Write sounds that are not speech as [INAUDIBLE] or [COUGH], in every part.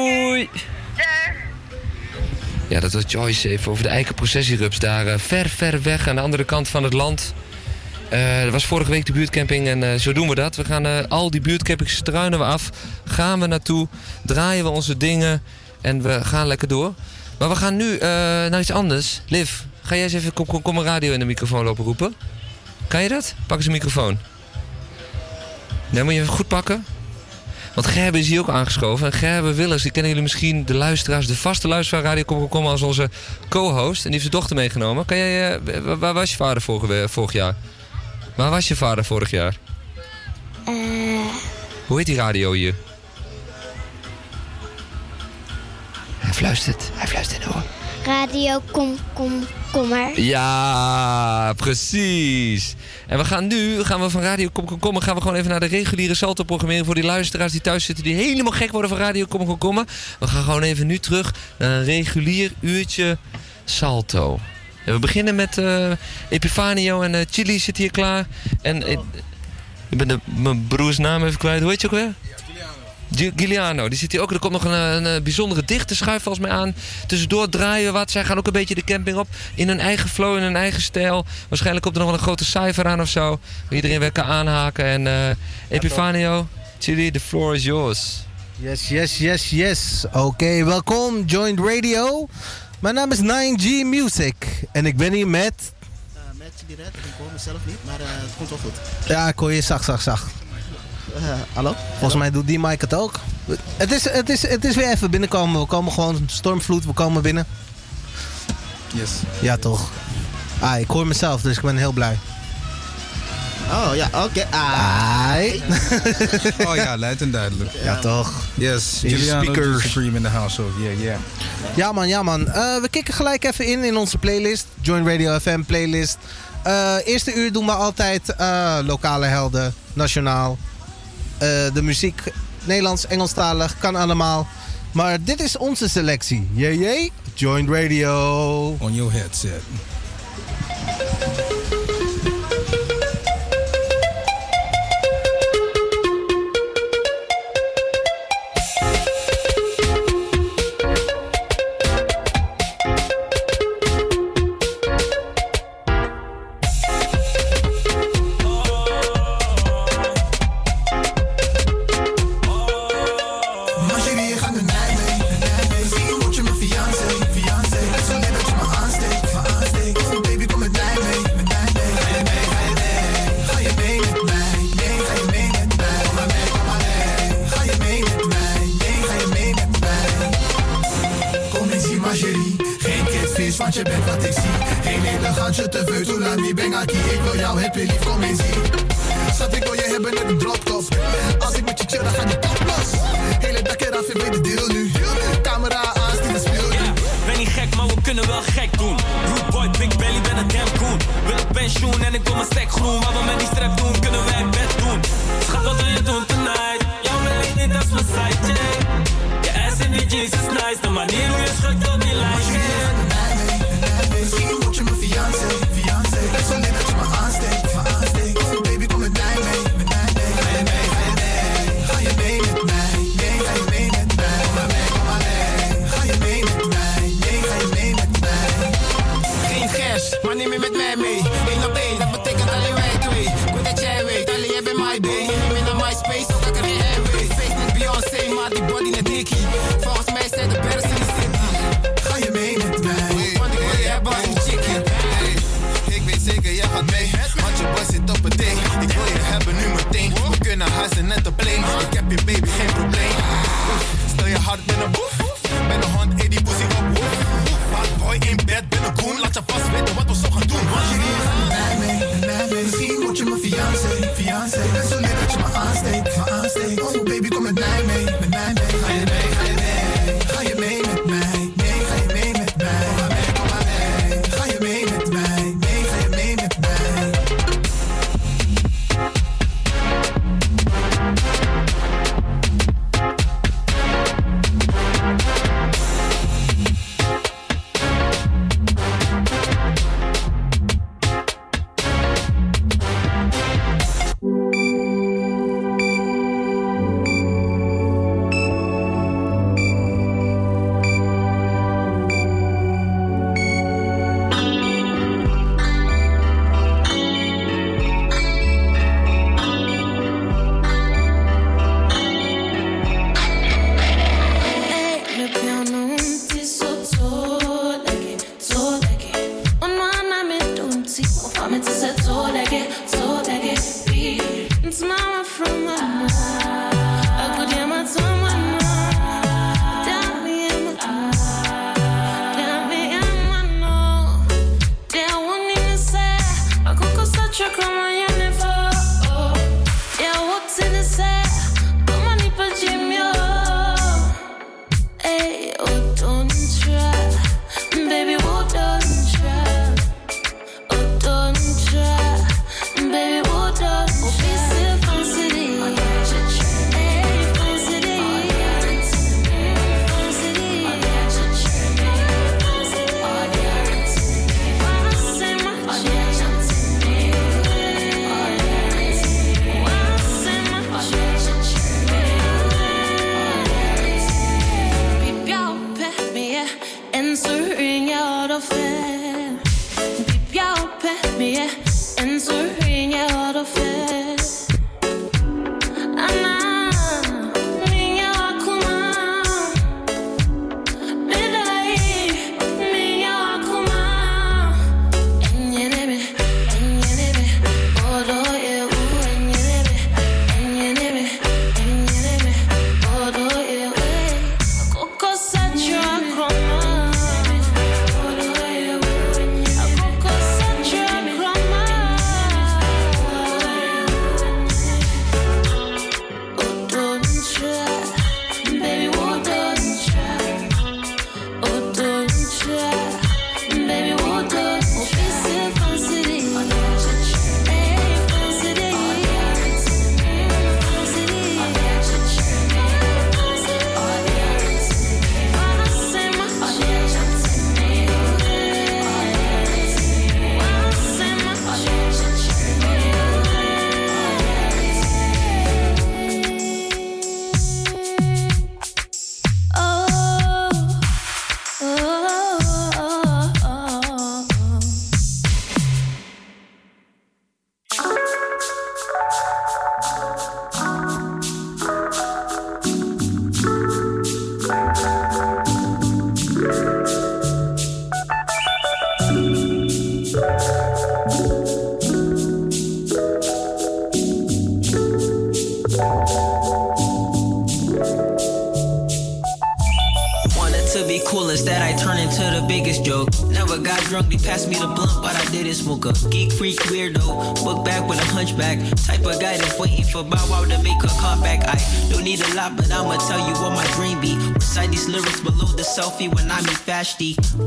Doei. Ja, dat was Joyce even over de eikenprocessierups daar uh, ver, ver weg aan de andere kant van het land. Uh, dat was vorige week de buurtcamping en uh, zo doen we dat. We gaan al die buurtcampings struinen we af. Gaan we naartoe, draaien we onze dingen en we gaan lekker door. Maar we gaan nu naar iets anders. Liv, ga jij eens even kom, kom, kom een radio in de microfoon lopen roepen? Kan je dat? Pak eens een microfoon. Nee, moet je even goed pakken. Want Gerben is hier ook aangeschoven. En Gerben Willers, die kennen jullie misschien, de luisteraars, de vaste luisteraar Radio Kom als onze co-host. En die heeft zijn dochter meegenomen. Kan jij, uh, waar was je vader vorig, vorig jaar? Waar was je vader vorig jaar? Uh... Hoe heet die radio hier? Hij fluistert, hij fluistert hoor. Radio Kom Kom Kommer. Ja, precies. En we gaan nu, gaan we van Radio Kom Kom gaan we gewoon even naar de reguliere Salto-programmering voor die luisteraars die thuis zitten die helemaal gek worden van Radio Kom Kom We gaan gewoon even nu terug naar een regulier uurtje Salto. En we beginnen met uh, Epifanio en uh, Chili zit hier klaar. En uh, ik ben de, mijn broers naam even kwijt. Hoe heet je ook weer? Giuliano, die zit hier ook. Er komt nog een, een bijzondere dichte schuif volgens mij aan. Tussendoor draaien we wat. Zij gaan ook een beetje de camping op. In hun eigen flow, in hun eigen stijl. Waarschijnlijk komt er nog wel een grote cijfer aan of zo. Iedereen weer kan aanhaken. En uh, Epifanio, Chili, the floor is yours. Yes, yes, yes, yes. Oké, okay, welkom. Joint Radio. Mijn naam is 9G Music. En ik ben hier met... Uh, met Chili Red. Ik hoor mezelf niet, maar uh, het komt wel goed. Ja, ik hoor je zacht, zacht, zacht. Uh, hallo? Volgens mij doet die mic het ook. Het is, het, is, het is weer even binnenkomen. We komen gewoon stormvloed, we komen binnen. Yes. Ja, toch. Ah, ik hoor mezelf, dus ik ben heel blij. Oh ja, oké. Okay. Ah. [LAUGHS] oh ja, luid en duidelijk. Ja, ja toch. Yes, Juliano speakers. Supreme in the house, so yeah, yeah. Ja man, ja man. Uh, we kicken gelijk even in in onze playlist. Join Radio FM playlist. Uh, eerste uur doen we altijd uh, lokale helden, nationaal. De muziek Nederlands, Engelstalig, kan allemaal. Maar dit is onze selectie. Jee. Joint Radio. On your headset.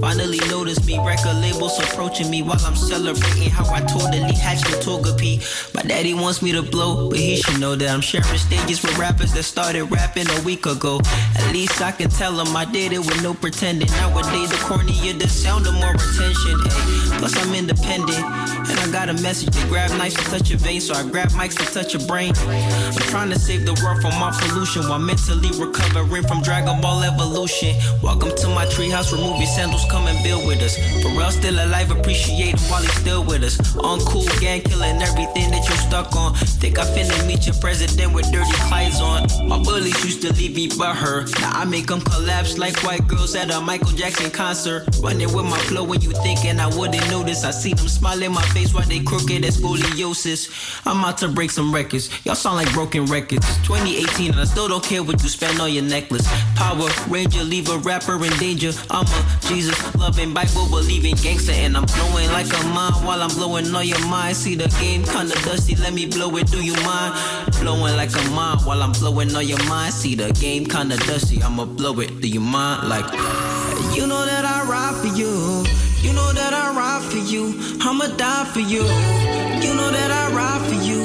Finally notice me, record labels approaching me while I'm celebrating how I totally hatched the Togepi. My daddy wants me to blow, but he should know that I'm sharing stages with rappers that started rapping a week ago. At least I can tell him I did it with no pretending. Nowadays, the cornier the sound, the more attention. Plus, I'm independent, I got a message to grab knives to touch your vein, so I grab mics to touch your brain. I'm trying to save the world from my pollution while mentally recovering from Dragon Ball Evolution. Welcome to my treehouse, remove your sandals, come and build with us. Pharrell still alive, appreciate him while he's still with us. On cool gang, killing everything that you're stuck on. Think I finna meet your president with dirty clothes on. My bullies used to leave me but her. Now I make them collapse like white girls at a Michael Jackson concert. Running with my flow when you thinking I wouldn't notice. I see them smile in my face while they crooked as scoliosis. I'm out to break some records. Y'all sound like broken records. 2018 and I still don't care what you spend on your necklace. Power Ranger, leave a rapper in danger. I'm a Jesus loving Bible believing gangster and I'm blowing like a mine while I'm blowing all your mind. See the game kinda dusty, let me blow it. Do you mind? Blowing like a mine while I'm blowing all your mind. See the game kinda dusty, I'ma blow it. Do you mind? Like, you know that I ride for you. You know that I ride for you. I'ma die for you. You know that I ride for you.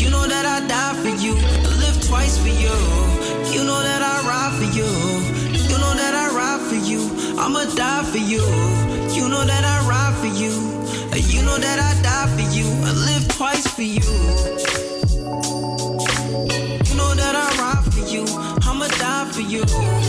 You know that I die for you. I live twice for you. You know that I ride for you. You know that I ride for you. I'ma die for you. You know that I ride for you. You know that I die for you. I live twice for you. You know that I ride for you. I'ma die for you.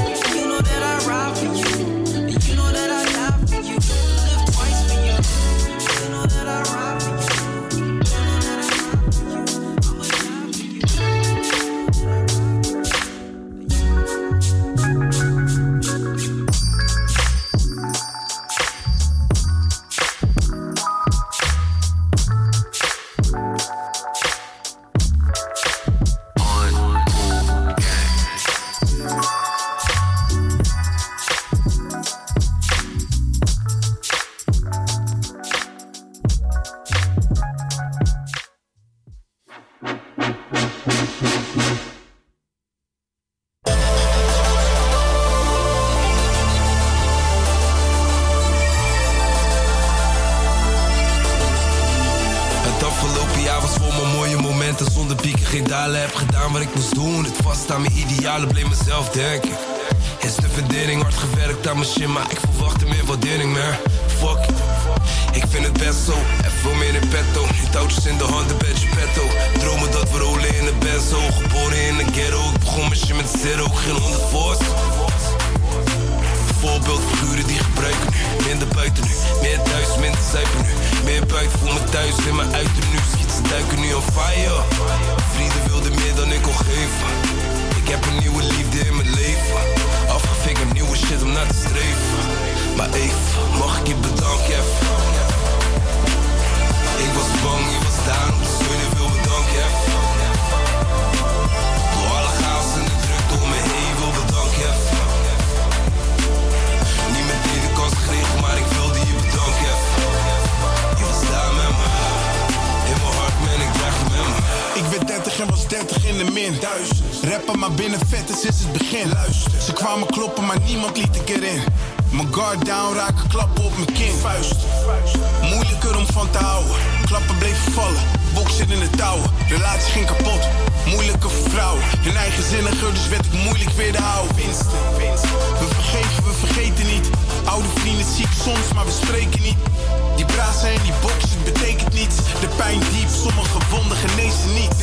Verdering hard gewerkt aan mijn shit Maar ik verwachtte meer waardering man. Fuck. Ik vind het best zo. Even meer in petto. Nu touwtjes in de handen, bedje petto. Dromen dat we rollen in de benzo. Geboren in de ghetto. Ik begon mijn shit met zero. Geen honderd voors Voorbeeldfiguren die gebruiken nu. Minder buiten nu, meer thuis, minder zuipen nu. Meer buiten voel me thuis, in mijn uiten nu. Schiet ze duiken nu on fire. Vrienden wilden meer dan ik kon geven. Ik heb een nieuwe liefde in mijn leven Afgefikt nieuwe shit om naar te streven. Maar even, mag ik je bedanken Ik was bang, je was daar steunen, wil bedanken Ik werd 30 en was 30 in de min. Duizend. Rappen maar binnen vet is sinds het begin. Luister. Ze kwamen kloppen, maar niemand liet ik erin. Mijn guard down, raken klappen op mijn kin. Vuist. Moeilijker om van te houden. Klappen bleven vallen, boksen in de touwen. Relatie ging kapot, moeilijke vrouwen. Hun eigenzinniger, dus werd ik moeilijk weer te houden. Winsten. We vergeven, we vergeten niet. Oude vrienden zie ik soms, maar we spreken niet. Die brazen en die boksen, betekent niets. De pijn diep, sommige wonden genezen niet.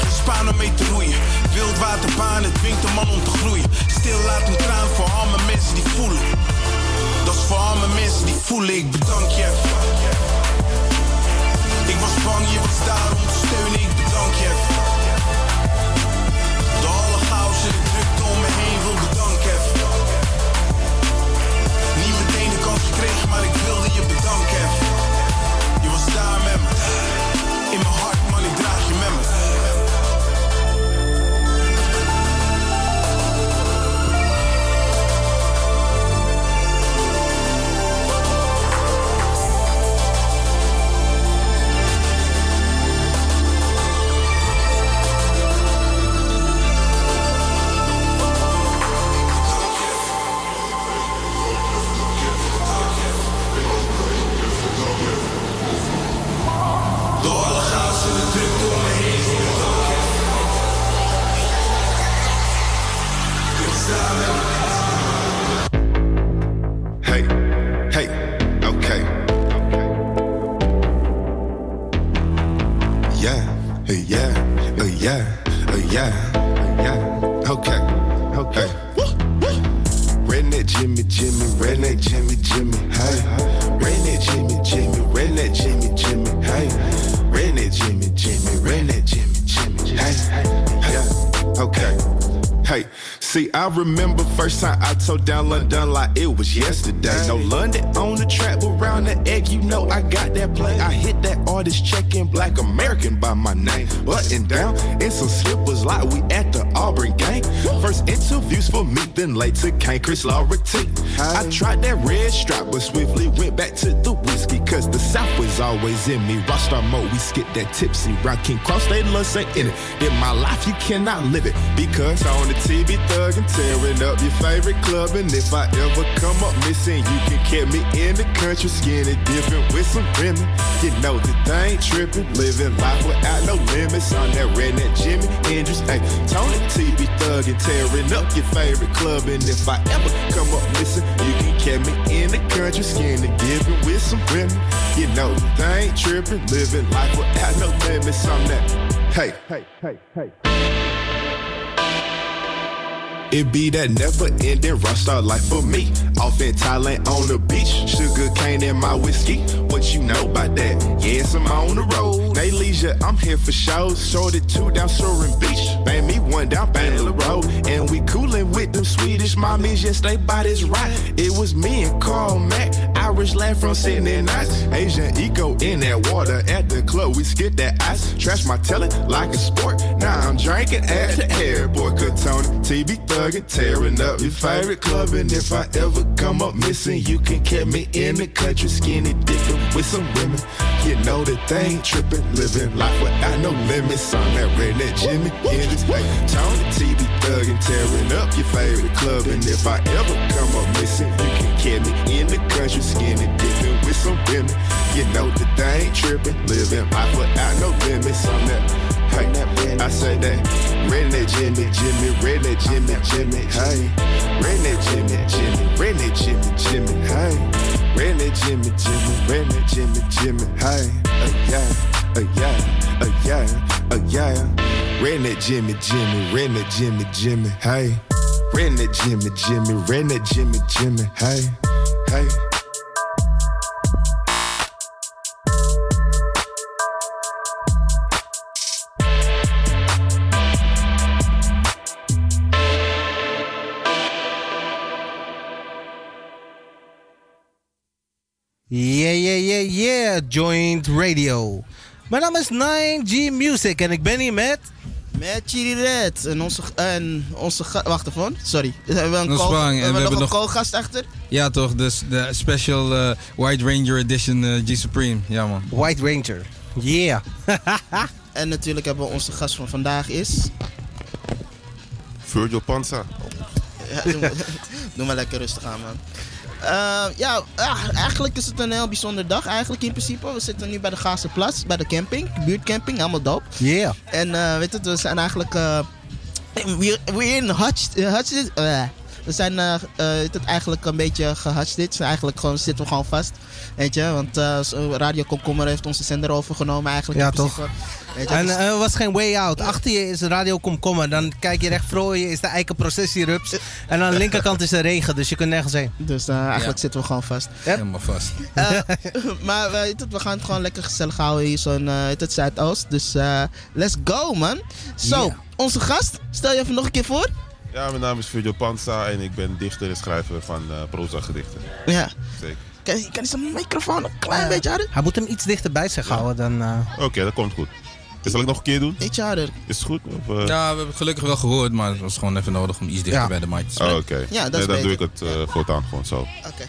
Geen spaan om mee te roeien. Het dwingt een man om te groeien. Stil laat een traan voor al mijn mensen die voelen. Dat is voor al mijn mensen die voelen, ik bedank je. Ik was bang, je was daar om te steunen, ik bedank je. Maar ik wilde first time I told down London like it was yesterday. No London on the track, but round the egg, you know I got that play. I hit that artist check-in, Black American by my name. Button down in some slippers like we at the Auburn game. First interviews for me, then later came Chris Laurity. I tried that red strap, but swiftly went back to the whiskey, cause the South was always in me. Rockstar mode, we skip that tipsy. Rock King Cross, they love say in it. In my life, you cannot live it, because on the TV thuggin', tearing up your favorite club. And if I ever come up missing, you can catch me in the country, skinny dipping with some women. You know the thing tripping, living life without no limits. On that redneck Jimmy Hendrix, hey, Tony TV thuggin', tearing up your favorite club. And if I ever come up missing, you can catch me in the country, skinny dipping with some women. You know the thing tripping, living life without no limits. On that, hey, hey, hey, hey. It be that never ending rockstar life for me. Off in Thailand on the beach, sugar cane in my whiskey. What you know about that? Yes, I'm on the road. They leisure, I'm here for shows. Sorted two down Soaring Beach. Bang me one down Banner Road. And we coolin' with them Swedish mommies, yes, they bodies right. It was me and Carl Mack, Irish lad from Sydney Nights. Asian eco in that water at the club. We skip that ice. Trash my telly like a sport. Now I'm drinking at the airport. Katona, TB thuggin', tearing up your favorite club. And if I ever come up missing, you can catch me in the country, skinny dipping with some women. You know that they ain't tripping, living life without no limits. On that redneck Jimmy Hendrix, hey, Tony TB thuggin', tearing up your favorite club. And if I ever come up missing, you can catch me in the country, skinny dipping with some women. You know that they ain't tripping, living life without no limits. On that, hey, I say that redneck Jimmy, Jimmy, redneck Jimmy, Jimmy, hey, redneck Jimmy, Jimmy, redneck Jimmy, Jimmy, hey, redneck Jimmy, Jimmy, redneck Jimmy, Jimmy, hey, uh, yeah, uh, yeah, uh, yeah, uh, yeah, redneck Jimmy, Jimmy, redneck Jimmy, Jimmy, hey, redneck Jimmy, Jimmy, redneck Jimmy, Jimmy, hey, hey. Yeah, yeah, yeah, yeah. Joint Radio. Mijn naam is 9G Music en ik ben hier met... Met Chili Red. En onze, en onze Wacht even, sorry. We hebben een we En hebben we nog hebben een nog- co-gast achter. Ja, toch? Dus de special eh, White Ranger Edition eh, G Supreme. Ja, man. White Ranger. Yeah. [LAUGHS] En natuurlijk hebben we onze gast van vandaag is... Virgil Panza. Ja, doe maar [LAUGHS] lekker rustig aan, man. Eh, ja, ja, eigenlijk is het een heel bijzondere dag eigenlijk in principe. We zitten nu bij de Gaanse Plas, bij de camping, buurtcamping, helemaal dope. Yeah. En eh, weet je, we zijn eigenlijk... eh we in Hutch... Hutch we zijn het eigenlijk een beetje gehutched. dit. Eigenlijk gewoon, zitten we gewoon vast. Weet je, want Radio Komkommer heeft onze zender overgenomen eigenlijk. Ja, in principe. Weet je, En dus- eh, er was geen way out. Achter je is Radio Komkommer. Dan kijk je recht voor je is de eikenprocessierups. En aan de linkerkant is de regen, dus je kunt nergens heen. Dus eh, eigenlijk Ja. zitten we gewoon vast. Helemaal vast. Eh, [LAUGHS] maar we, weet het, we gaan het gewoon lekker gezellig houden hier zo in eh, het Zuidoost. Dus eh, let's go man. Zo, onze gast, stel je even nog een keer voor. Ja, mijn naam is Virgil Panza en ik ben dichter en schrijver van eh proza gedichten. Ja. Zeker. Kan, kan je zijn microfoon een klein beetje harder? Hij moet hem iets dichter bij zich houden dan... eh, Oké, dat komt goed. Zal ik nog een keer doen? Ietsje harder. Is het goed? Of, eh? Ja, we hebben het gelukkig wel gehoord, maar het was gewoon even nodig om iets dichter Ja. bij de mic te Oh. Oké. Ja, dat Nee, dan doe ik het eh, voortaan gewoon zo. Oké.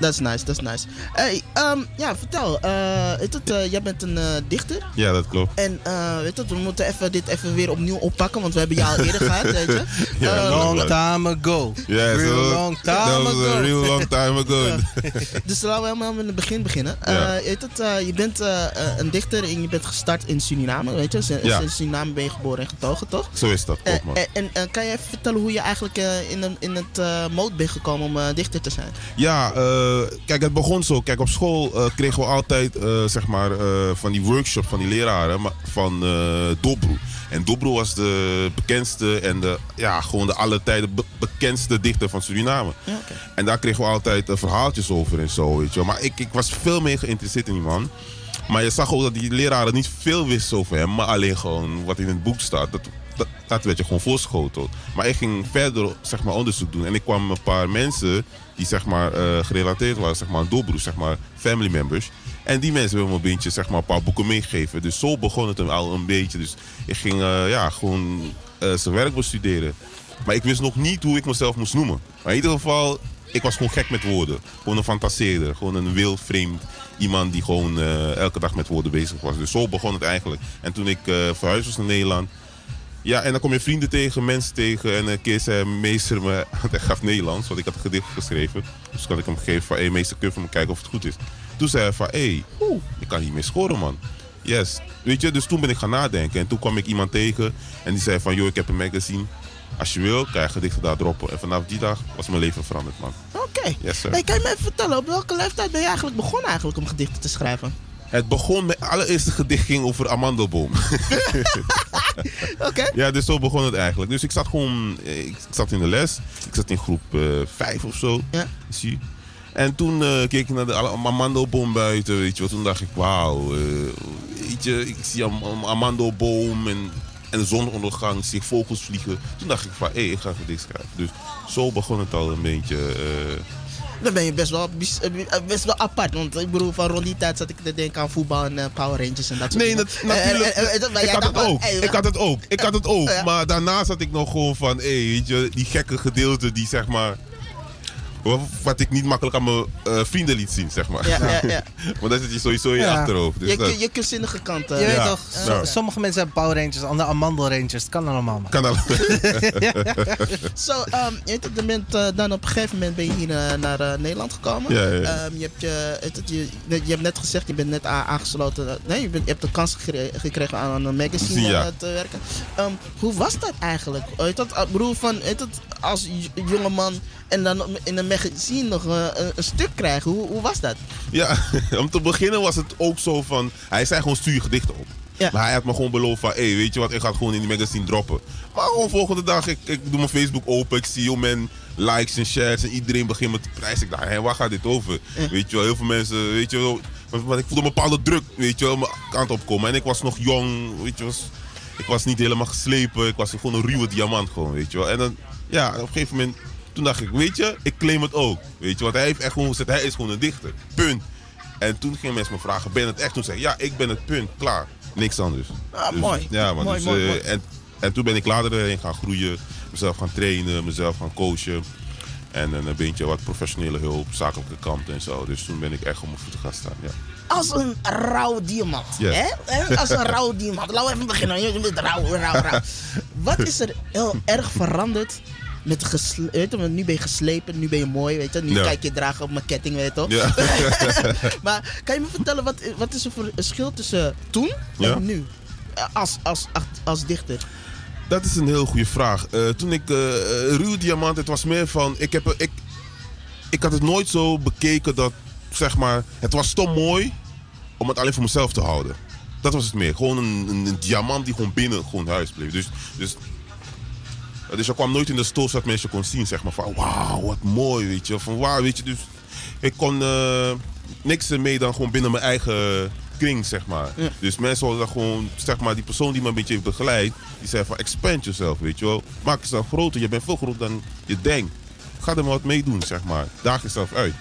Dat is nice, dat is nice. Hey, ehm, ja, vertel. eh, weet het, eh, jij bent een eh, dichter. Ja, dat klopt. En eh, weet het, we moeten even, dit even weer opnieuw oppakken, want we hebben jou al eerder gehad, [LAUGHS] weet je. Ja, Eh, long time ago. Ja, Real long time that was ago. a real long time ago. Dus laten we helemaal in het begin beginnen. Ja. Eh, weet het, eh, je bent eh, eh, een dichter en je bent gestart in Suriname, weet je. Z- Ja. In Suriname ben je geboren en getogen, toch? Zo is dat, klopt man. Eh, en en kan je even vertellen hoe je eigenlijk eh, in, een, in het eh mode bent gekomen om eh, dichter te zijn? Ja, eh, kijk, het begon zo. Kijk, op school eh, kregen we altijd eh, zeg maar, eh, van die workshops van die leraren maar- van eh Dobro. En Dobro was de bekendste en de, ja, gewoon de alle tijden be- bekendste dichter van Suriname. Ja. En daar kregen we altijd eh, verhaaltjes over en zo, weet je. Maar ik, ik was veel meer geïnteresseerd in die man. Maar je zag ook dat die leraren niet veel wisten over hem, maar alleen gewoon wat in het boek staat. Dat, werd je gewoon voorschoteld. Maar ik ging verder zeg maar, onderzoek doen. En ik kwam een paar mensen die zeg maar, eh, gerelateerd waren, zeg maar, een doorbroer, zeg maar, family members. En die mensen hebben me een beetje, zeg maar, een paar boeken meegegeven. Dus zo begon het al een beetje. Dus ik ging eh, ja, gewoon eh, zijn werk bestuderen. Maar ik wist nog niet hoe ik mezelf moest noemen. Maar in ieder geval, ik was gewoon gek met woorden. Gewoon een fantaseerder. Gewoon een wild vreemd iemand die gewoon eh, elke dag met woorden bezig was. Dus zo begon het eigenlijk. En toen ik eh verhuisd was naar Nederland. Ja, en dan kom je vrienden tegen, mensen tegen. En een keer zei meester me, [LAUGHS] hij gaf Nederlands, want ik had een gedicht geschreven. Dus kan ik hem geven van, hé hey, meester, kun je voor me kijken of het goed is. Toen zei hij van, hé, hey, ik kan hiermee scoren man. Yes. Weet je, dus toen ben ik gaan nadenken. En toen kwam ik iemand tegen en die zei van, joh, ik heb een magazine. Als je wil, kan je gedichten daar droppen. En vanaf die dag was mijn leven veranderd, man. Oké. Yes, sir. Hey, kan je me even vertellen, op welke leeftijd ben je eigenlijk begonnen eigenlijk om gedichten te schrijven? Het begon, mijn allereerste gedicht ging over amandelboom. [LAUGHS] Oké. Ja, dus zo begon het eigenlijk. Dus ik zat gewoon, eh, ik zat in de les. Ik zat in groep 5 of zo. Ja. Zie je. En toen eh, keek ik naar de amandelboom buiten, weet je wel. Toen dacht ik, wauw, eh, weet je, ik zie een amandelboom en, en de zonondergang, zie ik vogels vliegen. Toen dacht ik van, hé, ik ga gedicht schrijven. Dus zo begon het al een beetje. eh, Dan ben je best wel, bis- eh, best wel apart. Want ik bedoel, van rond die tijd zat ik te denken aan voetbal en eh, Power Rangers en dat soort Nee, dingen. dat, natuurlijk. Eh, eh, eh, ik had het ook. Ik had het ook. Ik had het ook. Maar daarna zat ik nog gewoon van, hé, weet je, die gekke gedeelte die zeg maar. Wat, ik niet makkelijk aan mijn eh, vrienden liet zien, zeg maar. Ja, ja, [LAUGHS] ja. maar dat zit je sowieso in je Ja. achterhoofd. Dus Je, dat je, je kunstzinnige kant. eh, Je weet Ja. toch, so- Ja. sommige mensen hebben Power Rangers, andere Amandel Rangers. Het kan allemaal, kan al. Zo, [LAUGHS] ehm, het, bent, eh, dan op een gegeven moment ben je hier naar eh, Nederland gekomen. Ja, ja, ja. Ehm, je, hebt je, het, je, je hebt net gezegd, je bent net aangesloten. nee, je, bent, je hebt de kans gekregen aan een magazine Ja. te werken. Ehm, hoe was dat eigenlijk? Weet dat, bedoel, van, het, als jongeman en dan in een magazine nog eh, een, een stuk krijgen, hoe, hoe was dat? Ja, [LAUGHS] om te beginnen was het ook zo van... Hij zei gewoon stuur gedichten op. Ja. Maar hij had me gewoon beloofd van... Hé, weet je wat, ik ga het gewoon in die magazine droppen. Maar gewoon volgende dag, ik, ik doe mijn Facebook open. Ik zie hoe men likes en shares en iedereen begint me te prijzen. Ik dacht, hé, waar gaat dit over? Weet je wel, heel veel mensen, weet je wel... Maar, maar ik voelde een bepaalde druk, weet je wel, mijn kant opkomen. En ik was nog jong, weet je wel... Ik was niet helemaal geslepen. Ik was gewoon een ruwe diamant gewoon, weet je wel. En dan, ja, op een gegeven moment... Toen dacht ik, weet je, ik claim het ook. Weet je, want hij heeft echt gewoon gezegd, hij is gewoon een dichter. Punt. En toen gingen mensen me vragen, ben het echt? Toen zei ik, ja, ik ben het, punt, klaar. Niks anders. Ah, Dus, mooi. Ja. Mooi, dus, mooi, eh, mooi. En, en toen ben ik later erin gaan groeien. Mezelf gaan trainen, mezelf gaan coachen. En een beetje wat professionele hulp, zakelijke kant en zo. Dus toen ben ik echt op mijn voeten gaan staan, ja. Als een rauw diamant. Hè? Als een rauw diamant. Laten we even beginnen. Rauw, rauw, rauw. [LAUGHS] Wat is er heel erg veranderd met gesle- weet je, want nu ben je geslepen, nu ben je mooi, weet je. Nu Ja. kijk je dragen op mijn ketting, weet je toch? Ja. [LAUGHS] maar kan je me vertellen, wat, wat is er voor verschil tussen toen Ja. en nu? Als, als, als, als dichter. Dat is een heel goede vraag. Eh, toen ik Ruw Diamant, het was meer van. Ik, heb, ik, ik had het nooit zo bekeken dat, zeg maar. Het was te mooi om het alleen voor mezelf te houden. Dat was het meer. Gewoon een, een, een diamant die gewoon binnen gewoon huis bleef. Dus, dus, dus je kwam nooit in de stoel dat mensen kon zien, zeg maar. Van wauw, wat mooi, weet je. Van wauw, weet je. Dus ik kon eh, niks ermee dan gewoon binnen mijn eigen kring, zeg maar. Ja. Dus mensen hadden dan gewoon, zeg maar, die persoon die me een beetje heeft begeleid, die zei van expand jezelf, weet je wel. Maak jezelf groter, je bent veel groter dan je denkt. Ga er maar wat mee doen, zeg maar. Daag jezelf uit.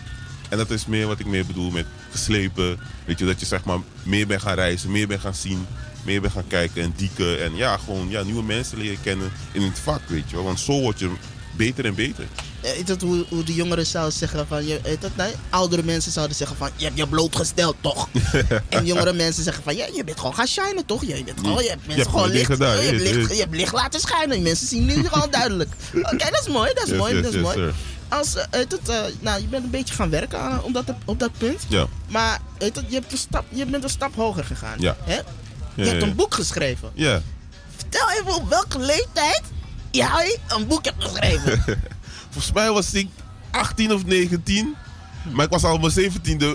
En dat is meer wat ik meer bedoel met geslepen. Weet je, dat je zeg maar meer bent gaan reizen, meer bent gaan zien, meer bent gaan kijken en dieken. En ja, gewoon ja, nieuwe mensen leren kennen in het vak, weet je wel. Want zo word je beter en beter. Eh, Weet dat hoe, hoe de jongeren zouden zeggen van, je, weet dat, nee, oudere mensen zouden zeggen van, je hebt je blootgesteld toch? [LAUGHS] en jongere mensen zeggen van, ja, je bent gewoon gaan shinen toch? Je, bent gewoon, je hebt Je mensen gewoon licht, gedaan, je, hebt licht, je hebt licht laten schijnen. Mensen zien nu gewoon duidelijk. [LAUGHS] Oké, dat is mooi, dat is Yes, mooi, yes, dat is yes, mooi. sir. Als, eh, het, eh, nou, je bent een beetje gaan werken aan, op, dat, op dat punt. Ja. Maar het, je, hebt een stap, je bent een stap hoger gegaan. Ja. Hè? Je hebt een boek geschreven. Ja. Vertel even op welke leeftijd jij een boek hebt geschreven. [LAUGHS] Volgens mij was ik 18 of 19. Maar ik was al op mijn 17e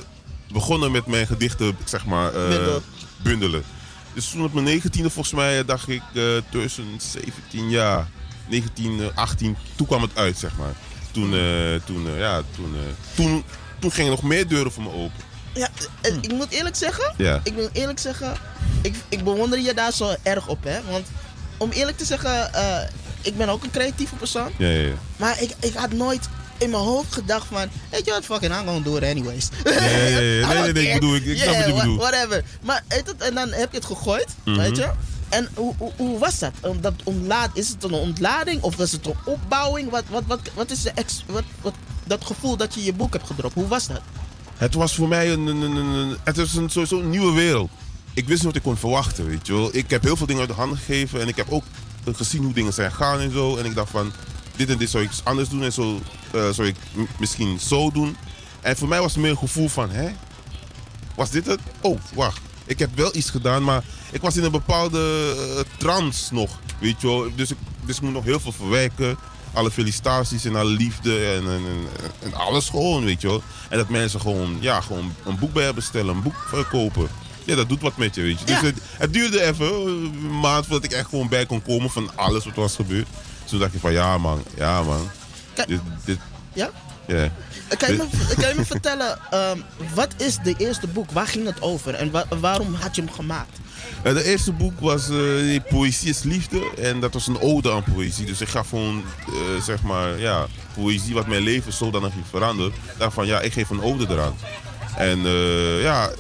begonnen met mijn gedichten, zeg maar, eh, Bundel. bundelen. Dus toen op mijn 19e volgens mij dacht ik, eh 2017 jaar, 1918, toen kwam het uit, zeg maar. Toen, eh, toen, ja, toen, toen, toen gingen nog meer deuren voor me open. Ja, eh, ik moet eerlijk zeggen, Ja. ik moet eerlijk zeggen, ik, ik bewonder je daar zo erg op, hè. Want om eerlijk te zeggen, eh, ik ben ook een creatieve persoon. Ja, ja, ja. Maar ik, ik had nooit in mijn hoofd gedacht van, weet je wat, fucking, I'm gonna do it anyways. [LAUGHS] Nee, I don't nee, nee, ik bedoel, ik- ik snap wat je bedoelt. Whatever. Maar het, en dan heb je het gegooid, Mhm. weet je. En hoe, hoe, hoe was dat? Dat ontlaat, is het een ontlading of was het een opbouwing? Wat, wat, wat, wat is de ex, wat, wat, dat gevoel dat je je boek hebt gedropt? Hoe was dat? Het was voor mij een, een, een, het is een, sowieso een nieuwe wereld. Ik wist niet wat ik kon verwachten, weet je wel. Ik heb heel veel dingen uit de hand gegeven en ik heb ook gezien hoe dingen zijn gegaan en zo. En ik dacht van, dit en dit zou ik anders doen en zo eh, zou ik misschien zo doen. En voor mij was het meer een gevoel van, hè? Was dit het? Oh, wacht. Ik heb wel iets gedaan, maar ik was in een bepaalde eh, trance nog, weet je wel. Dus ik, dus ik moet nog heel veel verwerken. Alle felicitaties en alle liefde en, en, en, en alles gewoon, weet je wel. En dat mensen gewoon, ja, gewoon een boek bij hebben bestellen, een boek verkopen. Ja, dat doet wat met je, weet je. Dus het, het duurde even, een maand voordat ik echt gewoon bij kon komen van alles wat was gebeurd. Toen dacht ik van, ja man, ja man. Dit, dit, Ja? ja. Kan je, me, kan je me [LAUGHS] vertellen, ehm, wat is de eerste boek? Waar ging het over? En wa- waarom had je hem gemaakt? Uh, de eerste boek was eh, Poëzie is Liefde. En dat was een ode aan poëzie. Dus ik gaf gewoon, eh, zeg maar, ja, poëzie wat mijn leven zodanig heeft veranderd. Daarvan, ja, ik geef een ode eraan. En eh, ja,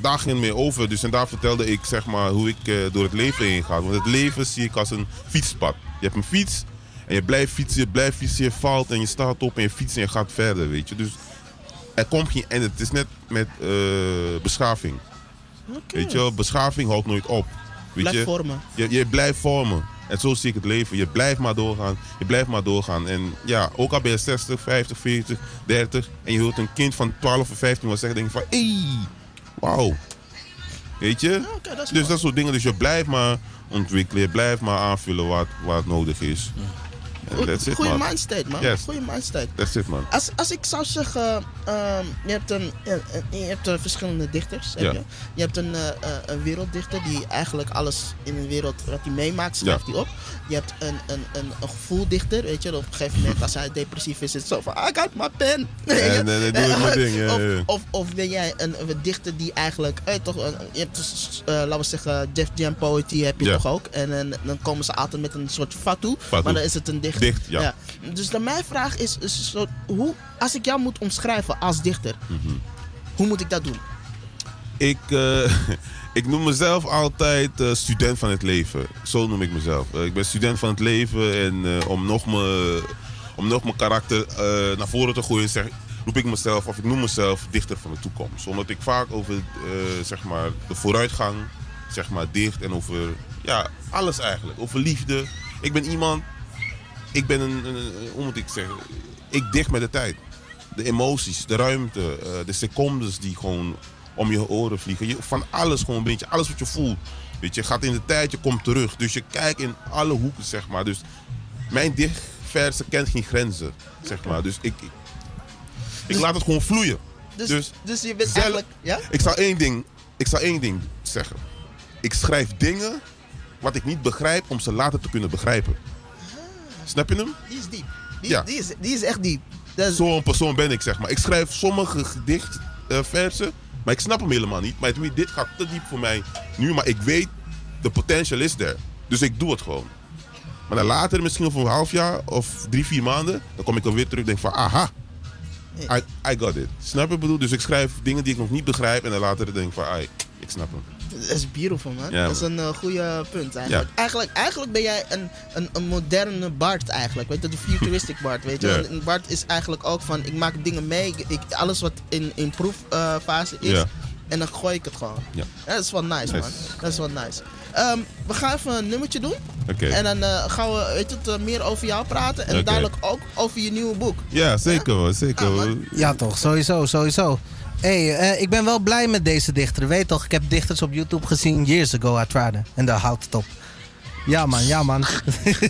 daar ging het mee over. Dus en daar vertelde ik, zeg maar, hoe ik eh, door het leven heen ga. Want het leven zie ik als een fietspad. Je hebt een fiets en je blijft fietsen, je blijft fietsen, je valt en je staat op en je fietst en je gaat verder, weet je. Dus er komt geen en het is net met eh, Weet je beschaving houdt nooit op. Weet Blijf je? vormen. Je, je blijft vormen. En zo zie ik het leven. Je blijft maar doorgaan. Je blijft maar doorgaan. En ja, ook al ben je 60, 50, 40, 30. En je hoort een kind van 12 of 15 wat zeggen. denk je van, hé, hey, wauw. Weet je? dat dus mooi. dat soort dingen. Dus je blijft maar ontwikkelen. Je blijft maar aanvullen wat, wat nodig is. That's it, Goeie man. Yes. Goeie mindstate. That's it, man. Als, als ik zou zeggen, ehm, je hebt, een, je, je hebt eh, verschillende dichters. Heb Ja. je? je hebt een, eh, eh, een werelddichter die eigenlijk alles in de wereld wat hij meemaakt, schrijft Ja. hij op. Je hebt een, een, een, een gevoeldichter, weet je. Op een gegeven moment, als hij depressief is, is het zo van, I got my pen. [LAUGHS] Nee, nee, doe ik mijn [LAUGHS] ding, ja, of. Of, of ben jij een, een dichter die eigenlijk, eh, toch, een- je hebt dus, eh, laten we zeggen, Def Jam Poetry heb je toch ook. En, en dan komen ze altijd met een soort fatu, Fatu. maar dan is het een dichter. Dicht, ja. Dus dan mijn vraag is, is zo, hoe, als ik jou moet omschrijven als dichter, Mhm. hoe moet ik dat doen? Ik, eh, [LAUGHS] ik noem mezelf altijd eh, student van het leven. Zo noem ik mezelf. Eh, ik ben student van het leven en om, nog me, om nog mijn karakter naar voren te gooien, zeg, roep ik mezelf, of ik noem mezelf dichter van de toekomst. Omdat ik vaak over zeg maar, de vooruitgang zeg maar, dicht en over ja, alles eigenlijk. Over liefde. Ik ben iemand, ik ben een, hoe moet ik zeggen, ik dicht met de tijd. De emoties, de ruimte, eh, de secondes die gewoon om je oren vliegen. Je, van alles gewoon een beetje, alles wat je voelt. Weet je, gaat in de tijd, je komt terug. Dus je kijkt in alle hoeken, zeg maar. Dus mijn dichtverse kent geen grenzen, zeg maar. Dus ik, ik, ik laat het gewoon vloeien. Dus, Dus dus, je bent zelf- eigenlijk, ja? Ik zal één ding, ik zal één ding zeggen. Ik schrijf dingen wat ik niet begrijp om ze later te kunnen begrijpen. Snap je hem? Die is diep. Die, Ja. die, is, die is echt diep. Is- Zo'n persoon ben ik, zeg maar. Ik schrijf sommige gedichtversen, maar ik snap hem helemaal niet. Maar dit gaat te diep voor mij nu, maar ik weet, de potential is er. Dus ik doe het gewoon. Maar dan later, misschien over een half jaar of drie, vier maanden, dan kom ik er weer terug en denk van, aha, I, I got it. Snap je bedoel? Dus ik schrijf dingen die ik nog niet begrijp en dan later denk ik van, ai, ik snap hem. Dat is beautiful, man. Ja, dat is een uh, goede punt, eigenlijk. Ja. Eigenlijk, eigenlijk ben jij een, een, een moderne Bart, eigenlijk. Weet je, de futuristic Bart, weet je. Ja. Bart is eigenlijk ook van, ik maak dingen mee. Ik, alles wat in, in proeffase is. Ja. En dan gooi ik het gewoon. Ja. Dat is wel nice, Nice. man. Dat is wel nice. Ehm, we gaan even een nummertje doen. Oké. En dan eh, gaan we weet je, het, eh, meer over jou praten. En dadelijk ook over je nieuwe boek. Ja, zeker wel, zeker. Ja, toch, sowieso, sowieso. Hey, eh, ik ben wel blij met deze dichter. Weet toch, ik heb dichters op YouTube gezien years ago, I tried it. En daar houdt het op. Ja man, ja man. [LAUGHS]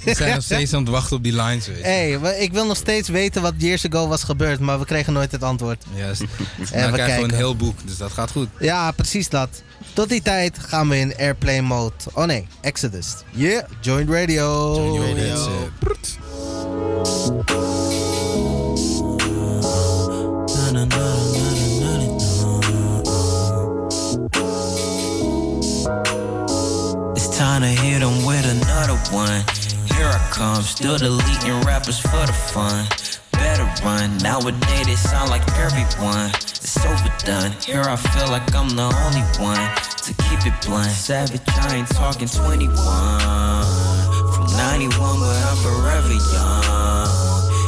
We zijn nog steeds aan het wachten op die lines. Weet je. Hey, ik wil nog steeds weten wat years ago was gebeurd, maar we kregen nooit het antwoord. Juist. Even Nou krijgen we kijken. een heel boek, dus dat gaat goed. Ja, precies dat. Tot die tijd gaan we in airplane mode. Oh nee, Exodus. Yeah, Joint Radio. Joint Radio. Time to hit 'em with another one. Here I come, still deleting rappers for the fun. Better run, nowadays they sound like everyone. It's overdone, here I feel like I'm the only one. To keep it blunt, savage, I ain't talking 21. From 91, but I'm forever young.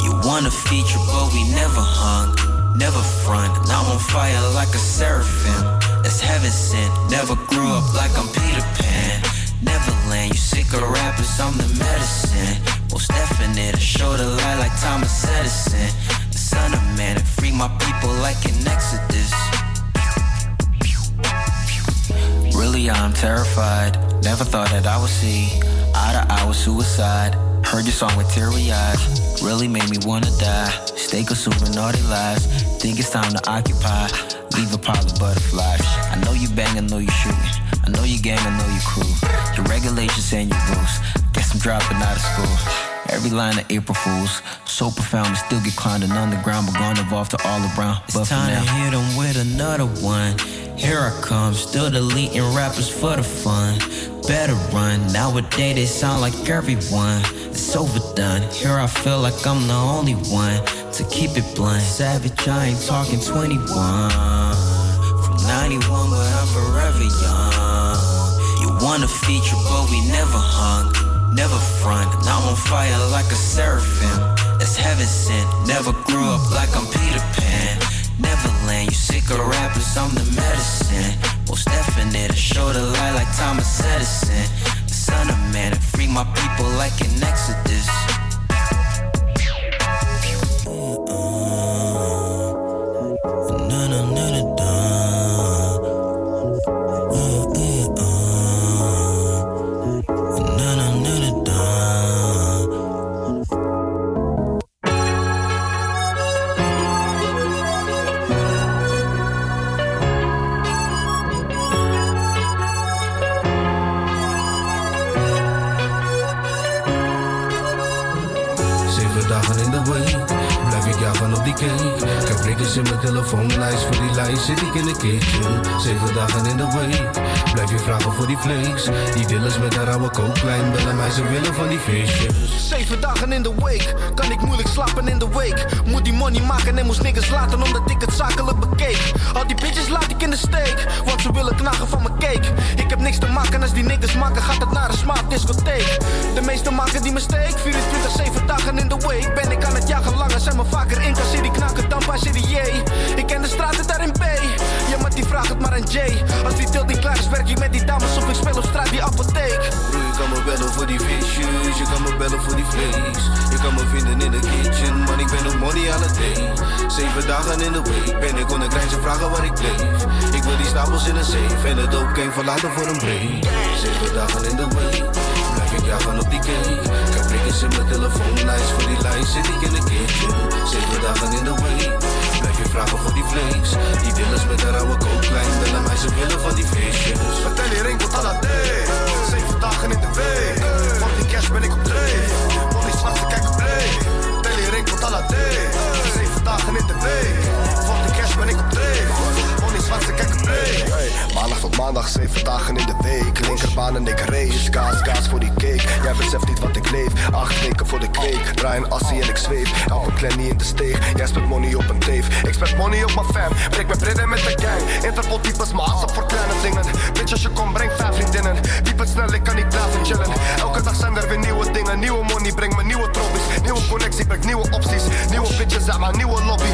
You want a feature, but we never hung. Never front, now I'm on fire like a seraphim. That's heaven sent. Never grew up like I'm Peter Pan. Neverland, you sick of rappers, I'm the medicine. Most definite, I show the light like Thomas Edison. The son of man, and free my people like an Exodus. Really, I'm terrified. Never thought that I would see eye to eye with suicide. Heard your song with teary eyes. Really made me wanna die. Stay consuming all their lies. Think it's time to occupy. Leave a pile of butterflies. I know you bang, I know you shooting. I know you gang, I know you crew. Your regulations and your rules. Guess I'm dropping out of school. Every line of April Fools. So profound, we still get climbing underground, but gone evolve to all around. It's but time to hit 'em with another one. Here I come, still deleting rappers for the fun. Better run, nowadays they sound like everyone. It's overdone, here I feel like I'm the only one. To keep it blunt, savage, I ain't talking 21. From 91, but I'm forever young. You want a feature, but we never hung. Never front, now I'm on fire like a seraphim. That's heaven sent. Never grew up like I'm Peter Pan. Neverland, you sick of rappers, I'm the medicine. Most definite, I show the light like Thomas Edison. The son of man, and free my people like an Exodus. Prikkers in mijn telefoonlijst, voor die lijst zit ik in de kitchen. Zeven dagen in de week, blijf je vragen voor die flakes. Die dealers met een rauwe kooklijn bellen mij, ze willen van die visjes. Zeven dagen in de week, kan ik moeilijk slapen in de week. Moet die money maken en moest niggas laten omdat ik het zakelijk bekeek. Al die bitches laat ik in de steek, want ze willen knagen van mijn cake. Ik heb niks te maken als die niggas maken, gaat het naar een smaak discotheek. De meeste maken die mistake, 24, 7 dagen in de week. Ben ik aan het jagen langer, zijn me vaker in die knaken dan bij Ik ken de straten daar in B, ja maar die vraagt het maar aan J. Als die til niet klaar is, werk ik met die dames of ik speel op straat die apotheek. Broer, je kan me bellen voor die visjes, je kan me bellen voor die vlees. Je kan me vinden in de kitchen, man, ik ben op money aan het day. Zeven dagen in de week ben ik onder grijs en vragen waar ik bleef. Ik wil die stapels in een safe en het ook geen verlaten voor een break. Zeven dagen in de week, blijf ik jagen op die cake. Ik heb prikkers in mijn telefoonlijst, voor die lijst zit ik in de kitchen. Zeven dagen in de week, je vragen voor die flakes. Die dealers met een rauwe kooklijn, bellen mij, ze willen van die visjes. Vertel je ring tot alla day. Zeven dagen in de week. Voor die cash ben ik op dreef. Money zwart, ze kijken bleek. Tel je ring tot alla day. Zeven dagen in de week. Voor die cash ben ik op maandag tot maandag, zeven dagen in de week. Linkerbaan en ik race. Kaas, kaas voor die cake. Jij beseft niet wat ik leef. Acht weken voor de kweek. Draai een assie en ik zweef. Elke klein niet in de steeg. Jij speelt money op een teef. Ik spend money op mijn fam. Breek mijn bredden met de gang. Interpol types, maar als voor kleine dingen. Bitch, als je komt, breng vijf vriendinnen. Diep het snel, ik kan niet blijven chillen. Elke dag zijn er weer nieuwe dingen. Nieuwe money brengt me nieuwe tropies. Nieuwe connectie brengt nieuwe opties. Nieuwe bitches uit mijn nieuwe lobby.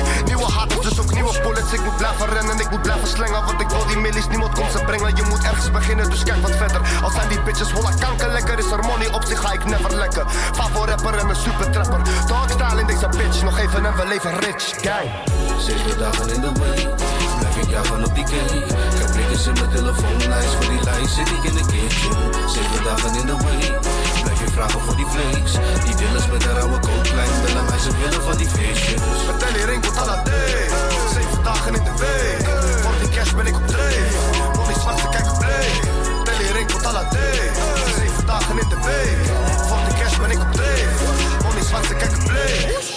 Dus ook nieuwe bullets. Ik moet blijven rennen, ik moet blijven slengen. Want ik wil die millies, niemand komt ze brengen. Je moet ergens beginnen, dus kijk wat verder. Al zijn die bitches volle kanker lekker, is er money op zich, ga ik never lekker. Favo rapper en een super trapper. Dog style in deze bitch, nog even en we leven rich. Gang. Zeven dagen in de week, Blijf ik jagen op die cake. Ik heb prikkers in mijn telefoonlijst. Voor die lijst zit ik in de kitchen. Zeven dagen in de week. Vragen voor die flakes. Die dealers met de rauwe kooklijn. Bellen mij, ze willen van die visjes. Vertel je de day. Zeven dagen in de week. Voor die cash ben ik op dreef. Voor die zwarte kijk op. Tel je ring tot day. Zeven dagen in de week. Voor die cash ben ik op dreef. Voor die zwarte kijk op dreef.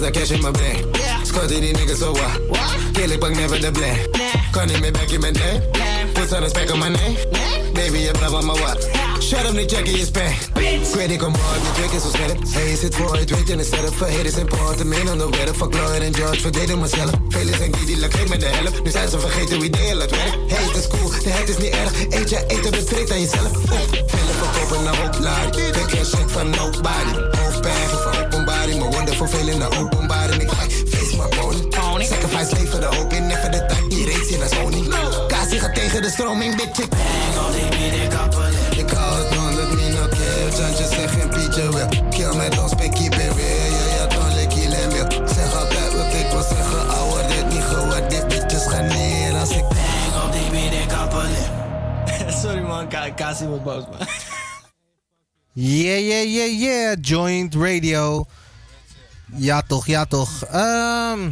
Anders dan cash in mijn brain. Scotty die niggas zo wat. Kill ik pak never the blame. Kan niet meer back in mijn day. Put some respect on my name. Baby, je blijft aan mijn wat. Shut up, niet checken je spang. Ik weet ik kom hard, niet drinken zo scherp. Hey, zit voor het weet in de setup. For haters en part, main on the weather. Fuck Lloyd en George, verdedig mezelf. Velen zijn die die geef met de helft. Nu zijn ze vergeten wie deel het werk. Hey, het is cool, de het is niet erg. Eet je eten, betrekt aan jezelf. Velen verkopen naar hoop laar. Ik geen check van nobody. Woorden vervelen naar openbaring. Ik fight, face my bone. Sacrifice leven de hoop in. Even de tijd, die reeds in als honing. Kasi gaat tegen de stroming, bitch. Ik bang op die beat, ik kappelen. Ik hou het man, dat me no care. Jantje zeg geen Pietje wil. Kill met ons, it real. Ja, ja, dan lik je lem wil. Zeg altijd wat ik wil zeggen. Ouwe, dit niet gewaardeerd. Bitches gaan neer als ik... Bang op die beat, ik kappelen. [LAUGHS] Sorry man, Ka- Kasi wordt boos man. Yeah, yeah, yeah, yeah. Joint Radio. Ja toch, ja toch. Ehm,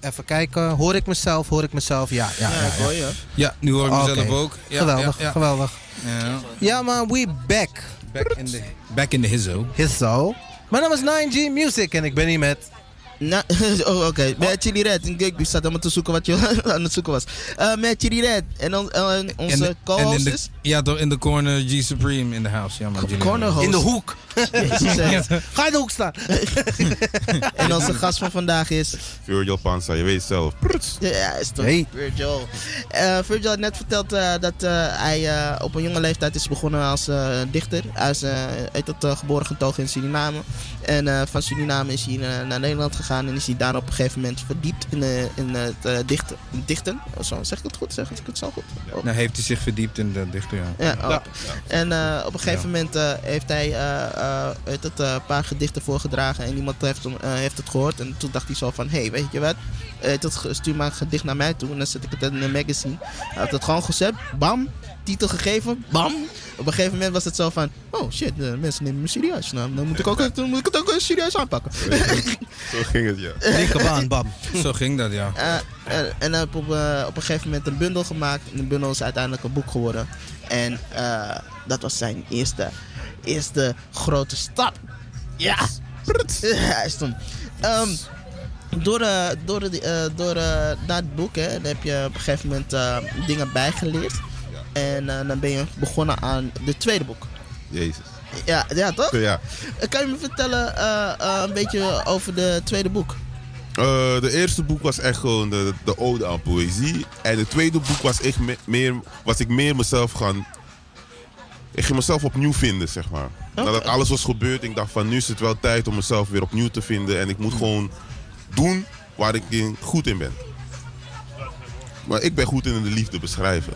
even kijken. Hoor ik mezelf? Hoor ik mezelf? Ja, ja, ja. hoor je. Ja, nu hoor ik mezelf ook. Ja, geweldig, ja, ja. geweldig. Ja. Ja, maar we back. Back in the, back in the hizzo. Hizzo. Mijn naam is 9G Music en ik ben hier met... Nou, [LAUGHS] oh, oké. Met Chili Red. Ik zat helemaal te zoeken wat je [LAUGHS] aan het zoeken was. Eh met Chili Red. En on- en onze En de- en co-host is... Ja, toch in de corner G Supreme in de house. Ja, jullie- corner host. In de hoek. [LAUGHS] Ga in de hoek staan. en onze gast van vandaag is... Virgil Panza, je weet zelf. Pruts. Ja, is toch Hey. Virgil. Eh, Virgil had net verteld eh, dat eh, hij eh, op een jonge leeftijd is begonnen als eh, dichter. Hij is eh, heet dat, eh, geboren getogen in Suriname. En eh, van Suriname is hij eh, naar Nederland gegaan en is hij daar op een gegeven moment verdiept in, eh, in het eh, dichten. dichten. Oh, zo, zeg ik het goed? Zeg ik het zo goed? Oh. Nou, heeft hij zich verdiept in de dichter, ja. Ja, oh. En eh, op een gegeven moment eh, heeft hij eh, eh, het, eh, een paar gedichten voorgedragen en iemand heeft, hem, eh, heeft het gehoord. En toen dacht hij zo van, hé, hey, weet je wat, Eh, dat, stuur maar een gedicht naar mij toe en dan zet ik het in een magazine. Hij had het gewoon gezet, bam, titel gegeven, bam. Op een gegeven moment was het zo van, oh shit, de mensen nemen me serieus. Nou, dan moet ik, ook, dan moet ik het ook eh, serieus aanpakken. Zo ging het, ja. Linkerbaan, bam. Zo ging dat, ja. Eh, eh, en heeft op, eh, op een gegeven moment een bundel gemaakt. En de bundel is uiteindelijk een boek geworden. En eh, dat was zijn eerste, eerste grote stap. Ja! [LAUGHS] Hij is toen. Ehm, door eh, door, de, eh, door eh, na het boek hè, dan heb je op een gegeven moment eh, dingen bijgeleerd. En eh, dan ben je begonnen aan het tweede boek. Jezus. Ja, ja toch? Ja. Eh, Kan je me vertellen eh, een beetje over de tweede boek? De eerste boek was echt gewoon de, de ode aan poëzie. En het tweede boek was, ik me- meer, was ik meer mezelf gaan... Ik ging mezelf opnieuw vinden, zeg maar. Nadat alles was gebeurd, ik dacht van nu is het wel tijd om mezelf weer opnieuw te vinden. En ik moet gewoon doen waar ik in, goed in ben. Maar ik ben goed in de liefde beschrijven.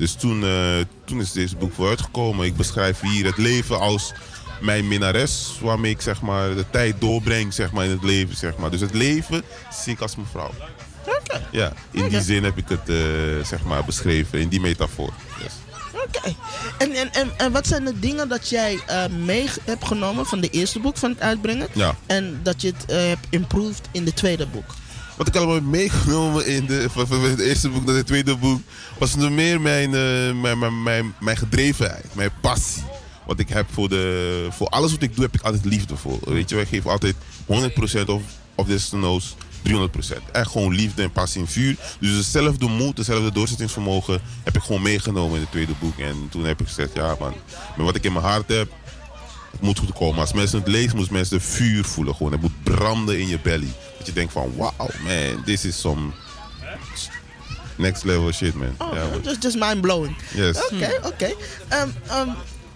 Dus toen, eh, toen is deze boek vooruitgekomen. Ik beschrijf hier het leven als mijn minnares, waarmee ik zeg maar, de tijd doorbreng zeg maar, in het leven. Zeg maar. Dus het leven zie ik als mijn vrouw. Ja, in die zin heb ik het eh, zeg maar, beschreven, in die metafoor. Yes. Oké. En, en, en, en wat zijn de dingen dat jij eh, mee hebt genomen van de eerste boek van het uitbrengen? Ja. En dat je het hebt improved in de tweede boek? Wat ik allemaal heb meegenomen in de, van, het eerste boek naar het tweede boek, was meer mijn, eh, mijn, mijn, mijn, mijn gedrevenheid, mijn passie. Wat ik heb voor, de, voor alles wat ik doe, heb ik altijd liefde voor. Weet je, wij geven altijd 100% of, of desnoods 300%. Echt gewoon liefde en passie en vuur. Dus dezelfde moed, dezelfde doorzettingsvermogen heb ik gewoon meegenomen in het tweede boek. En toen heb ik gezegd, ja man, met wat ik in mijn hart heb, het moet goed komen. Als mensen het lezen, moeten mensen de vuur voelen. Gewoon. Het moet branden in je belly. Dat je denkt van, wow man, this is some next level shit man. Oh, ja, man. just, just mind blowing. Yes. Oké, oké. Ehm, ehm,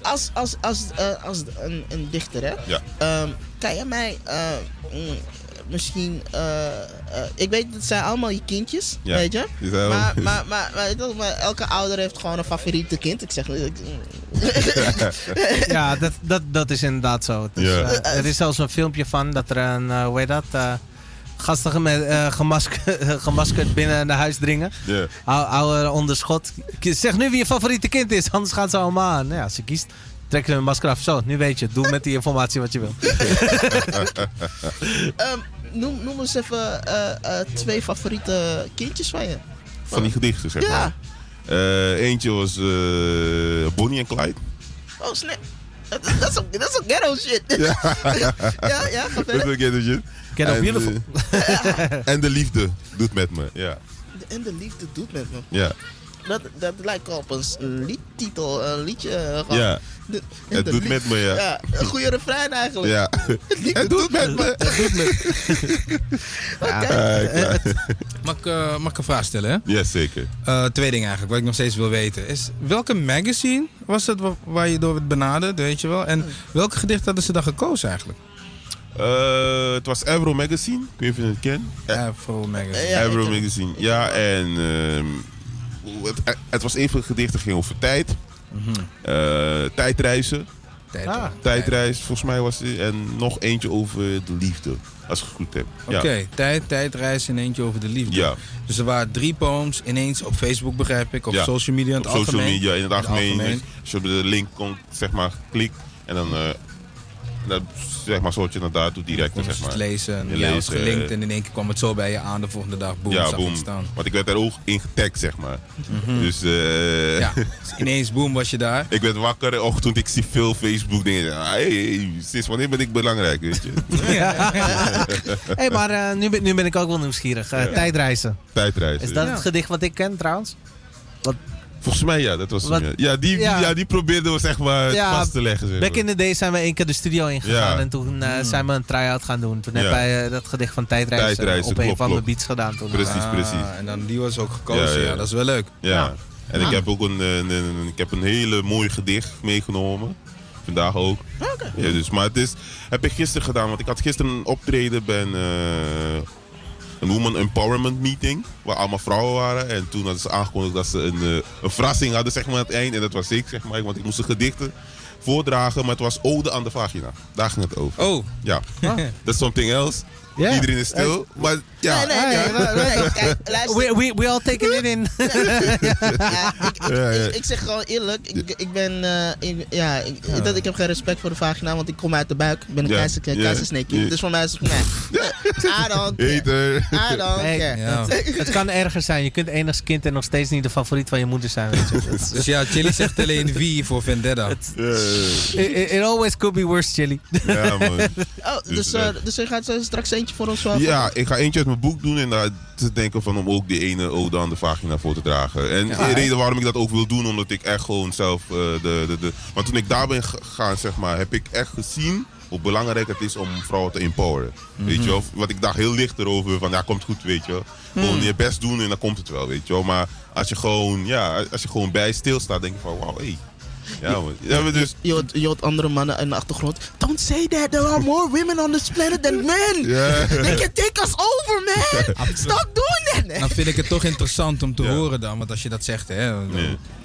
als als, als, eh, als een, een dichter, hè? Ja. Ehm, kan je mij eh, mm, misschien. eh, eh, ik weet, het zijn allemaal je kindjes, Ja, weet je? Maar, maar, maar, maar, elke ouder heeft gewoon een favoriete kind. Ik zeg. ik- [LAUGHS] Ja, dat, dat, dat is inderdaad zo. Het is, Ja. eh, er is zelfs een filmpje van dat er een, eh, hoe heet dat, eh gasten met, eh, gemaskerd, [LAUGHS] gemaskerd binnen naar huis dringen. Ja. Hou, hou er onder schot. Zeg nu wie je favoriete kind is, anders gaan ze allemaal aan. Nou ja, als ze kiest, trekken ze hun masker af. Zo, nu weet je. Doe met die informatie wat je wil. [LAUGHS] Ehm, noem, noem eens even eh, eh, twee favoriete kindjes van je. Van die gedichten, zeg Ja. maar. Eh, eentje was eh, Bonnie en Clyde. Oh, snap. Dat is- dat is ghetto shit. [LAUGHS] Ja, [LAUGHS] ja, ja, ga Dat is ghetto shit. Ghetto beautiful. en de liefde doet met me, ja. En de liefde doet met me. Ja. Dat, dat lijkt op een liedtitel, een liedje. eh, gewoon. Ja. De- Het doet met me, ja. Ja, een goede refrein eigenlijk. Ja. [LAUGHS] Het doet met me. [LAUGHS] Het doet me. [LAUGHS] Ja. Mag ik, eh, mag ik een vraag stellen, hè? Ja, zeker. Eh, twee dingen eigenlijk, wat ik nog steeds wil weten. Is welke magazine was het wa- waar je door werd benaderd, weet je wel? En welke gedicht hadden ze dan gekozen eigenlijk? Eh, het was Avro Magazine. Ik weet niet of je het kent. Avro Magazine. Ja, Avro Magazine. Ja, en ehm, het, het was een van de gedichten ging over tijd. Eh, tijdreizen. Tijd. Ah. Tijdreis, volgens mij was het. En nog eentje over de liefde. Als ik het goed heb. Oké, Ja. tijd, tijdreis en eentje over de liefde. Ja. Dus er waren drie poems ineens op Facebook, begrijp ik. Of Ja. social media in het Op social algemeen. media in het algemeen. algemeen. Als je op de link komt, zeg maar, klik. En dan eh, Dat, zeg maar, soort je naar daartoe direct, Kon zeg maar. het lezen en was leest, eh, gelinkt en in één keer kwam het zo bij je aan de volgende dag. Boom, ja, boom. staan. Want ik werd er ook in getagd, zeg maar. Mhm. Dus, eh Ja, dus ineens boom was je daar. [LAUGHS] ik werd wakker de ochtend, ik zie veel Facebook dingen. Hey, hey, sinds wanneer ben ik belangrijk, weet je? [LAUGHS] hey, maar eh, nu, ben, nu ben ik ook wel nieuwsgierig. Ja. Tijdreizen. Tijdreizen. Is dat ja. het gedicht wat ik ken trouwens? Wat, Volgens mij ja, dat was Wat- hem, ja. Ja, die, ja. ja. die probeerden we zeg maar Ja, vast te leggen. Zeg Back in the day zijn we één keer de studio ingegaan Ja. en toen eh, Hmm. zijn we een try-out gaan doen. Toen Ja. hebben wij eh, dat gedicht van Tijdreizen, Tijdreizen, op een van mijn klopt. beats gedaan. Toen. Precies, Ah, precies. En dan die was ook gekozen, ja, dat is wel leuk. Ja. Ja. En ik heb ook een, een, een- ik heb een hele mooi gedicht meegenomen. Vandaag ook. Ja, dus, maar het is, heb ik gisteren gedaan, want ik had gisteren een optreden bij een, eh, een Woman Empowerment Meeting. Waar allemaal vrouwen waren. En toen hadden ze aangekondigd dat ze een, eh, een verrassing hadden zeg maar, aan het eind. En dat was ik, zeg maar. Want ik moest de gedichten voordragen. Maar het was Ode aan de Vagina. Daar ging het over. Oh. Ja. That's something else. Ja. Iedereen is stil. Maar ja. Nee, nee, nee, nee, nee, kijk, [LAUGHS] luister. We, we, we all taking it in. [LAUGHS] Ja, ik, zeg gewoon eerlijk, ik, ik ben, eh, ik, ja, ik, Dat, ik heb geen respect voor de vagina, want ik kom uit de buik. Ik ben een Ja, keizer, ja. Dus voor mij is het, nee. I don't care. I don't Hey, care. Ja. het, kan erger zijn. Je kunt enig als kind en nog steeds niet de favoriet van je moeder zijn. Weet [LAUGHS] Dus ja, Chili zegt alleen wie voor Vendetta. It, it- always could be worse, Chili. Ja, man. Oh, dus, eh, dus je gaat eh, straks eentje voor ons wel Ja, ik ga eentje uit mijn boek doen en daar te denken van om ook die ene ode aan de vagina voor te dragen. En Ja. de reden waarom ik dat ook wil doen, omdat ik echt gewoon zelf eh, de, de, de... Want toen ik daar ben gegaan, zeg maar, heb ik echt gezien hoe belangrijk het is om vrouwen te empoweren. Weet je wel? Want ik dacht heel licht erover van, ja, komt goed, weet je wel. Gewoon je best doen en dan komt het wel, weet je wel. Maar als je gewoon, ja, als je gewoon bij stilstaat, denk je van, wauw, hé. Hey. Ja, man. Ja, maar dus... Je hoort, je hoort andere mannen in de achtergrond. Don't say that, there are more women on this planet than men. They can take us over, man. Stop doing that. Dan vind ik het toch interessant om te horen dan. Want als je dat zegt, hè,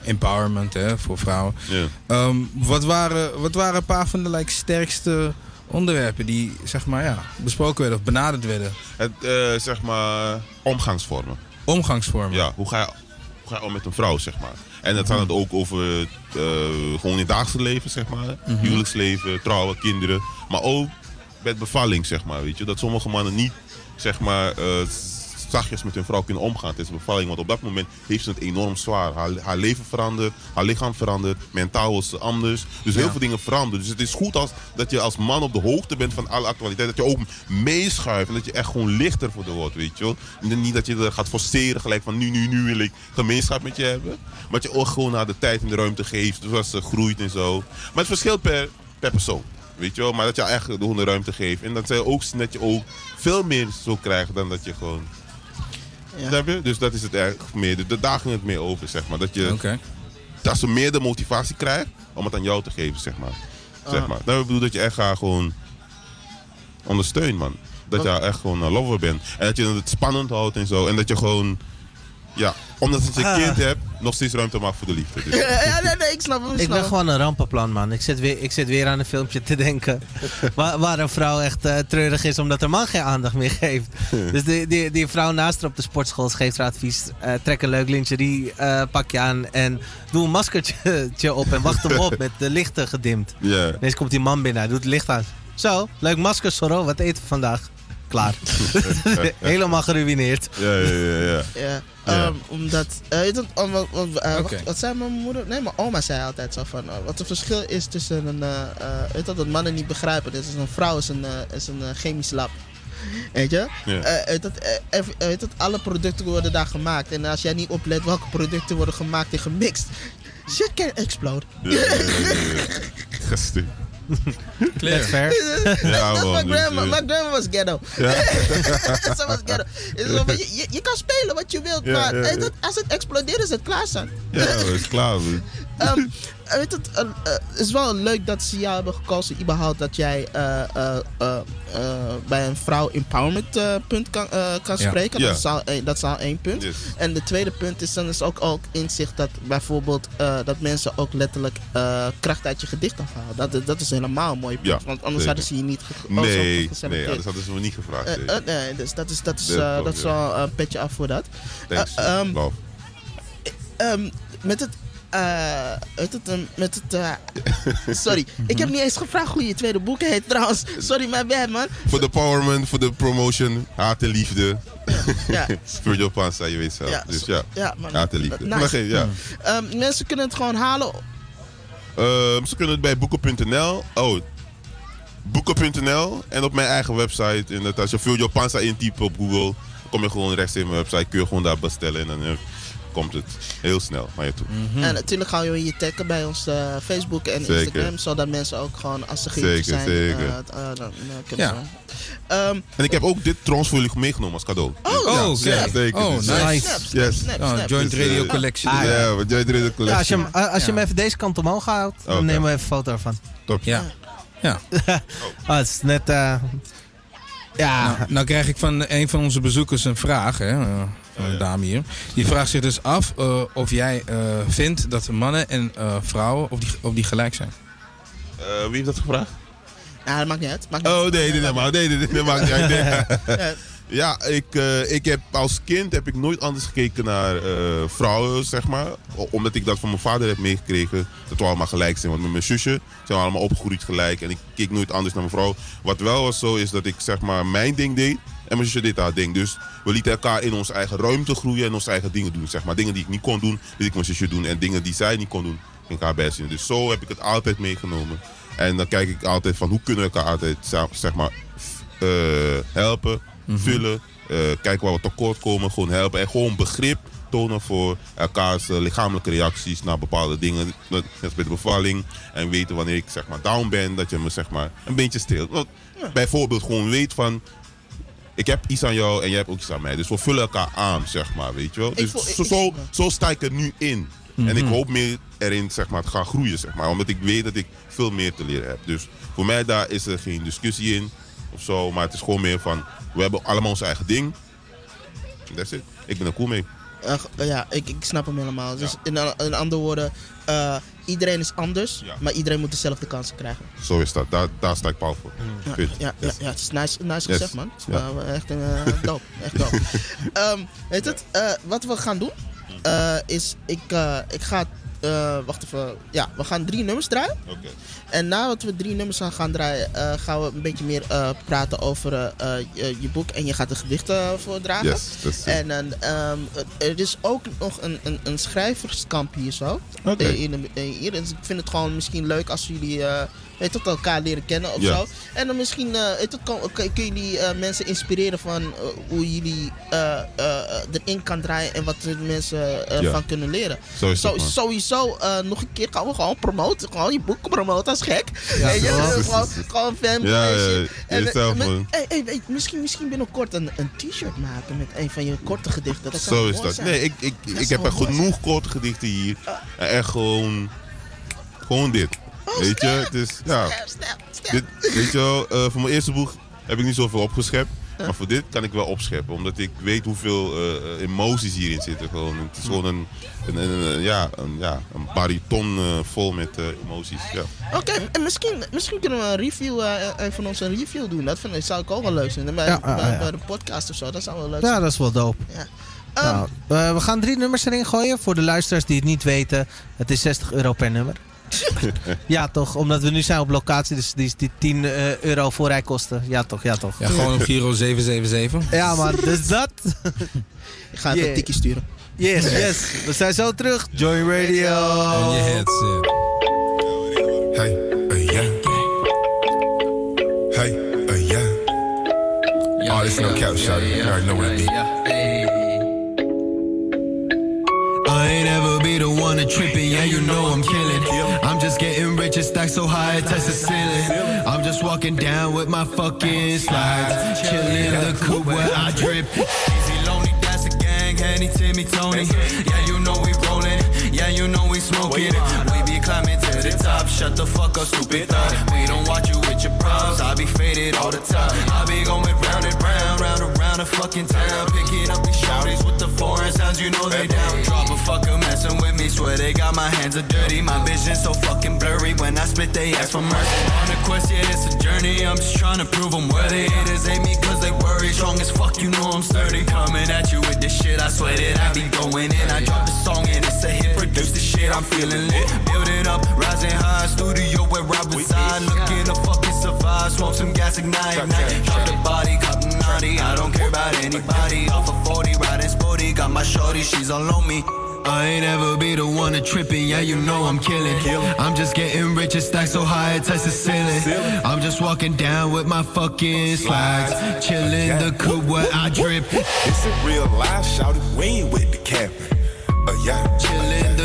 empowerment hè, voor vrouwen. Ja. Ehm, wat, waren, wat waren een paar van de like, sterkste onderwerpen die zeg maar, ja, besproken werden of benaderd werden? Het, eh, zeg maar, omgangsvormen. Omgangsvormen. Ja, hoe ga je, hoe ga je om met een vrouw, zeg maar. En dat gaat het ook over eh, gewoon in het dagelijkse leven, zeg maar. Mhm. Huwelijksleven, trouwen, kinderen. Maar ook met bevalling, zeg maar, weet je. Dat sommige mannen niet, zeg maar, eh, zachtjes met hun vrouw kunnen omgaan tijdens de bevalling. Want op dat moment heeft ze het enorm zwaar. Haar, haar leven verandert, haar lichaam verandert, mentaal is ze anders. Dus heel veel dingen veranderen. Dus het is goed als, dat je als man op de hoogte bent van alle actualiteit. Dat je ook meeschuift en dat je echt gewoon lichter voor de wordt, weet je wel. Niet dat je er gaat forceren gelijk van nu, nu, nu wil ik gemeenschap met je hebben. Maar dat je ook gewoon naar de tijd en de ruimte geeft, zoals ze groeit en zo. Maar het verschilt per, per persoon. Weet je wel, maar dat je echt de ruimte geeft. En dat zij ook dat je ook veel meer zo krijgt dan dat je gewoon. Snap je? Dus dat is het eigenlijk meer. De, daar ging het meer over, zeg maar. Dat, je, dat ze meer de motivatie krijgt om het aan jou te geven, zeg maar. Zeg Ah. maar. Nou, ik bedoel dat je echt haar gewoon ondersteunt, man. Dat je echt gewoon een lover bent. En dat je het spannend houdt en zo. En dat je gewoon, ja, omdat je een kind hebt, nog steeds ruimte maakt voor de liefde. Dus, [LAUGHS] Ja, nee, nee, ik snap hem. Ik Ik ben gewoon een rampenplan, man. Ik zit weer, ik zit weer aan een filmpje te denken. [LAUGHS] waar, waar een vrouw echt eh, treurig is omdat haar man geen aandacht meer geeft. [LAUGHS] dus die, die, die vrouw naast haar op de sportschool geeft haar advies. eh, trek een leuk lingerie eh, pakje aan en doe een maskertje op en wacht hem op met de lichten gedimd. Ja. Ineens komt die man binnen, hij doet het licht aan. Zo, leuk masker, Soro. Wat eten we vandaag? Klaar. [LAUGHS] Helemaal geruineerd. Ja, ja, ja. ja. Ja, Ja. ehm, omdat, eh, weet je wat, eh, wat, wat zei mijn moeder? Nee, mijn oma zei altijd zo van, eh, wat het verschil is tussen een, eh, eh, weet je wat, dat mannen niet begrijpen. Dus een vrouw is een, is een chemisch lab. Weet je? Ja. Eh, weet dat, weet dat, alle producten worden daar gemaakt. En als jij niet oplet welke producten worden gemaakt en gemixt, shit can explode. Ja, ja, Clear. Fair. [LAUGHS] Ja, mijn dus, grandma, was ghetto. Ja. [LAUGHS] Ze was ghetto. Het je, je, je kan spelen wat je wilt, maar als het explodeert is het klaar zijn. Ja, dat is klaar, [LAUGHS] Ehm, weet het, eh, is wel leuk dat ze jou hebben gekozen, überhaupt dat jij eh, eh, bij een vrouw empowerment punt kan, kan Ja. spreken. Ja. Dat, is al, één- dat is al één punt. Yes. En de tweede punt is dan is ook, ook inzicht dat bijvoorbeeld dat mensen ook letterlijk kracht uit je gedicht afhalen. Dat, dat is helemaal een mooi punt, Ja, want anders hadden ze je niet ge oh, Nee, nee, anders hadden ze me niet gevraagd. Nee. dus dat is, dat is, Dat is wel een petje af voor dat. Thanks. Love. Ehm, met het eh, heet het, met het, eh, [LAUGHS] sorry, ik heb niet eens gevraagd hoe je tweede boek heet trouwens. Sorry, my bad man. Voor de powerman, voor de promotion, haat en liefde. Ja. [LAUGHS] Virgil Panza, je weet zelf. Ja, dus ja, ja, man. haat en liefde. Nice. Ja. Ehm, mensen kunnen het gewoon halen. Ehm, ze kunnen het bij boeken.nl. Oh, boeken.nl en op mijn eigen website. En dat als je Virgil Panza intypt op Google, kom je gewoon rechts in mijn website. Kun je gewoon daar bestellen en dan eh, komt het heel snel naar je toe. En natuurlijk gaan we je taggen bij ons eh, Facebook en Zeker. Instagram. Zodat mensen ook gewoon, als ze geïnteresseerd zijn, zeker. het, dan kunnen Ja. ze- Ehm, En ik heb ook dit trouwens voor jullie meegenomen als cadeau. Oh, ja, oh, ja, zeker. Oh, nice. Snap, snap, yes. snap, Oh. Joint Dus, Radio Collection. Ah, Ja, Joint Radio Collection. Ja, als je, hem, als je hem even deze kant omhoog houdt, dan nemen we even een foto ervan. Top. Ja. Ja. [LAUGHS] oh, het is net... eh, ja, Nou, nou krijg ik van een van onze bezoekers een vraag, hè, dame hier. Die vraagt zich dus af eh, of jij eh, vindt dat mannen en eh, vrouwen of die, of die gelijk zijn. Eh, wie heeft dat gevraagd? Ja, dat maakt niet uit. Maakt niet Oh uit. nee, nee, nee, maar, nee, nee, nee, dat maakt niet uit. Nee. [LAUGHS] Ja. Ja, ik, eh, ik heb als kind heb ik nooit anders gekeken naar eh, vrouwen, zeg maar. Omdat ik dat van mijn vader heb meegekregen. Dat we allemaal gelijk zijn. Want met mijn zusje zijn we allemaal opgegroeid gelijk. En ik keek nooit anders naar mijn vrouw. Wat wel was zo, is dat ik zeg maar mijn ding deed. En mijn zusje deed haar ding. Dus we lieten elkaar in onze eigen ruimte groeien en onze eigen dingen doen. Zeg maar. Dingen die ik niet kon doen, liet ik mijn zusje doen. En dingen die zij niet kon doen, ging ik haar best doen. Dus zo heb ik het altijd meegenomen. En dan kijk ik altijd van hoe kunnen we elkaar altijd zeg maar, f- helpen, vullen. eh, kijken waar we tekort komen, gewoon helpen. En gewoon begrip tonen voor elkaars eh, lichamelijke reacties naar bepaalde dingen. Net als bij de bevalling. En weten wanneer ik zeg maar down ben, dat je me zeg maar een beetje streelt. Want Bijvoorbeeld gewoon weet van ik heb iets aan jou en jij hebt ook iets aan mij. Dus we vullen elkaar aan, zeg maar, weet je wel. Dus voel- ik- zo, zo, zo sta ik er nu in. En ik Mhm. hoop meer erin, zeg maar, te gaan groeien, zeg maar. Omdat ik weet dat ik veel meer te leren heb. Dus voor mij daar is er geen discussie in of zo. Maar het is gewoon meer van, we hebben allemaal ons eigen ding. That's it. Ik ben er cool mee. Ja, ik, ik snap hem helemaal. Dus in, andere woorden, eh, iedereen is anders, maar iedereen moet dezelfde kansen krijgen. Zo is dat. Daar, daar sta ik paal voor. Ja, ja, ja, Yes. ja, het is nice, nice Yes. gezegd, man. Ja. echt een eh, dope. Echt dope. [LAUGHS] Ehm, weet het, eh, wat we gaan doen, is ik, ik ga, wacht even, ja, we gaan drie nummers draaien. Oké. En nadat we drie nummers gaan, gaan draaien, eh, gaan we een beetje meer eh, praten over eh, je, je boek. En je gaat de gedichten voordragen. Yes, dat is en dan, ehm, er is ook nog een, een, een schrijverskamp hier zo. Oké. Eh, in hier. Dus ik vind het gewoon misschien leuk als jullie weet het, elkaar leren kennen of Ja. zo. En dan misschien eh, weet kun, kun jullie eh, mensen inspireren van eh, hoe jullie erin kan draaien en wat mensen Ja. van kunnen leren. Zo is het, Zo- sowieso nog een keer gaan we gewoon promoten. Gewoon je boek promoten als gek. Ja, je? gewoon, gewoon fan. Ja. En, jezelf, hey, hey, misschien, misschien binnenkort een, een t-shirt maken met een van je korte gedichten. Dat Zo is dat. zijn. Nee, ik, ik, Dat ik heb er genoeg korte gedichten hier. En echt gewoon. Gewoon dit. Weet je, het is. Ja. Dit, weet je wel, eh, voor mijn eerste boek heb ik niet zoveel opgeschept. Maar voor dit kan ik wel opscheppen. Omdat ik weet hoeveel eh, emoties hierin zitten. Gewoon. Het is gewoon een, een, een, een- ja, een, ja, een bariton eh, vol met eh, emoties. Ja. Oké, en misschien, misschien kunnen we een review, eh, een van ons een review doen. Dat vind ik, zou ik ook wel leuk vinden. Bij, Ja, ja, bij, ja. bij de podcast of zo, dat zou wel leuk ja, zijn. dat is wel dope. Ja. Nou, eh, we gaan drie nummers erin gooien. Voor de luisteraars die het niet weten. Het is 60 euro per nummer. [LAUGHS] ja, toch? Omdat we nu zijn op locatie, dus die, die 10 eh, euro voorrijkosten. Ja, toch? Ja, toch? Ja, gewoon op Giro 777. Ja, man. Dus dat. [LAUGHS] Ik ga even Yeah. een tikkie sturen. Yes, yes. We zijn zo terug. Joy Radio. En je headset. Hey, uh, yeah. Hey, uh, yeah. Oh, this no cap shot. You already know what it be. The one to trip it, yeah, you know I'm killing. I'm just getting rich and stack so high it touch the ceiling. I'm just walking down with my fucking slides, chilling the coupe where I drip. Easy lonely, that's a gang, Henny, Timmy, Tony. Yeah, you know we rolling, yeah, you know we smoking. We be climbing to the top, shut the fuck up, stupid thought. We don't watch you with your problems, I be faded all the time. I be going round and round, round and round the fucking town, picking up these shouties with the foreign sounds. you know they down. Drop a fucker messing with me, swear they got my hands are dirty. My vision so fucking blurry when I spit they ask for mercy. On a quest, yeah, it's a journey. I'm just trying to prove I'm worthy. Haters hate me cause they worry. Strong as fuck, you know I'm sturdy. Coming at you with this shit, I swear that I be going in. I drop the song and it's a hit. Produce the shit, I'm feeling lit. Building up, rising high. Studio where I reside. Looking to fucking survive. Smoke some gas, ignite, ignite. Drop the body, cop naughty. I don't care about anybody. Off of 40, riding sporty. Got my shorty, she's all on me. I ain't ever be the one to trippin', yeah, you know I'm killing. I'm just getting rich and stack so high it touch the ceiling. I'm just walking down with my fucking slides, chillin' the coupe where I drip. It's a real life, shout it, we ain't with the cap. Uh, yeah.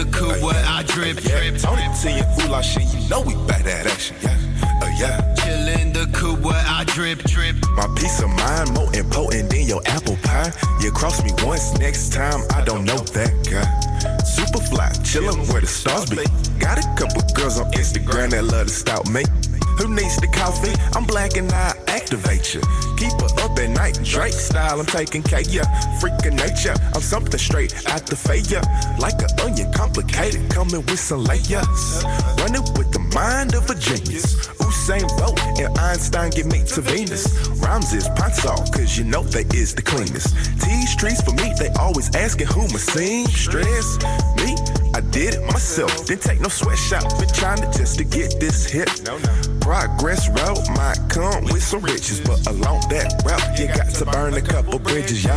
The coupe where I drip, drip, Tony to your hula shit, you know we back that action, yeah. Uh, yeah. Chillin' the coupe where I drip, drip. My peace of mind more important than your apple pie. You cross me once, next time I don't know that guy. Super fly, chillin' where the stars be. Got a couple girls on Instagram that love to stalk me. Who needs the coffee? I'm black and I activate you. Keep her up at night, Drake style. I'm taking care ya. Freaking nature, I'm something straight out the faya. Like an onion, complicated, coming with some layers. Running with the mind of a genius. Usain Bolt and Einstein get me to Venus. Rhymes is Ponsol, cause you know they is the cleanest. T streets for me, they always asking who my seamstress. Me, I did it myself. Didn't take no sweatshop. Been trying to just to get this hit. Progress route might come with some riches, but along that route, you got to burn a couple bridges, yeah.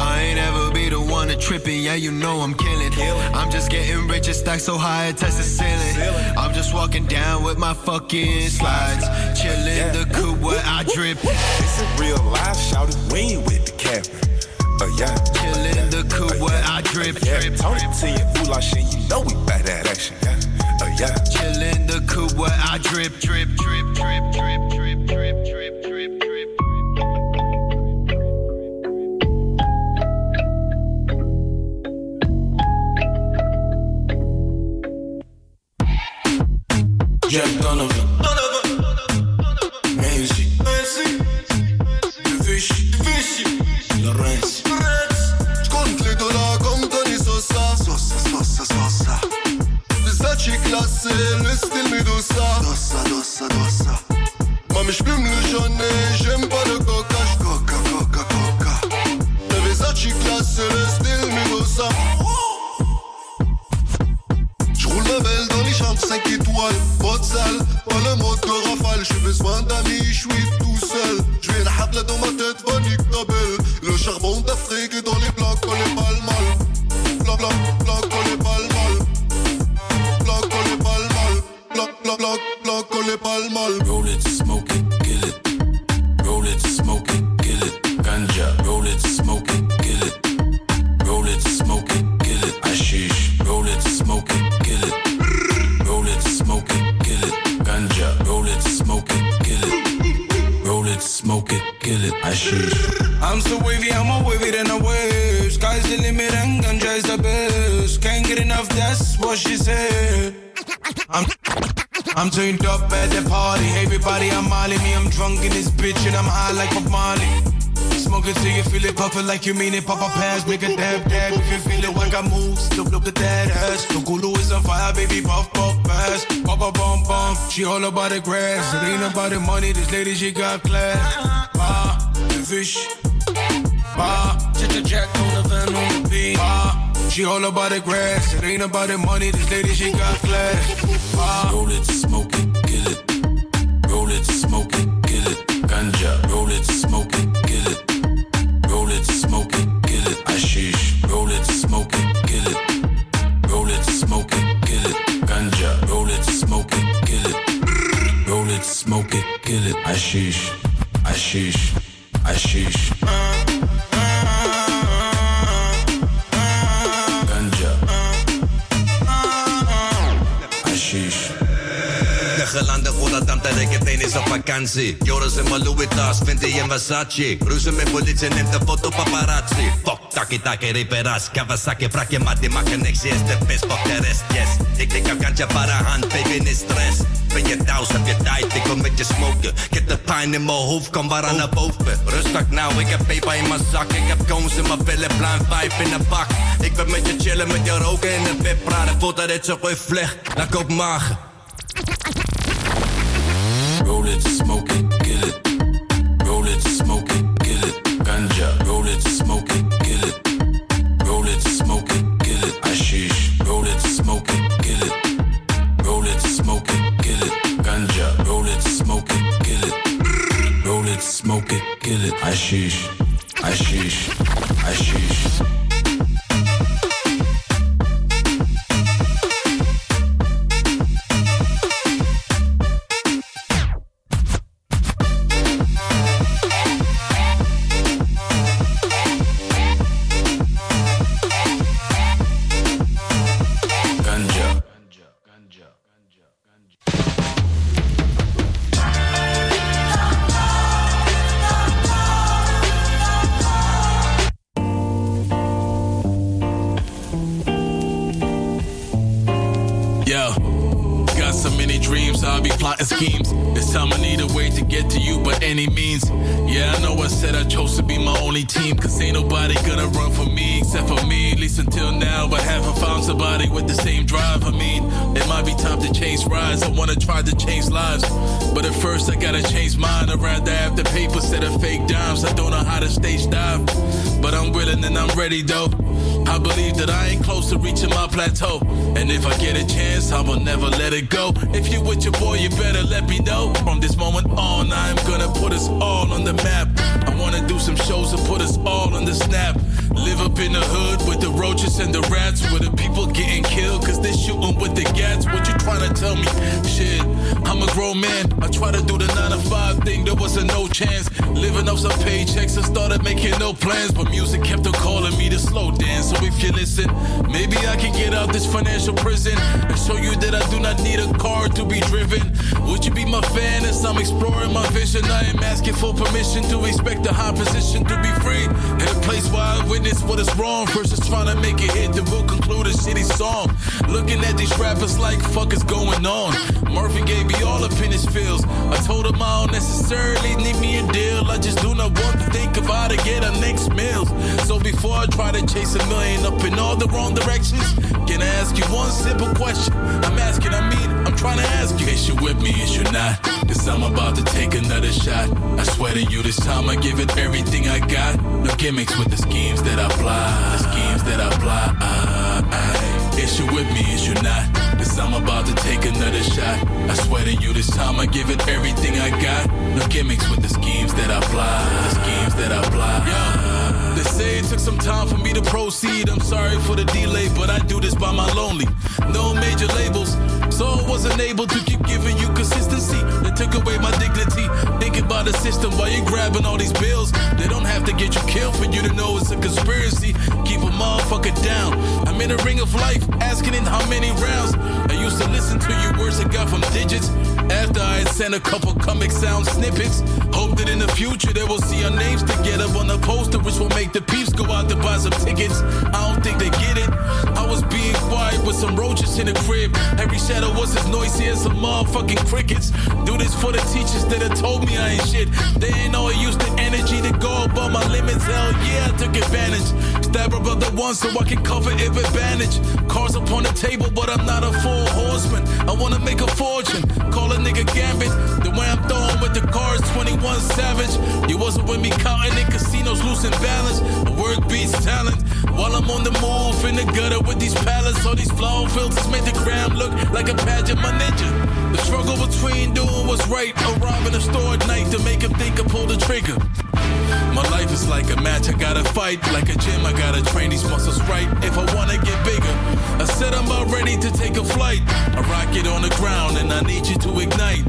I ain't ever be the one to trippin', yeah, you know I'm killing. I'm just getting rich and stack so high it touch the ceiling. I'm just walking down with my fucking slides, chillin' the coupe where I drip. It's a real life, shout it, we ain't with the cap. Uh, yeah. Chillin' the coupe where I drip, drip. Tony to your hula shit, you know we back that action, yeah. Uh, yeah. Chillin' the coupe where I drip, drip, drip, drip, drip, drip, drip, drip, drip, drip. Jack Donovan. Messi. De Fish. Lorenz. klasse lässt il mir du sa Dossa, dossa, dossa Mach mich bimmlisch an, ich im Balkon like you mean it. Pop a pass, make a dab dab. If you feel it, work I moves. Look, look at that ass. The Kulu is on fire, baby. Puff, puff, pass. Pop a bum bum. She all about the grass. It ain't about the money. This lady, she got class. Ah, the fish. Ah, check the jack on the van on the beat. Ah, she all about the grass. It ain't about the money. This lady, she got class. Ah, Roll it, smoke it. Joris in mijn Louis vind je in Versace. Ruzie met politie, neemt de foto paparazzi. Fuck, taki taki, reperas, Kawasaki, frakje, maar die maken niks, yes, de best, fuck de rest, yes. Ik denk aan kantje para hand, baby, niet stress. Ben je thuis, heb je tijd, ik wil met je smoken. Ik heb de pijn in mijn hoofd, kan waar aan naar boven. Rustig nou, ik heb peper in mijn zak. Ik heb cones in mijn billen, blind vijf in de bak. Ik ben met je chillen, met je roken in de bed praten. Voordat dit zo goed vlecht, naar Kopenhagen. Roll except for me. At least until now, I haven't found somebody with the same drive. I mean, it might be time to change rides. I wanna try to change lives. But at first, I gotta change mine. I'd rather have the paper instead of fake dimes. I don't know how to stage dive, but I'm willing and I'm ready though. I believe that I ain't close to reaching my plateau. And if I get a chance, I will never let it go. If you with your boy, you better let me know. From this moment on, I'm gonna put us all on the map. I wanna do some shows and put us all on the snap. Live up in the hood with the roaches and the rats, where the people getting killed cause they shooting with the gats. What you trying to tell me? Shit, I'm a grown man. I try to do the 9 to 5 thing, there was a no chance. Living off some paychecks, I started making no plans, but music kept on calling me to slow dance. So if you listen, maybe I can get out this financial prison and show you that I do not need a car to be driven. Would you be my fan as I'm exploring my vision? I am asking for permission to expect a high position to be free in a place where I witness what is wrong versus trying to make it hit that will conclude a shitty song. Looking at these rappers like fuck is going on. Murphy gave me all up in his feels. I told him I don't necessarily need me a deal. I just do not want to think of how to get our next meals. So before I try to chase a million up in all the wrong directions, can I ask you one simple question? I'm asking, I mean, trying to ask you. Is you with me? Is you not? Cause I'm about to take another shot. I swear to you, this time I give it everything I got. No gimmicks with the schemes that I fly. The schemes that I apply. Is you with me? Is you not? Cause I'm about to take another shot. I swear to you, this time I give it everything I got. No gimmicks with the schemes that I fly. The schemes that I apply. Yeah. They say it took some time for me to proceed. I'm sorry for the delay, but I do this by my lonely. No major labels, so I wasn't able to keep giving you consistency. They took away my dignity. Thinking about the system while you're grabbing all these bills. They don't have to get you killed for you to know it's a conspiracy. Keep a motherfucker down. I'm in a ring of life, asking in how many rounds. I used to listen to you words I got from digits. After I had sent a couple comic sound snippets. Hope that in the future they will see our names together on the poster, which will make the peeps go out to buy some tickets. I don't think they get it. I was being quiet with some roaches in the crib. Every shadow was as noisy as some motherfucking crickets. Do this for the teachers that have told me I ain't shit. They ain't know I used the energy to go above my limits. Hell yeah, I took advantage. Stab a brother once so I can cover with bandage. Cars upon the table, but I'm not a full horseman. I wanna make a fortune. Call a nigga gambit. The way I'm throwing with the cars, 21 savage. You wasn't with me counting in casinos, losing balance. Work beats talent. While I'm on the move in the gutter with these pallets, all these flow filters make the gram look like a pageant, my ninja. The struggle between doing what's right, arriving the store at night to make him think I pull the trigger. My life is like a match, I gotta fight. Like a gym, I gotta train these muscles right. If I wanna get bigger, I said I'm about ready to take a flight. I rock it on the ground and I need you to ignite.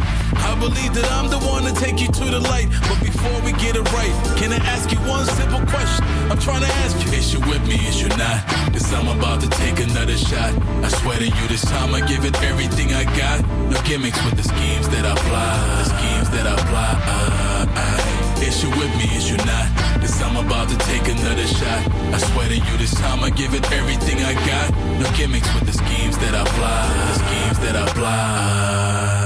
I believe that I'm the one to take you to the light. But before we get it right, can I ask you one simple question? I'm trying to ask you, is you with me, is you not? Cause I'm about to take another shot. I swear to you, this time I give it everything I got. No gimmicks with the schemes that I apply. The schemes that I apply. Is you with me, is you not? Cause I'm about to take another shot. I swear to you, this time I give it everything I got. No gimmicks with the schemes that I apply. The schemes that I apply.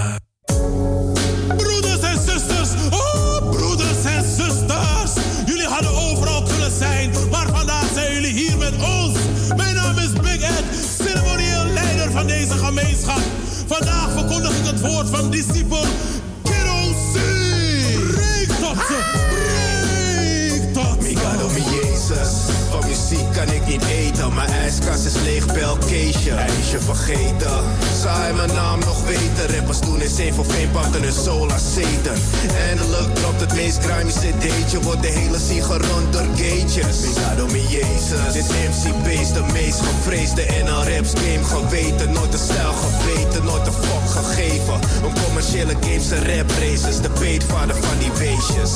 Het woord van discipel. Kerosene. Breek tot ze. Breek tot ze. Mi Jezus. Van muziek kan ik niet eten. Mijn ijskast is leeg, bel Keesje. Hij is je vergeten. Zou hij mijn naam nog weten? Rappers doen is één voor pakken hun soul als Satan. Eindelijk dropt het meest grimy cd'tje. Wordt de hele gerond door gages. Migado mi Jezus. Dit MCB is de meest gevreesde in een raps game geweten. Nooit de stijl gebeten, nooit de fuck gegeven. Een commerciële games en rap races. De peetvader van die weesjes.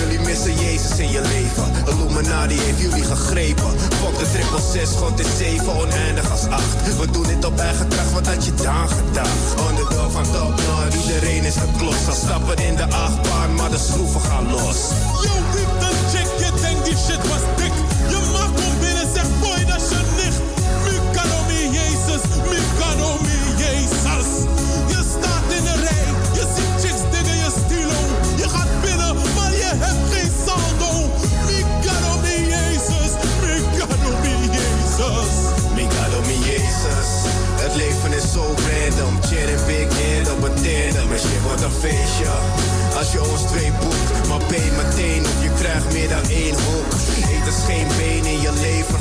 Jullie missen Jezus in je leven. Illuminati heeft jullie gegrepen. Fuck de triple zes, God is zeven, oneindig als acht. We doen dit op eigen kracht, wat had je dan gedacht? Underdog van top naar iedereen is geklost. Al stappen in de achtbaan, maar de schroeven gaan los. Yo, wiep dan check, je denkt die shit was zo random. En big een tandem. En shit wordt een feestje. Als je ons twee boekt, maar pay meteen of je krijgt meer dan één hoek. Eet is geen been in je lever,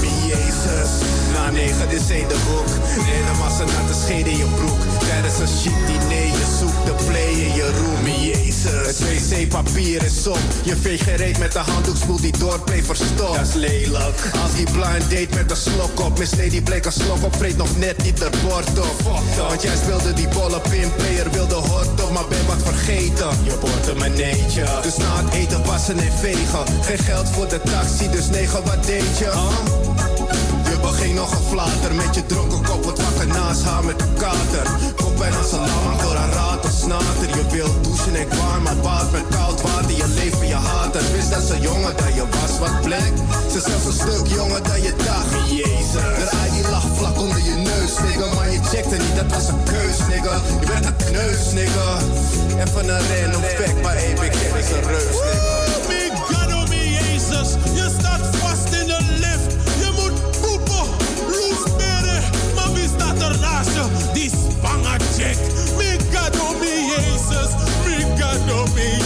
mi Jezus. Na negen is één de hoek. En een massa natte scheet in je broek. Tijdens een chic diner, je zoekt de play in je room, Jezus. Het wc-papier is op. Je veegt geen reet met de handdoek, spoelt die doorplay verstopt. Dat is lelijk. Als die blind date met een slok op. Miss Lady bleek een slok op, vreet nog net niet de bord op. Want jij speelde die bolle pinplayer, wilde hot op, maar ben wat vergeten. Je portemonneetje. Dus na het eten wassen en vegen. Geen geld voor de taxi, dus negen, wat deed je? Je beging nog een flater met je dronken kop, wat wakker naast haar met de kater. Kop bijna salam door haar raad of snater. Je wilt douchen en warm, maar baat met koud water. Je leven, je haat het. Wist dat ze jonger dan je was, wat plek. Ze is zelfs een stuk jonger dan je dacht. Jezus. De eye die lag vlak onder je neus, nigga. Maar je checkte niet, dat was een keus, nigga. Je bent een kneus, nigga. Even een random fact, maar Big Ken is een reus, nigga. Mikado mi Jezus, je staat vast staat er naast je? Die spangen check. Mikado mi Jezus, Mikado mi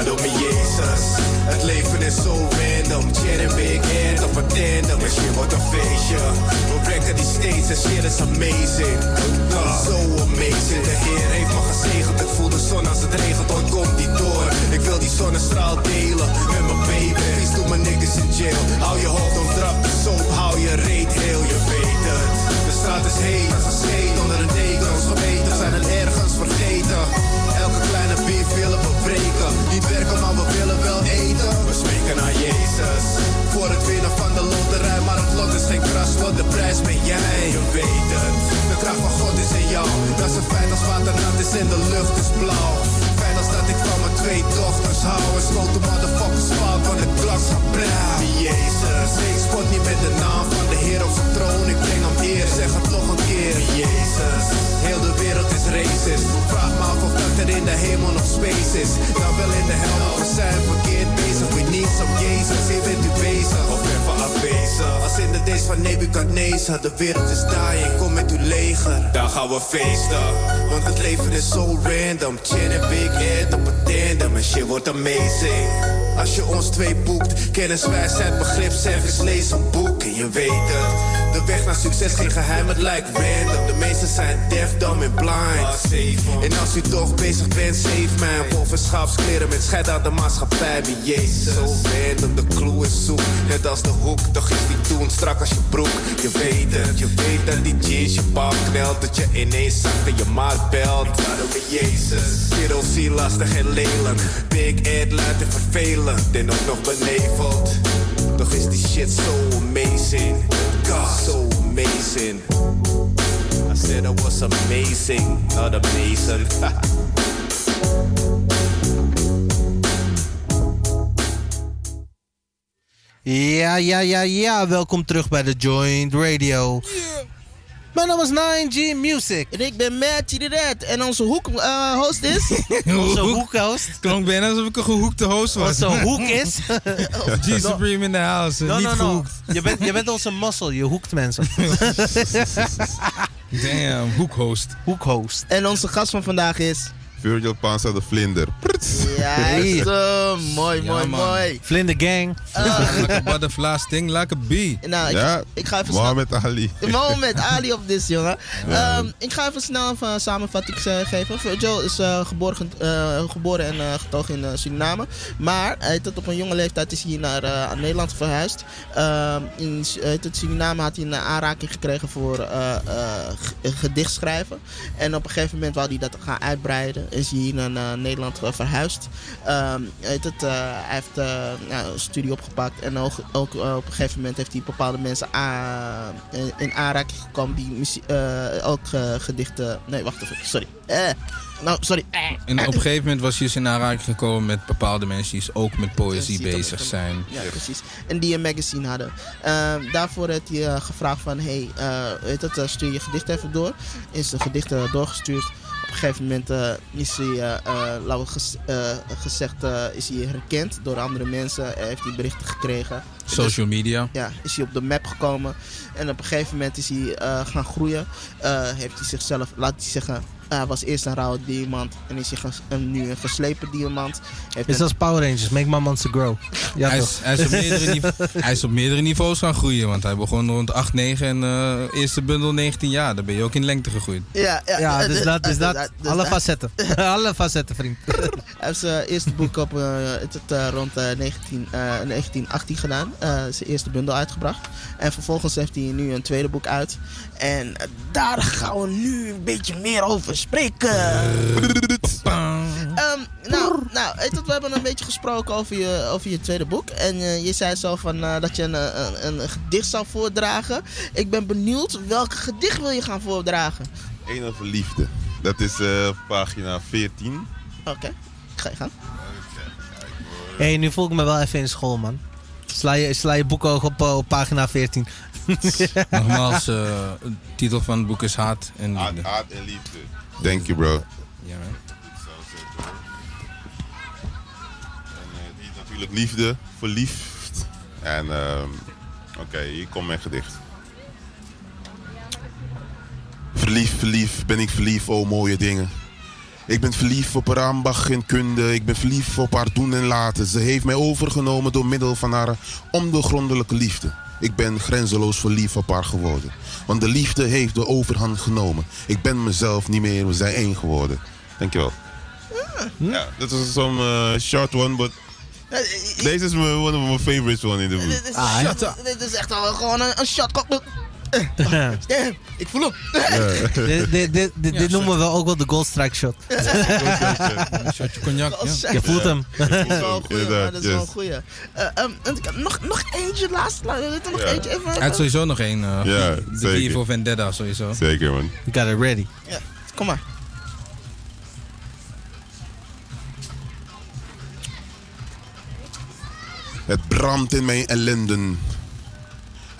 Migado mi Jezus. Het leven is zo random. En big head op een tandem. En shit wordt een feestje. We breken die steeds en shit is amazing. Zo amazing. De Heer heeft me gezegend. Ik voel de zon als het regent. Ooit komt die door. Ik wil die zonnestraal delen met mijn baby. Please doe mijn niggas in jail. Hou je hoofd op trap de soap. Hou je reet heel, je weet het. De straat is heet als een onder een deken. Ons geweten zijn het ergens vergeten. Willen we breken. Niet werken, maar we willen wel eten. We spreken naar Jezus. Voor het winnen van de loterij. Maar het lot is geen kras, want de prijs ben jij. Je weet het. De kracht van God is in jou. Dat is een feit als nat is en de lucht is blauw. Fijn als dat ik van mijn twee dochters hou. En schoot de motherfuckers fout, want het glas blauw. Jezus. Ik spot niet met de naam van de Heer op zijn troon. Ik breng hem eer, Nebuchadnezzar. De wereld is dying, kom met uw leger. Dan gaan we feesten. Want het leven is zo random. Chin en big head op een tandem. En shit wordt amazing. Als je ons twee boekt, kennis, wijsheid, begrip, service, lees een boek en je weet het. De weg naar succes, geen geheim, het lijkt random. De meesten zijn deaf, dumb en blind. En als u toch bezig bent, save mij. Schaapskleren met scheid uit de maatschappij. Wie Jezus, zo random, de clue is zoek. Net als de hoek, toch is die toen strak als je broek. Je weet het, je weet dat die jeans je bal knelt. Dat je ineens zakt en je maat belt. Daarom ben Jezus. Kerel, zie lastig en lelijk. Big Ed laat je vervelend en ook nog beneveld. Toch is die shit so amazing. God, so amazing. I said it was amazing, not amazing. [LAUGHS] Ja, ja, ja, ja. Welkom terug bij de Joint Radio. Mijn naam is 9G Music. En ik ben Matt Red. En onze hoek eh, host is... [LAUGHS] Onze hoekhost. Klonk bijna alsof ik een gehoekte host was. Onze hoek is... [LAUGHS] G Supreme in the house. No, niet no. Je bent, je bent onze muscle, je hoekt mensen. [LAUGHS] Damn, hoekhost. Hoekhost. En onze gast van vandaag is... Virgil Panza de Vlinder. Juist, [LAUGHS] eh, mooi, Ja, mooi, man. mooi. Vlinder gang. like a butterfly, sting like a bee. Nou, ik, Ja, ik ga even snel... Mohammed Ali. Mohammed Ali op dit, jongen. Ja. Ehm, ik ga even snel een samenvatting eh, geven. Virgil is eh, geboren, ge- eh, geboren en eh, getogen in Suriname. Maar hij het op een jonge leeftijd is hij naar eh, Nederland verhuisd. Ehm, in het, Suriname had hij een aanraking gekregen voor eh, eh, g- gedicht schrijven. En op een gegeven moment wou hij dat gaan uitbreiden. Is hij hier naar Nederland eh, verhuisd. Ehm, heet het, eh, hij heeft nou, een studie opgepakt. En ook, ook op een gegeven moment heeft hij bepaalde mensen in- in aanraking gekomen die ook gedichten. Nee, wacht even. Sorry. Nou, sorry. En op een gegeven moment was je dus in aanraking gekomen met bepaalde mensen die dus ook met poëzie bezig zijn. Ja, precies. En die een magazine hadden. Ehm, daarvoor heeft hij gevraagd van... Hey, weet het, stuur je gedicht even door. Is de gedichten doorgestuurd. Op een gegeven moment eh, is hij, laten we ges- eh, gezegd, is hij herkend door andere mensen. Heeft hij berichten gekregen. Social media. Ja, is hij op de map gekomen. En op een gegeven moment is hij gaan groeien. Heeft hij zichzelf, laat hij zeggen, hij was eerst een rauwe diamant. En is hij nu een geslepen diamant. Heeft Is als Power Rangers, make my monster grow. Ja, hij, toch? is, hij, is op meerdere [LAUGHS] hij is op meerdere niveaus gaan groeien. Want hij begon rond 8, 9 en eh, eerste bundel 19 jaar. Dan ben je ook in lengte gegroeid. Ja, ja, Ja, eh, dus eh, dat, dus eh, dat. eh, dus Alle dat- facetten. [LAUGHS] [LAUGHS] Alle facetten, vriend. Hij heeft zijn eerste boek op eh, het, eh, rond eh, 19, eh, 1918 gedaan. Eh, zijn eerste bundel uitgebracht. En vervolgens heeft hij nu een tweede boek uit. En eh, daar gaan we nu een beetje meer over spreken. Ehm, nou, nou we hebben een beetje gesproken over je, over je tweede boek. En eh, je zei zo van, eh, dat je een, een, een, een gedicht zou voordragen. Ik ben benieuwd, welk gedicht wil je gaan voordragen? Eén over liefde. Dat is eh, pagina 14. Oké, ga je gaan. Hé, hey, nu voel ik me wel even in school, man. Sla je, sla je boek ook op, eh, op pagina 14. [LAUGHS] Nogmaals, eh, de titel van het boek is Haat en Haat, Liefde. haat en liefde. Thank you, bro. Ja, man. En eh, die is natuurlijk liefde, verliefd. En ehm, oké, hier komt mijn gedicht. Verliefd, verliefd, ben ik verliefd, oh mooie dingen. Ik ben verliefd op haar ambacht en kunde. Ik ben verliefd op haar doen en laten. Ze heeft mij overgenomen door middel van haar ondoorgrondelijke liefde. Ik ben grenzeloos verliefd op haar geworden. Want de liefde heeft de overhand genomen. Ik ben mezelf niet meer, we zijn één geworden. Dankjewel. Ja, dat is zo'n eh, short one, but deze is one of my favorites one in the Dit book. is, Ah, shot, dit is echt wel gewoon een, een shot. [LAUGHS] Eh, Damn, ik voel hem. dit, dit, dit, dit, dit noemen we ook wel de Gold Strike Shot. Een shotje cognac, ja. Je voelt hem. Dat is wel een goeie, Inderdaad, man, dat is wel een yes. goeie. Eh, ehm, en ik heb nog, nog eentje, laatst. laat- er nog eentje. Even, Hij had sowieso nog één. eh, Ja, de. V voor Vendetta sowieso. Zeker, man. You got it ready. Ja, kom maar. Het brandt in mijn ellenden.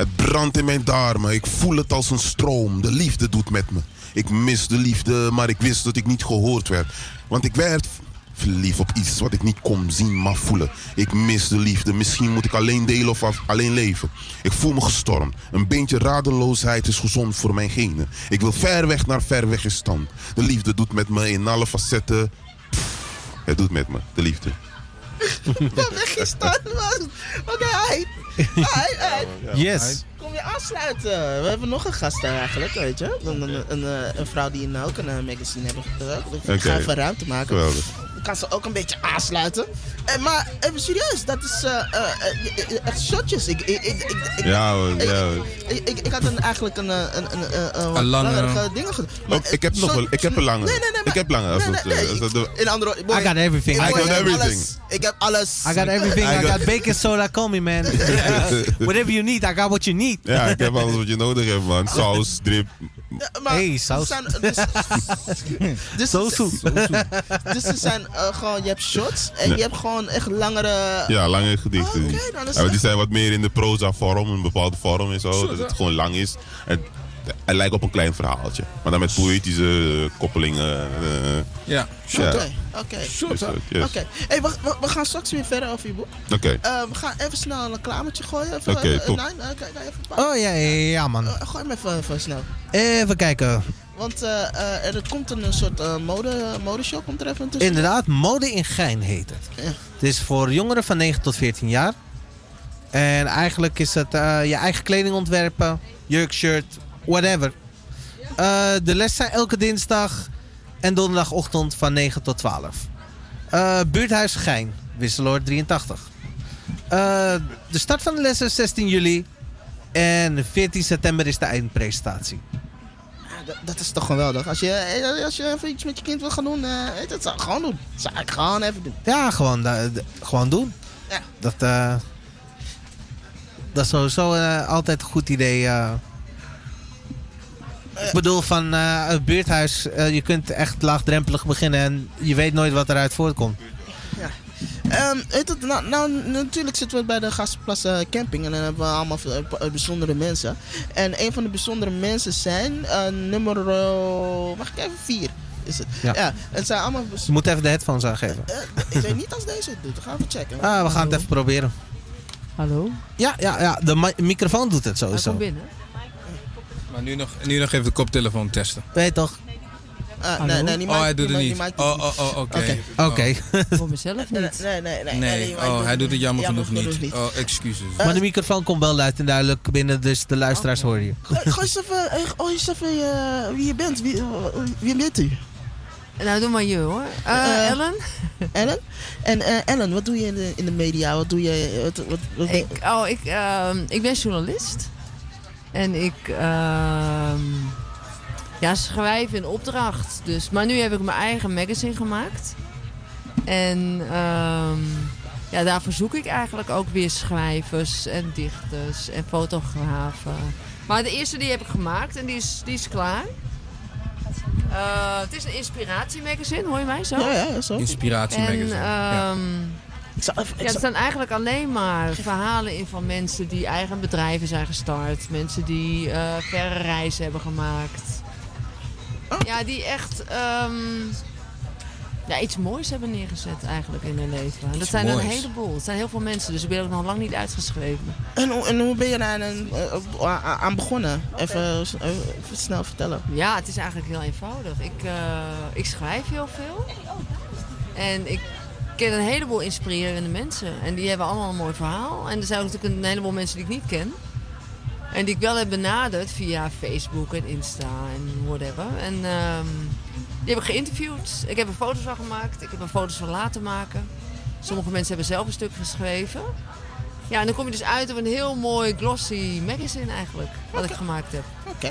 Het brandt in mijn darmen. Ik voel het als een stroom. De liefde doet met me. Ik mis de liefde, maar ik wist dat ik niet gehoord werd. Want ik werd verliefd op iets wat ik niet kon zien, maar voelen. Ik mis de liefde. Misschien moet ik alleen delen of alleen leven. Ik voel me gestormd. Een beetje radeloosheid is gezond voor mijn genen. Ik wil ver weg naar ver weg in stand. De liefde doet met me in alle facetten. Het doet met me, de liefde. [LAUGHS] Wat dat, man? Oké, hi. Hi, hi. Yes. Kom je aansluiten? We hebben nog een gast daar eigenlijk, weet je. Een, een, een, een vrouw die nou ook een magazine hebben. Uh, Ik ga even ruimte maken. Geweldig. Kan ze ook een beetje aansluiten. Eh, maar even serieus, dat is eh, eh, echt shotjes. Ik, ik, ik, ik, ik- Ja, ja, ik, ik, ik had een, eigenlijk een, een, een, een, een, lange- Ook, ik heb nog wel, ik heb een lange. Nee, nee, nee. ik heb lange. In andere I got everything. ik- I got everything. alles. Ik heb alles. I got everything. [LAUGHS] I got- got baking soda. Call me, man. [LAUGHS] [LAUGHS] Whatever you need, I got what you need. ja, ik heb alles wat je nodig hebt, man. Saus, drip. Maar Hey, saus. zijn- dus- dus- Zo zoet. Dus er zijn eh, gewoon, je hebt shots en Ja. je hebt gewoon echt langere... Ja, lange gedichten. Oké, dan is Ja, maar die zijn wat meer in de proza vorm, een bepaalde vorm en zo. Dat het gewoon lang is. En het lijkt op een klein verhaaltje. Maar dan met poëtische eh, koppelingen. eh, Ja. ja. Oké, oké. Eh. Oké. Hey, we, we, we gaan straks weer verder over je boek. Oké. Eh, we gaan even snel een reclametje gooien. Even, Oké, eh, top. Eh, even paar- Oh ja, ja, ja man. Eh, gooi hem even, even snel. Even kijken. Want eh, eh, er komt een, soort eh, mode, modeshow komt er even tussen. Inderdaad, Mode in Gein heet het. Ja. Het is voor jongeren van 9 tot 14 jaar. En eigenlijk is het eh, je eigen kleding ontwerpen, jurk, shirt, whatever. Eh, de les zijn elke dinsdag en donderdagochtend van 9 tot 12. Eh, buurthuis Gein, Wisseloord 83. Eh, de start van de les is 16 juli. En 14 september is de eindpresentatie. Ja, dat, dat is toch geweldig. Als je, als je even iets met je kind wil gaan doen, dat zou ik gewoon doen. Dat zou ik gewoon even doen. Ja, gewoon, gewoon doen. Ja. Dat, dat is sowieso altijd een goed idee. Ik bedoel, van eh, het buurthuis, eh, je kunt echt laagdrempelig beginnen en je weet nooit wat eruit voortkomt. Ehm, weet het, nou, nou, natuurlijk zitten we bij de Gastplas eh, camping en dan hebben we allemaal veel, bijzondere mensen. En een van de bijzondere mensen zijn eh, nummer, mag ik even vier? Is het? Ja. het zijn allemaal. Je moet even de headphones aangeven. Ik weet niet als deze het doet. Dan gaan we checken. Ah, we gaan het even proberen. Hallo? Ja, ja, ja de mi- microfoon doet het Hij sowieso. komt binnen. Maar nu nog, nu nog even de koptelefoon testen. Weet toch? Ah, nee, nee, die oh, hij doet die het niet. Oh, oh, oh, oké. Oké. [LAUGHS] Voor mezelf niet. Nee, nee, nee. Oh, hij doet het jammer genoeg genoeg niet. Oh, excuses. maar de microfoon komt wel luid en duidelijk binnen, dus de luisteraars horen je. Gooi eens even, eh, gooi eens even eh, wie je bent. Wie, eh, wie bent u? Nou, doe maar je hoor. Ellen? Ellen? En eh, Ellen, wat doe je in de, in de media? Wat doe je? Wat, wat, wat, Ik, oh, ik, ehm, ik ben journalist. En ik ehm, ja, schrijf in opdracht. Dus, maar nu heb ik mijn eigen magazine gemaakt. En ehm, ja, daarvoor zoek ik eigenlijk ook weer schrijvers en dichters en fotografen. Maar de eerste die heb ik gemaakt en die is, die is klaar. Eh, het is een inspiratiemagazine, hoor je mij zo? Ja, ja, zo. Inspiratiemagazine, En, ja. Ja, er zal- staan eigenlijk alleen maar verhalen in van mensen die eigen bedrijven zijn gestart. Mensen die eh, verre reizen hebben gemaakt. Ja, die echt ehm, ja, iets moois hebben neergezet eigenlijk in hun leven. En dat zijn er een heleboel. Het zijn heel veel mensen, dus ik ben ook nog lang niet uitgeschreven. En, hoe- en hoe ben je daar aan, eh, aan- begonnen? Even, eh, even snel vertellen. Ja, het is eigenlijk heel eenvoudig. Ik, eh, ik schrijf heel veel. En ik ken een heleboel inspirerende mensen. En die hebben allemaal een mooi verhaal. En er zijn natuurlijk een heleboel mensen die ik niet ken. En die ik wel heb benaderd via Facebook en Insta en whatever. En ehm, die heb ik geïnterviewd. Ik heb er foto's van gemaakt. Ik heb er foto's van laten maken. Sommige mensen hebben zelf een stuk geschreven. Ja, en dan kom je dus uit op een heel mooi glossy magazine eigenlijk. Wat ik gemaakt heb. Oké.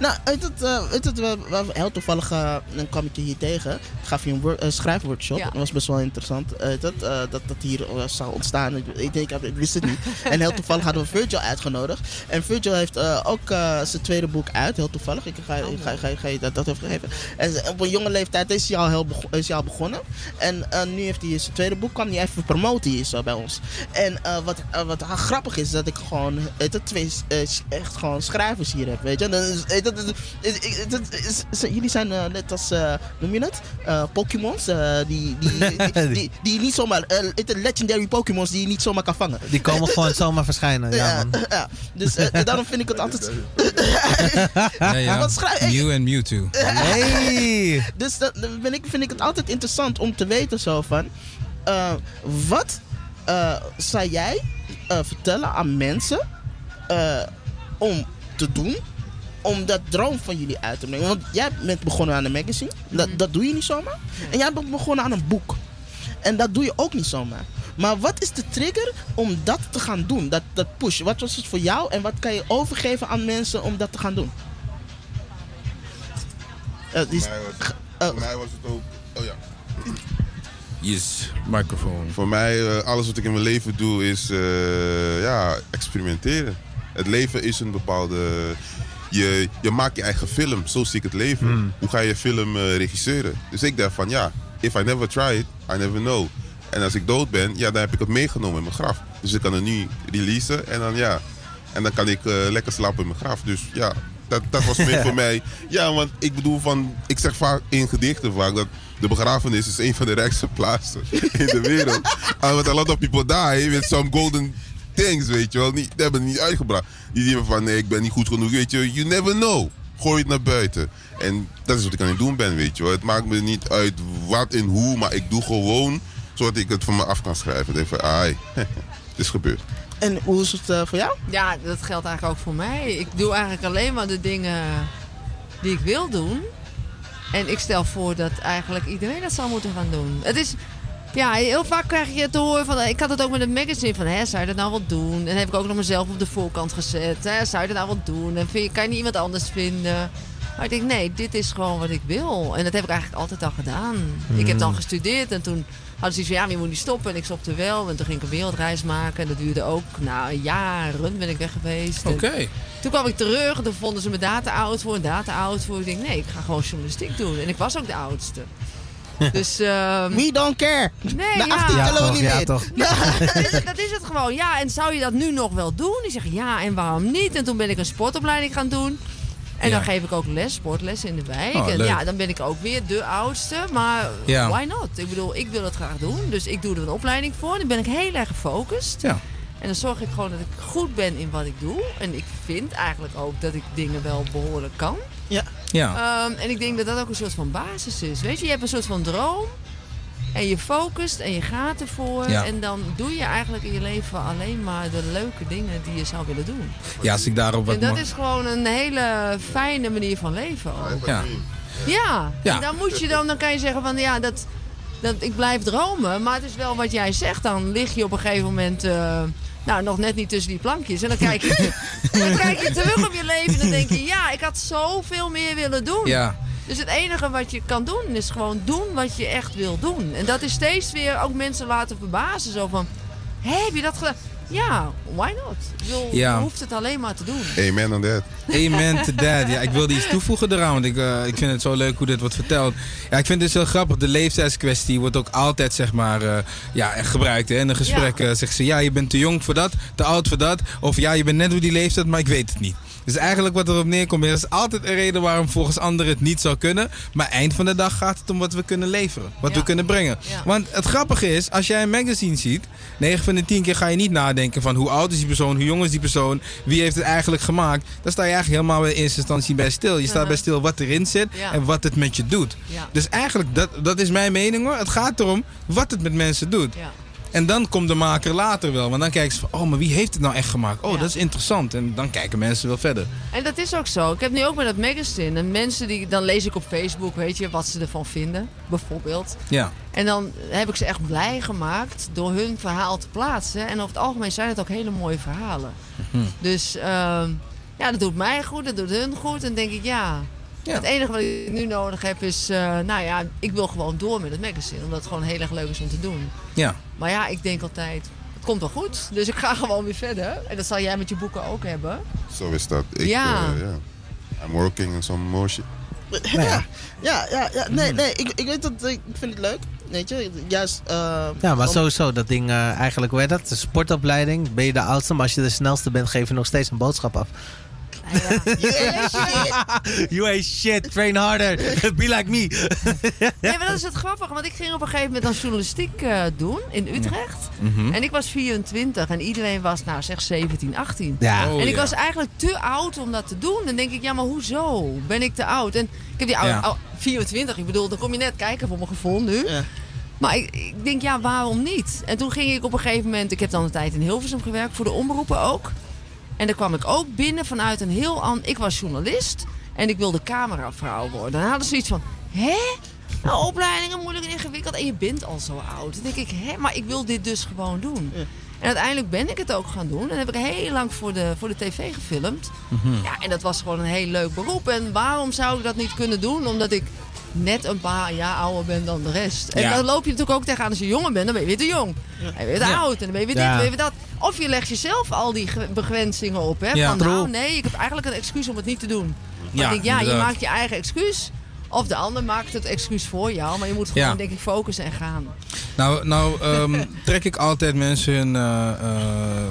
Nou, uit het, eh, uit het, we, we, heel toevallig eh, dan kwam ik je hier tegen. Ik gaf je een eh, schrijfworkshop. Ja. Dat was best wel interessant. dat, dat dat hier zou ontstaan. Ik, ik denk, ik wist het niet. [LAUGHS] en heel toevallig hadden we Virgil uitgenodigd. En Virgil heeft ook zijn tweede boek uit. Heel toevallig. Ik ga, ik ga, ga, ga je dat, dat even geven. En op een jonge leeftijd is hij al, heel is hij al begonnen. En nu heeft hij zijn tweede boek. Kwam hij even promoten hier zo bij ons. En wat, wat grappig is, dat ik gewoon je, twee eh, echt gewoon schrijvers hier heb. Weet je? Dat- is- jullie zijn eh, net als, eh, noem je het? Eh, Pokémons. eh, die, [LAUGHS] die, die, die, die niet zomaar, eh, je, legendary Pokémons die je niet zomaar kan vangen. Die komen [LAUGHS] gewoon zomaar verschijnen. Ja, man. [LAUGHS] ja, dus eh, daarom vind ik het altijd. Ja, ja. Wat schrijf- Mew en Mewtwo. Hey! Dus dat, vind, ik, vind ik het altijd interessant om te weten zo van... eh, wat eh, zou jij eh, vertellen aan mensen eh, om te doen... om dat droom van jullie uit te brengen? Want jij bent begonnen aan een magazine. Dat, dat doe je niet zomaar. En jij bent begonnen aan een boek. En dat doe je ook niet zomaar. Maar wat is de trigger om dat te gaan doen? Dat, dat push. Wat was het voor jou en wat kan je overgeven aan mensen om dat te gaan doen? Eh, die- Voor mij was, voor mij was het ook. Oh ja. Yes, microfoon. Voor mij, eh, alles wat ik in mijn leven doe, is eh, ja, experimenteren. Het leven is een bepaalde. Je, je maakt je eigen film, zo zie ik het leven. Hmm. Hoe ga je film eh, regisseren? Dus ik dacht van ja, if I never try it, I never know. En als ik dood ben, ja, dan heb ik het meegenomen in mijn graf. Dus ik kan het nu releasen en dan ja. En dan kan ik lekker slapen in mijn graf. Dus ja, Dat, dat was meer voor [LAUGHS] mij. Ja, want ik bedoel van, ik zeg vaak in gedichten vaak dat de begrafenis is een van de rijkste [LAUGHS] plaatsen in de wereld. En [LAUGHS] want a lot of people die with some golden things, weet je wel. Niet, die hebben het niet uitgebracht. Die zeggen van, nee, ik ben niet goed genoeg, weet je. You never know. Gooi het naar buiten. En dat is wat ik aan het doen ben, weet je wel. Het maakt me niet uit wat en hoe, maar ik doe gewoon zodat ik het van me af kan schrijven. Denk van, ai, het is gebeurd. En hoe is het eh, voor jou? Ja, dat geldt eigenlijk ook voor mij. Ik doe eigenlijk alleen maar de dingen die ik wil doen. En ik stel voor dat eigenlijk iedereen dat zou moeten gaan doen. Het is, ja, heel vaak krijg je te horen van, ik had het ook met het magazine van, hè, zou je dat nou wel doen? En heb ik ook nog mezelf op de voorkant gezet. Hè, zou je dat nou wel doen? En vind je, kan je niet iemand anders vinden? Maar ik denk, nee, dit is gewoon wat ik wil. En dat heb ik eigenlijk altijd al gedaan. Ik heb dan Mm. gestudeerd en toen hadden ze iets van, ja, maar je moet niet stoppen. En ik stopte wel. En toen ging ik een wereldreis maken. En dat duurde ook, nou, jaren ben ik weg geweest. Oké. Toen kwam ik terug en toen vonden ze me daar te oud voor en daar te oud voor. Ik denk, nee, ik ga gewoon journalistiek doen. En ik was ook de oudste. [LAUGHS] Dus, ehm We don't care. Nee, Na ja. 18 Ja, tellen we toch, niet ja, meer. toch. [LAUGHS] dat, is het, dat is het gewoon. Ja, en zou je dat nu nog wel doen? Die zeggen ja, en waarom niet? En toen ben ik een sportopleiding gaan doen. En Ja. dan geef ik ook les, sportles in de wijk. Oh, en leuk. ja, dan ben ik ook weer de oudste. Maar Ja. why not? Ik bedoel, ik wil het graag doen. Dus ik doe er een opleiding voor. Dan ben ik heel erg gefocust. Ja. En dan zorg ik gewoon dat ik goed ben in wat ik doe. En ik vind eigenlijk ook dat ik dingen wel behoorlijk kan. Ja. Ja. Ehm, en ik denk dat dat ook een soort van basis is. Weet je, je hebt een soort van droom. En je focust en je gaat ervoor. Ja. En dan doe je eigenlijk in je leven alleen maar de leuke dingen die je zou willen doen. Ja, als ik daarop wat En dat is gewoon een hele fijne manier van leven ook. Ja. Ja, Ja. En dan moet je dan, dan kan je zeggen van ja, dat, dat, ik blijf dromen. Maar het is wel wat jij zegt. Dan lig je op een gegeven moment, eh, nou nog net niet tussen die plankjes. En dan kijk je, [LAUGHS] dan kijk je terug op je leven en dan denk je, ja, ik had zoveel meer willen doen. Ja. Dus het enige wat je kan doen is gewoon doen wat je echt wil doen. En dat is steeds weer ook mensen laten verbazen. Zo van, hé, heb je dat gedaan? Ja, why not? Ik bedoel, Ja. Je hoeft het alleen maar te doen. Amen on that. Amen to that. Ja, ik wilde iets toevoegen eraan, want ik, eh, ik vind het zo leuk hoe dit wordt verteld. Ja, ik vind het dus heel grappig. De leeftijdskwestie wordt ook altijd, zeg maar, eh, ja, gebruikt. Hè. In een gesprek Ja. zeggen ze, ja, je bent te jong voor dat, te oud voor dat. Of ja, je bent net op die leeftijd, maar ik weet het niet. Dus eigenlijk wat erop neerkomt, er is altijd een reden waarom volgens anderen het niet zou kunnen. Maar eind van de dag gaat het om wat we kunnen leveren. Wat we kunnen brengen. Ja. Want het grappige is, als jij een magazine ziet, 9 van de 10 keer ga je niet nadenken van hoe oud is die persoon, hoe jong is die persoon, wie heeft het eigenlijk gemaakt. Dan sta je eigenlijk helemaal in eerste instantie bij stil. Je staat bij stil wat erin zit Ja. en wat het met je doet. Dus eigenlijk, dat, dat is mijn mening hoor. Het gaat erom wat het met mensen doet. En dan komt de maker later wel. Want dan kijken ze van, oh, maar wie heeft het nou echt gemaakt? Oh, Ja. dat is interessant. En dan kijken mensen wel verder. En dat is ook zo. Ik heb nu ook met dat magazine. En mensen die, dan lees ik op Facebook, weet je, wat ze ervan vinden. Bijvoorbeeld. Ja. En dan heb ik ze echt blij gemaakt door hun verhaal te plaatsen. En over het algemeen zijn het ook hele mooie verhalen. Dus ehm, ja, dat doet mij goed, dat doet hun goed. En denk ik, ja, het enige wat ik nu nodig heb is... eh, nou ja, ik wil gewoon door met het magazine. Omdat het gewoon heel erg leuk is om te doen. Ja. Maar ja, ik denk altijd, het komt wel goed. Dus ik ga [LAUGHS] gewoon weer verder. En dat zal jij met je boeken ook hebben. Zo is dat. Ik, Ja. eh, ja. I'm working on some more shit. [LAUGHS] Ja, ja, ja, ja. Nee, nee, ik, ik weet dat, ik vind het leuk. Weet je, juist... eh, Ja, maar om- sowieso, dat ding eh, eigenlijk, hoe heet dat? De sportopleiding. Ben je de oudste, maar als je de snelste bent, geef je nog steeds een boodschap af. [LAUGHS] you ain't shit, train harder, be like me. [LAUGHS] Nee, maar dat is het grappige. Want ik ging op een gegeven moment dan journalistiek eh, doen in Utrecht. Mhm. En ik was 24 en iedereen was nou zeg 17, 18. Ja. Oh, en ik ja. was eigenlijk te oud om dat te doen. Dan denk ik, ja maar hoezo? Ben ik te oud? En ik heb die oude, Ja. ou- 24, ik bedoel, dan kom je net kijken voor mijn gevoel nu. Maar ik, ik denk, ja, waarom niet? En toen ging ik op een gegeven moment... Ik heb dan een tijd in Hilversum gewerkt, voor de omroepen ook. En daar kwam ik ook binnen vanuit een heel ander... Ik was journalist en ik wilde cameravrouw worden. Dan hadden ze iets van, hè? Nou, opleidingen moeilijk en ingewikkeld en je bent al zo oud. Dan denk ik, hè, maar ik wil dit dus gewoon doen. En uiteindelijk ben ik het ook gaan doen. En heb ik heel lang voor de, voor de tv gefilmd. Ja, en dat was gewoon een heel leuk beroep. En waarom zou ik dat niet kunnen doen? Omdat ik net een paar jaar ouder ben dan de rest. En Ja. dan loop je natuurlijk ook tegenaan als je jonger bent. Dan ben je weer te jong. En ben je weer te Ja. oud. En dan ben je weer dit, Ja. dan ben je weer dat. Of je legt jezelf al die ge- begrenzingen op. Hè? Ja. Van nou, nee, ik heb eigenlijk een excuus om het niet te doen. Maar Ja, ik denk, ja, je maakt je eigen excuus Of de ander maakt het excuus voor jou, maar je moet gewoon Ja. denk ik focussen en gaan. Nou, nou ehm, [LAUGHS] trek ik altijd mensen in, eh, eh,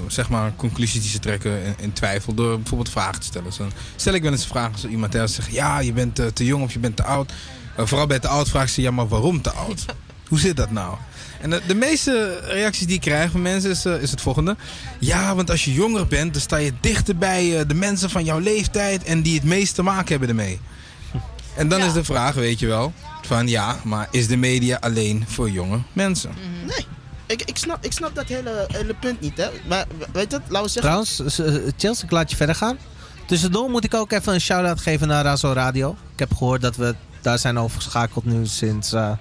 zeg maar, conclusies die ze trekken in, in twijfel door bijvoorbeeld vragen te stellen. Zo stel ik wel eens vragen als iemand thuis zegt, ja, je bent eh, te jong of je bent te oud. Vooral bij te oud vragen ze, ja, maar waarom te oud? [LAUGHS] Hoe zit dat nou? En de, de meeste reacties die ik krijg van mensen is, eh, is het volgende. Ja, want als je jonger bent, dan sta je dichter bij eh, de mensen van jouw leeftijd en die het meest te maken hebben ermee. En dan is de vraag, weet je wel, van ja, maar is de media alleen voor jonge mensen? Nee, ik, ik, snap, ik snap dat hele, hele punt niet, hè. Maar weet je, laten we zeggen... Trouwens, eh, Chelsea, ik laat je verder gaan. Tussendoor moet ik ook even een shout-out geven naar Razo Radio. Ik heb gehoord dat we daar zijn overgeschakeld nu sinds, eh,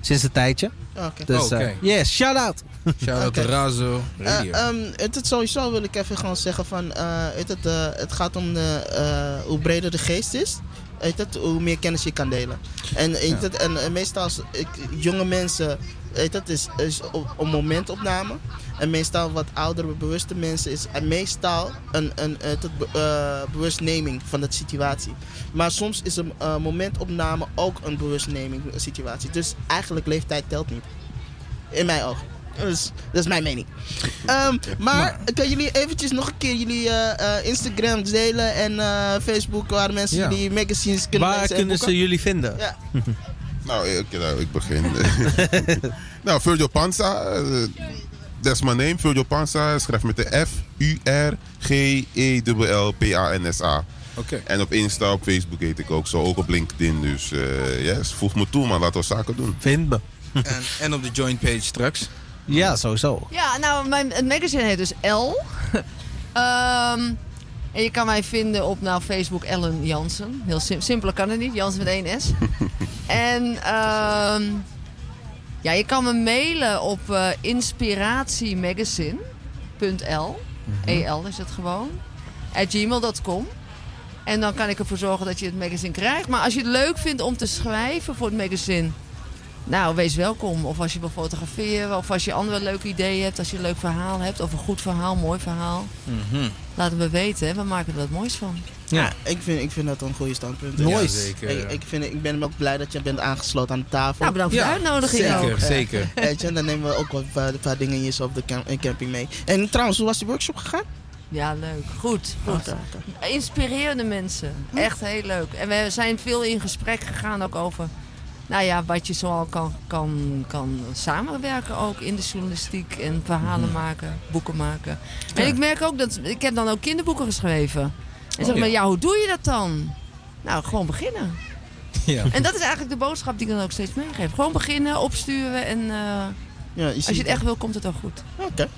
sinds een tijdje. Oké. Dus, Oké. eh, yes, shout-out. Shout-out Oké. to Razo Radio. Eh, ehm, het, het sowieso wil ik even gewoon zeggen van, eh, het, eh, het gaat om de, eh, hoe breder de geest is, weet het, hoe meer kennis je kan delen. En, weet het, en, en meestal als ik, jonge mensen, weet het, is, is op, een momentopname. En meestal wat oudere, bewuste mensen is en meestal een, een, eh, bewustneming van de situatie. Maar soms is een eh, momentopname ook een bewustneming situatie. Dus eigenlijk leeftijd telt niet. In mijn ogen. Dus, dat is mijn mening. Ehm, maar kunnen jullie eventjes nog een keer jullie eh, eh, Instagram delen en eh, Facebook waar mensen Ja. jullie magazines kunnen Waar kunnen ze jullie vinden? Ja. [LAUGHS] Nou, ik, nou, ik begin. [LAUGHS] nou, Virgil Panza. dat is mijn name. Virgil Panza. Schrijf met de F, U, R, G, E, L, P, A, N, S, A. Oké. En op Insta, op Facebook heet ik ook zo. Ook op LinkedIn. Dus eh yes, voeg me toe, man. Laten we zaken doen. Vind me. En, en op de joint page straks. Ja, sowieso. Ja, nou, mijn, het magazine heet dus L. [LAUGHS] Ehm, en je kan mij vinden op nou, Facebook Ellen Jansen. Heel sim simpeler kan het niet, Jansen met één S. [LAUGHS] en ehm, ja, je kan me mailen op eh inspiratiemagazine.l. EL is het gewoon. At gmail.com. En dan kan ik ervoor zorgen dat je het magazine krijgt. Maar als je het leuk vindt om te schrijven voor het magazine... Nou, wees welkom. Of als je wil fotograferen, of als je andere leuke ideeën hebt, als je een leuk verhaal hebt, of een goed verhaal, mooi verhaal. Mhm. Laat het me weten, we maken er wat moois van. Ja, ik, vind, ik vind dat een goede standpunt. Ja, zeker, Ik, vind, ik ben ook blij dat je bent aangesloten aan de tafel. Nou, bedankt voor de uitnodiging zeker, ook. zeker. [LAUGHS] Weet je, dan nemen we ook wat, wat- een paar dingetjes op de cam- in camping mee. En trouwens, hoe was die workshop gegaan? Ja, leuk. Goed, goed. Oké, Inspirerende mensen. Echt heel leuk. En we zijn veel in gesprek gegaan ook over... Nou ja, wat je zoal kan, kan, kan samenwerken ook in de journalistiek. En verhalen maken, boeken maken. En ik merk ook dat... Ik heb dan ook kinderboeken geschreven. En zeg Oh, ja. maar, ja, hoe doe je dat dan? Nou, gewoon beginnen. Ja. En dat is eigenlijk de boodschap die ik dan ook steeds meegeef. Gewoon beginnen, opsturen en... eh, Ja, je als je het echt wil, komt het wel goed. Oké.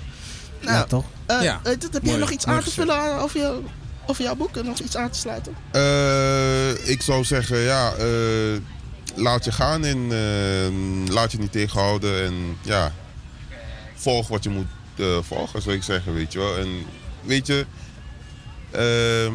Nou, ja, toch? eh, Ja. eh, heb je nog iets aan te vullen aan- over, je, over jouw boek? en Nog iets aan te sluiten? Eh, ik zou zeggen, ja, eh, laat je gaan en eh, laat je niet tegenhouden. En ja, volg wat je moet eh, volgen, zou ik zeggen, weet je wel. En weet je, eh,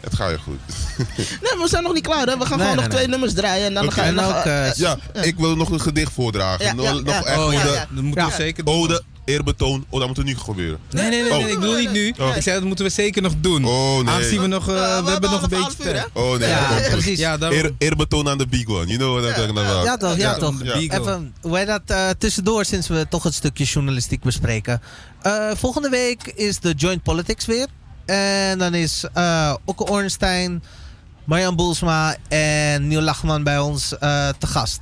het gaat je goed. [LAUGHS] Nee, we zijn nog niet klaar. Hè? We gaan Nee, gewoon nee, nog twee nummers draaien. En dan gaan we nog... ook, eh, eh, ja, ik wil nog een gedicht voordragen. Ja, nog, ja, nog ja. echt Oh, ja, ode- ja. dat moeten we zeker doen. Ode, eerbetoon. Oh, dat moet er nu gebeuren. Nee, nee, nee, nee, Oh. ik bedoel niet nu. Oh. Ik zei dat moeten we zeker nog doen. Oh, nee. Aangezien we nog, eh, we, hebben nog een beetje tijd. Oh nee, Ja, precies. Ja, daarom. Eer, eerbetoon aan de big one. You know what I'm talking about. Ja toch, ja, toch. Ja. Even, hoe heet dat, eh, tussendoor, sinds we toch een stukje journalistiek bespreken. Eh, volgende week is de Joint Politics weer. En dan is eh Okke Ornstein, Marjan Boelsma en Neil Lachman bij ons eh, te gast.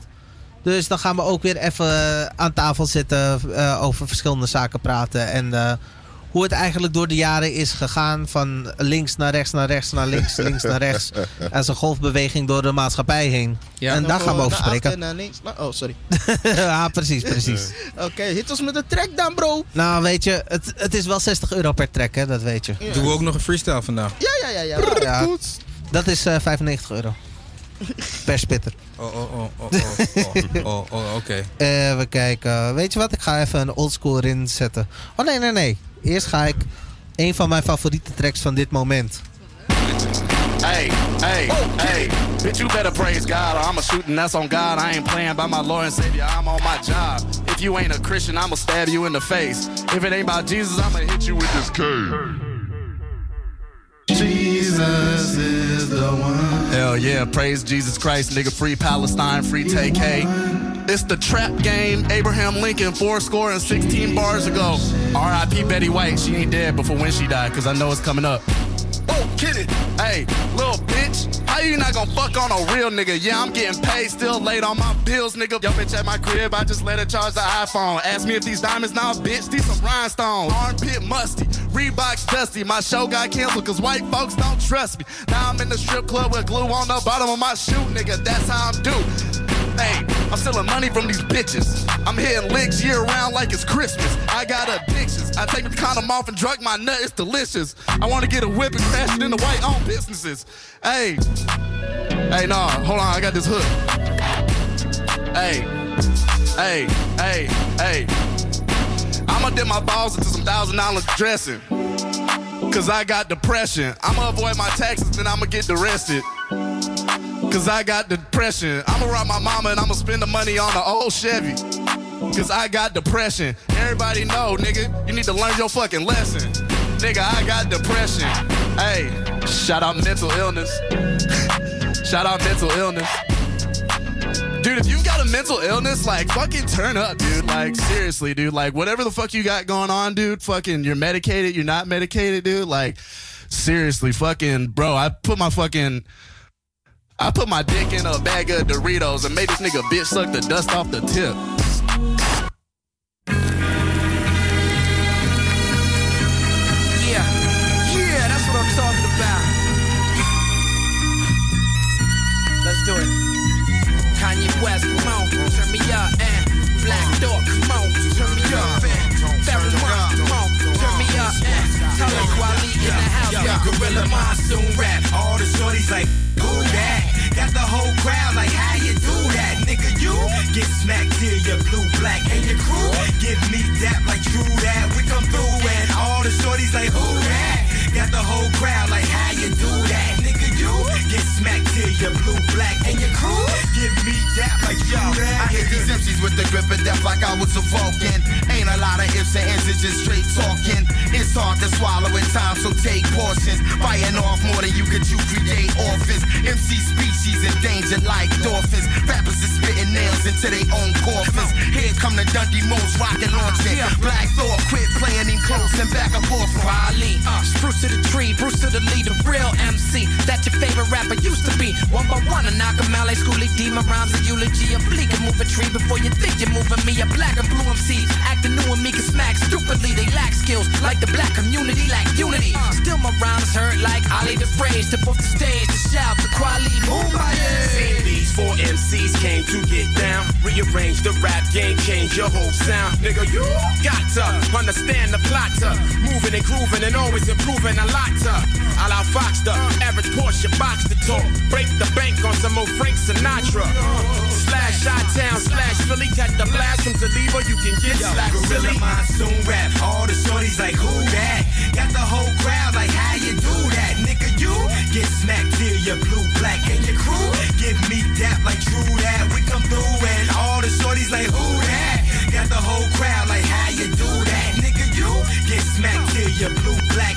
Dus dan gaan we ook weer even aan tafel zitten, eh, over verschillende zaken praten. En eh, hoe het eigenlijk door de jaren is gegaan. Van links naar rechts, naar rechts, naar links, [LAUGHS] links naar rechts. Als een golfbeweging door de maatschappij heen. en daar gaan we over spreken. en naar links. Oh, sorry. [LAUGHS] ja, precies, precies. [LAUGHS] Oké, hit ons met de track dan, bro. Nou, weet je, het, het is wel 60 euro per track, hè, dat weet je. Doen we ook nog een freestyle vandaag? Ja, ja, ja. ja. Ja, dat is eh 95 euro. Perspitter. Oh oh, oh, oh, oh, oh, oh, oh, oh oké. Okay. [LAUGHS] Even kijken. Weet je wat? Ik ga even een oldschool erin zetten. Oh, nee, nee, nee. Eerst ga ik een van mijn favoriete tracks van dit moment. Hey, hey, hey, bitch, you better praise God. I'm a shooting, that's on God. I ain't playing by my Lord and Savior. I'm on my job. If you ain't a Christian, I'ma stab you in the face. If it ain't about Jesus, I'ma hit you with this cane. Jesus. Is the one. Hell yeah, praise Jesus Christ, nigga. Free Palestine, free TK. It's the trap game. Abraham Lincoln, four score and 16 bars ago. R.I.P. Betty White. She ain't dead before when she died, cause I know it's coming up. Oh, kid it. Hey, little bitch. How you not gonna fuck on a real nigga? Yeah, I'm getting paid, still late on my bills, nigga. Yo, bitch at my crib, I just let her charge the iPhone. Ask me if these diamonds now, bitch. These some rhinestones. Armpit musty, Reeboks dusty. My show got canceled cause white folks don't trust me. Now I'm in the strip club with glue on the bottom of my shoe, nigga. That's how I'm due. Hey, I'm stealing money from these bitches. I'm hitting licks year round like it's Christmas. I got addictions. I take the condom off and drug my nut. It's delicious. I want to get a whip and crash it into white owned businesses. Hey, hey, nah, hold on. I got this hook. Hey, hey, hey, hey. I'ma dip my balls into some thousand dollar dressing. Cause I got depression. I'ma avoid my taxes, then I'ma get arrested. Cause I got depression. I'ma rob my mama and I'ma spend the money on an old Chevy. Cause I got depression. Everybody know, nigga, you need to learn your fucking lesson. Nigga, I got depression. Hey, shout out mental illness. [LAUGHS] shout out mental illness. Dude, if you got a mental illness, like fucking turn up, dude. Like seriously, dude. Like whatever the fuck you got going on, dude. Fucking, you're medicated, you're not medicated, dude. Like seriously, fucking, bro. I put my fucking, I put my dick in a bag of Doritos and made this nigga bitch suck the dust off the tip. Yeah, yeah, that's what I'm talking about. Let's do it. Kanye West, come on, turn me up, and Black Dog, come on, turn me up, and Pharoah come on, turn me up, and Talib Kweli in the house, Yo, yeah. Gorilla Monsoon rap. All the shorties like, whole crowd like, how you do that? Nigga, you get smacked till you're blue, black, and your crew give me that like true that. We come through and all the shorties like, who that? Got the whole crowd like, how you do that? Nigga, you get smacked you're blue, black, and your crew give me that like Yo. I hit these MCs with the grip of death like I was a Vulcan. Ain't a lot of ifs and ands, it's just straight talking. It's hard to swallow at times, so take portions. Biting off more than you could you create orphans. MC species endangered like dolphins. Rappers is spitting nails into their own coffins. Here come the Dundee Moons rockin' launching. Black Thought quit playing in close and back and forth. Riley, uh, Spruce to the tree, Bruce to the lead, the real MC. That your favorite rapper used to be. One by one, I knock him out like Schoolie D. My rhymes a eulogy. A bleak and move a tree before you think you're moving me. A black and blue MCs acting new and me can smack stupidly. They lack skills like the black community lack unity. Still my rhymes hurt like Ali the phrase. Step off the stage to shout to Quali Same Boomba. these four MCs came to get down. Rearrange the rap game, change your whole sound. Nigga, you got to understand the plot to moving and grooving and always improving a lot to. A la Fox, the average Porsche box to talk. Break the bank on some old Frank Sinatra. Slash Shot Town, slash Philly, catch the blast from Geneva, you can get slapped Gorilla silly. Monsoon rap. All the shorties like, who that? Got the whole crowd like, how you do that? Nigga, you get smacked till you're blue, black, and your crew give me that like true that. We come through and all the shorties like, who that? Got the whole crowd like, how you do that? Nigga, you get smacked till you're blue, black,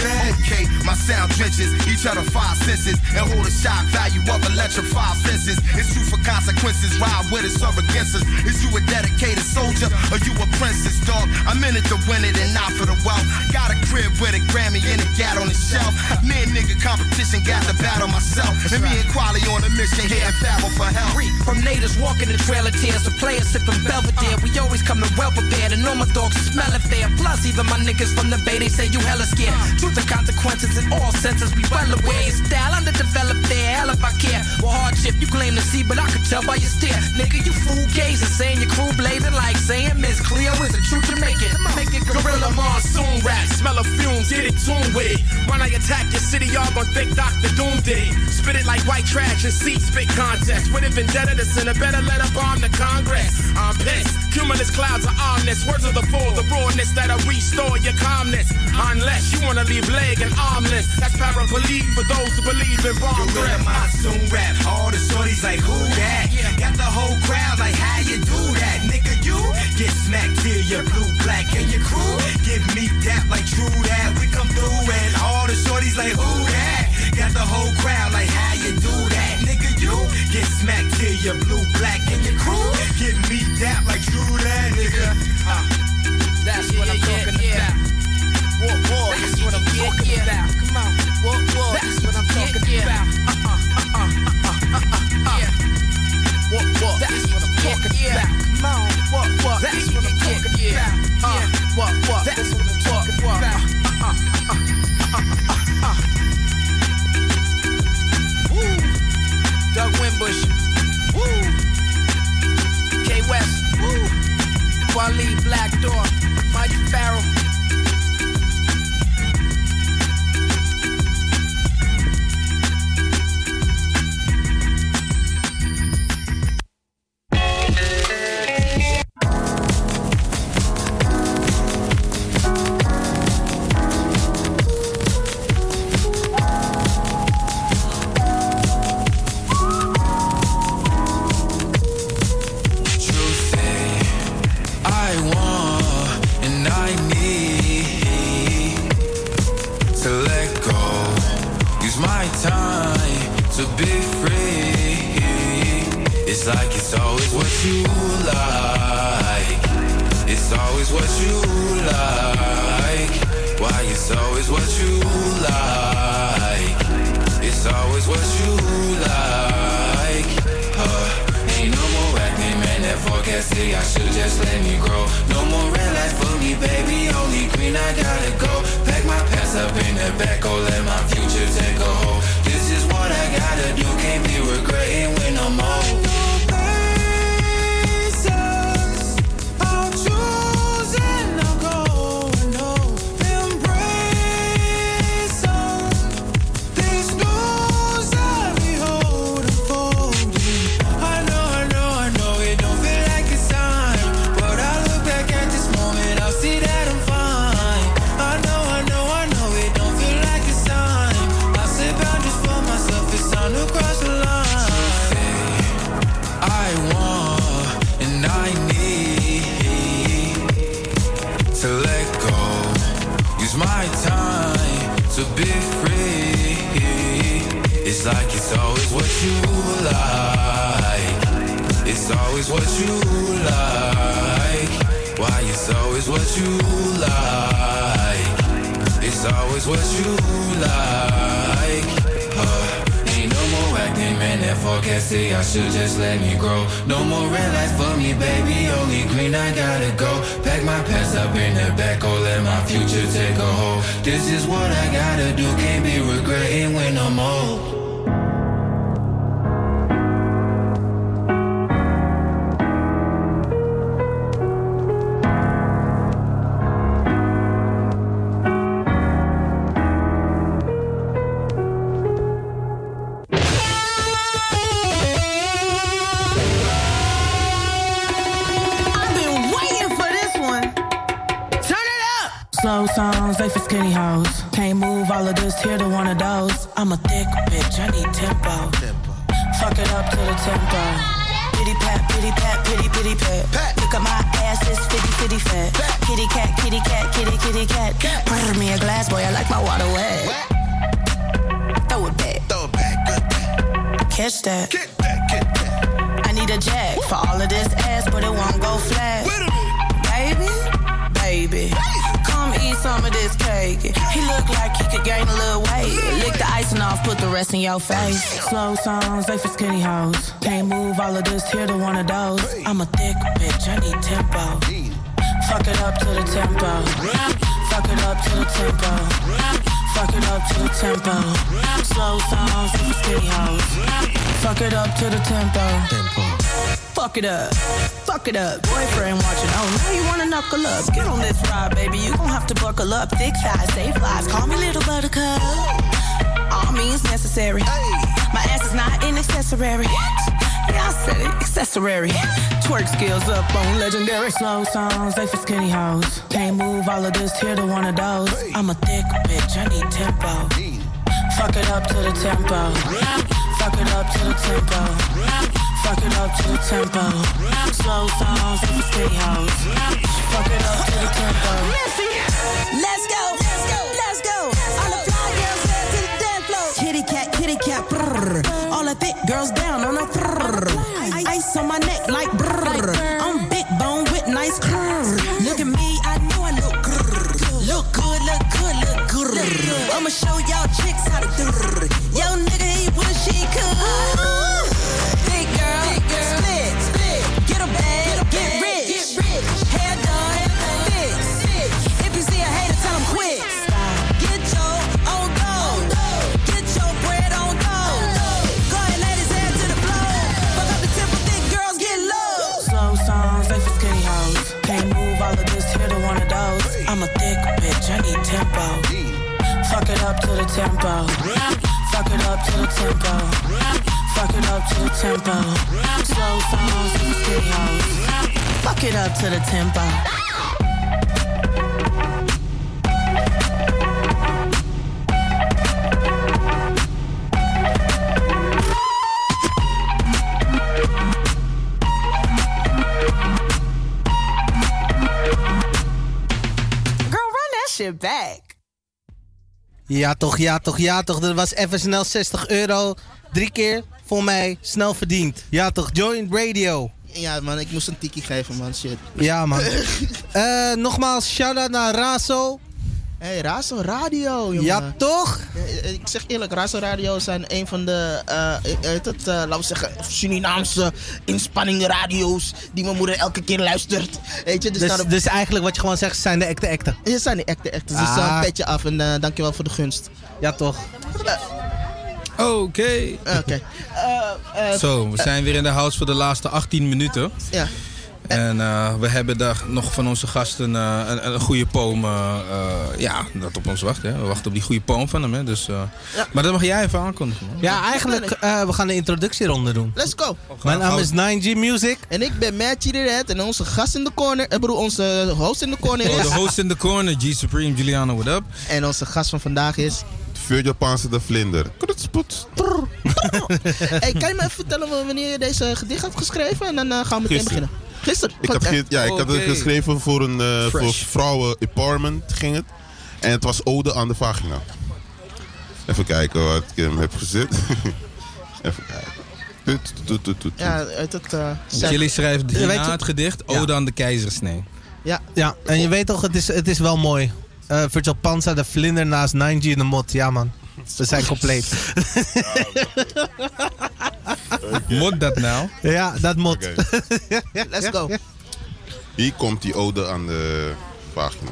Okay, my sound trenches, each other five senses, and hold a shock value of electrified fences. It's true for consequences, ride with us or against us. Is you a dedicated soldier or you a princess, dog? I'm in it to win it and not for the wealth. Got a crib with a Grammy and a gat on the shelf. Me and nigga competition got to battle myself. And me and Quali on a mission here and battle for help. From natives walking in trailer tears, the players sipping Belvedere. Uh. We always come coming well prepared, and all my dogs smell it fair. Plus, even my niggas from the Bay, they say you hella scared. Truth and consequences in all senses, we well aware. Your style underdeveloped there, hell if I care. Well, hardship you claim to see, but I could tell by your stare. Nigga, you fool gazing, saying your crew blazing like saying Miss Cleo is a true Jamaican. Make it Gorilla monsoon rap, smell of fumes, get it tuned with it. When I attack your city, y'all gon' think Dr. Doom did it. Spit it like white trash and seat spit contest. With a vendetta to send a better letter bomb to Congress. I'm pissed. Cumulus clouds are ominous. Words of the fool, the rawness that'll restore your calmness. Unless you wanna leave leave leg and armless. That's paraplegic for those who believe in bomb threat. I soon rap. All the shorties like who that? Yeah. Got the whole crowd like how you do that, nigga. You get smacked till you're blue, black, and your crew. Give me that like true that. We come through and all the shorties like who that? Got the whole crowd like how you do that, nigga. You get smacked till you're blue, black, and your crew. Give me that like true that, nigga. That's yeah, what I'm yeah, talking yeah. about. War, war, That's what I'm talking about. Come on. War, war. That's what I'm talking about. Uh-uh, uh-uh, uh-uh, uh-uh, uh. What, what? That's what I'm talking about. Come on. What, what? That's what I'm talking about. Uh, what, what? That's what I'm talking about. Uh-uh, uh-uh, uh-uh, uh-uh, uh. Woo. Doug Wimbush. Woo. K West. Woo. Waleed Black Door. Mike Farrell. Slow songs, they for skinny hoes. Can't move all of this here to one of those. I'm a thick bitch, I need tempo. Fuck it up to the tempo. Pity pat, pity pat, pity pity pat. Look at my ass, it's fitty fitty fat. Kitty cat, kitty cat, kitty kitty cat. Pour me a glass, boy, I like my water wet. Throw it back. Throw it back, good Catch that. Get that, get that. I need a jack for all of this ass, but it won't go flat. Baby, baby, some of this cake. He look like he could gain a little weight. Lick the icing off, put the rest in your face. Slow songs, they for skinny hoes. Can't move all of this here to one of those. I'm a thick bitch, I need tempo. Fuck it up to the tempo. Fuck it up to the tempo. Fuck it up to the tempo. Slow songs, they for skinny hoes. Fuck it up to the tempo. Fuck it up. Fuck it up. Boyfriend watching. Oh, now you wanna knuckle up. Get on this ride, baby. You gon' have to buckle up. Thick thighs, save lives. Call me little buttercup. All means necessary. My ass is not an accessory. Yeah, I said it. Accessory. Twerk skills up on legendary. Slow songs, they for skinny hoes. Can't move all of this here to one of those. I'm a thick bitch. I need tempo. Fuck it up to the tempo. Fuck it up to the tempo. Fuck it up to the tempo. Slow songs, they for skinny hoes. Fuck it up to the tempo. Let's go, let's go, let's go. All the fly girls to the dance floor. Kitty cat, kitty cat. All the thick girls down on a brrr. Ice on my neck like up to the tempo. Fuck it up to the tempo. Fuck it up to the tempo. Slow songs, for skinny hoes. Fuck it up to the tempo. Girl, run that shit back. Ja toch, ja toch, ja toch. Dat was even snel 60 euro. Drie keer voor mij snel verdiend. Ja toch, Joint Radio. Ja, man, ik moest een tikkie geven, man. Shit. Ja man. [LAUGHS] Eh, nogmaals, shout-out naar Raso. Hey, Razo Radio, jongen. Ja, toch? Ja, Ik zeg eerlijk, Razo Radio zijn een van de, eh, het, eh, laten we zeggen, Surinaamse inspanningen radio's die mijn moeder elke keer luistert. Weet je, dus, Dus, dus eigenlijk wat je gewoon zegt, zijn de acte acten. Je zijn de echte, echte. Dus Ah. uh, een petje af en eh, dankjewel voor de gunst. Ja, toch? Oké. Oké. [LAUGHS] Eh, Zo, we zijn weer in de house voor de laatste 18 minuten. Ja. En eh, we hebben daar nog van onze gasten eh, een, een goede poem. eh, ja, dat op ons wacht. Hè. We wachten op die goede poem van hem. Hè. Dus, eh, Maar dat mag jij even aankondigen. Man. Ja, eigenlijk, eh, we gaan de introductieronde doen. Let's go. Mijn naam is 9G Music. En ik ben Matt Cheaterhead en onze gast in de corner, ik bedoel onze host in de corner Oh, is... de host in the corner, G Supreme, Giuliano, what up? En onze gast van vandaag is... Vuur Japanse de vlinder. Krutspoets. [LAUGHS] hey, kan je me even vertellen wanneer je deze gedicht hebt geschreven? En dan gaan we meteen Gisteren. beginnen. Gisteren? Ik, had, ge- ja, ik had het geschreven voor een eh, voor Fresh. vrouwen empowerment ging het. En het was ode aan de vagina. Even kijken wat ik hem heb gezet. [LAUGHS] Even kijken. Tut, tut, tut, tut, tut. Ja, uit het... eh. Jullie weet je- het gedicht Ode aan de keizersnee. Ja. Ja, en je weet toch, het is, het is wel mooi. Eh Virtual Panza, de vlinder naast 9G in de mod. Ja man, we zijn compleet. [LAUGHS] [LAUGHS] Moet dat nou? Ja, dat moet. [LAUGHS] Let's go. Hier komt die ode aan de vagina.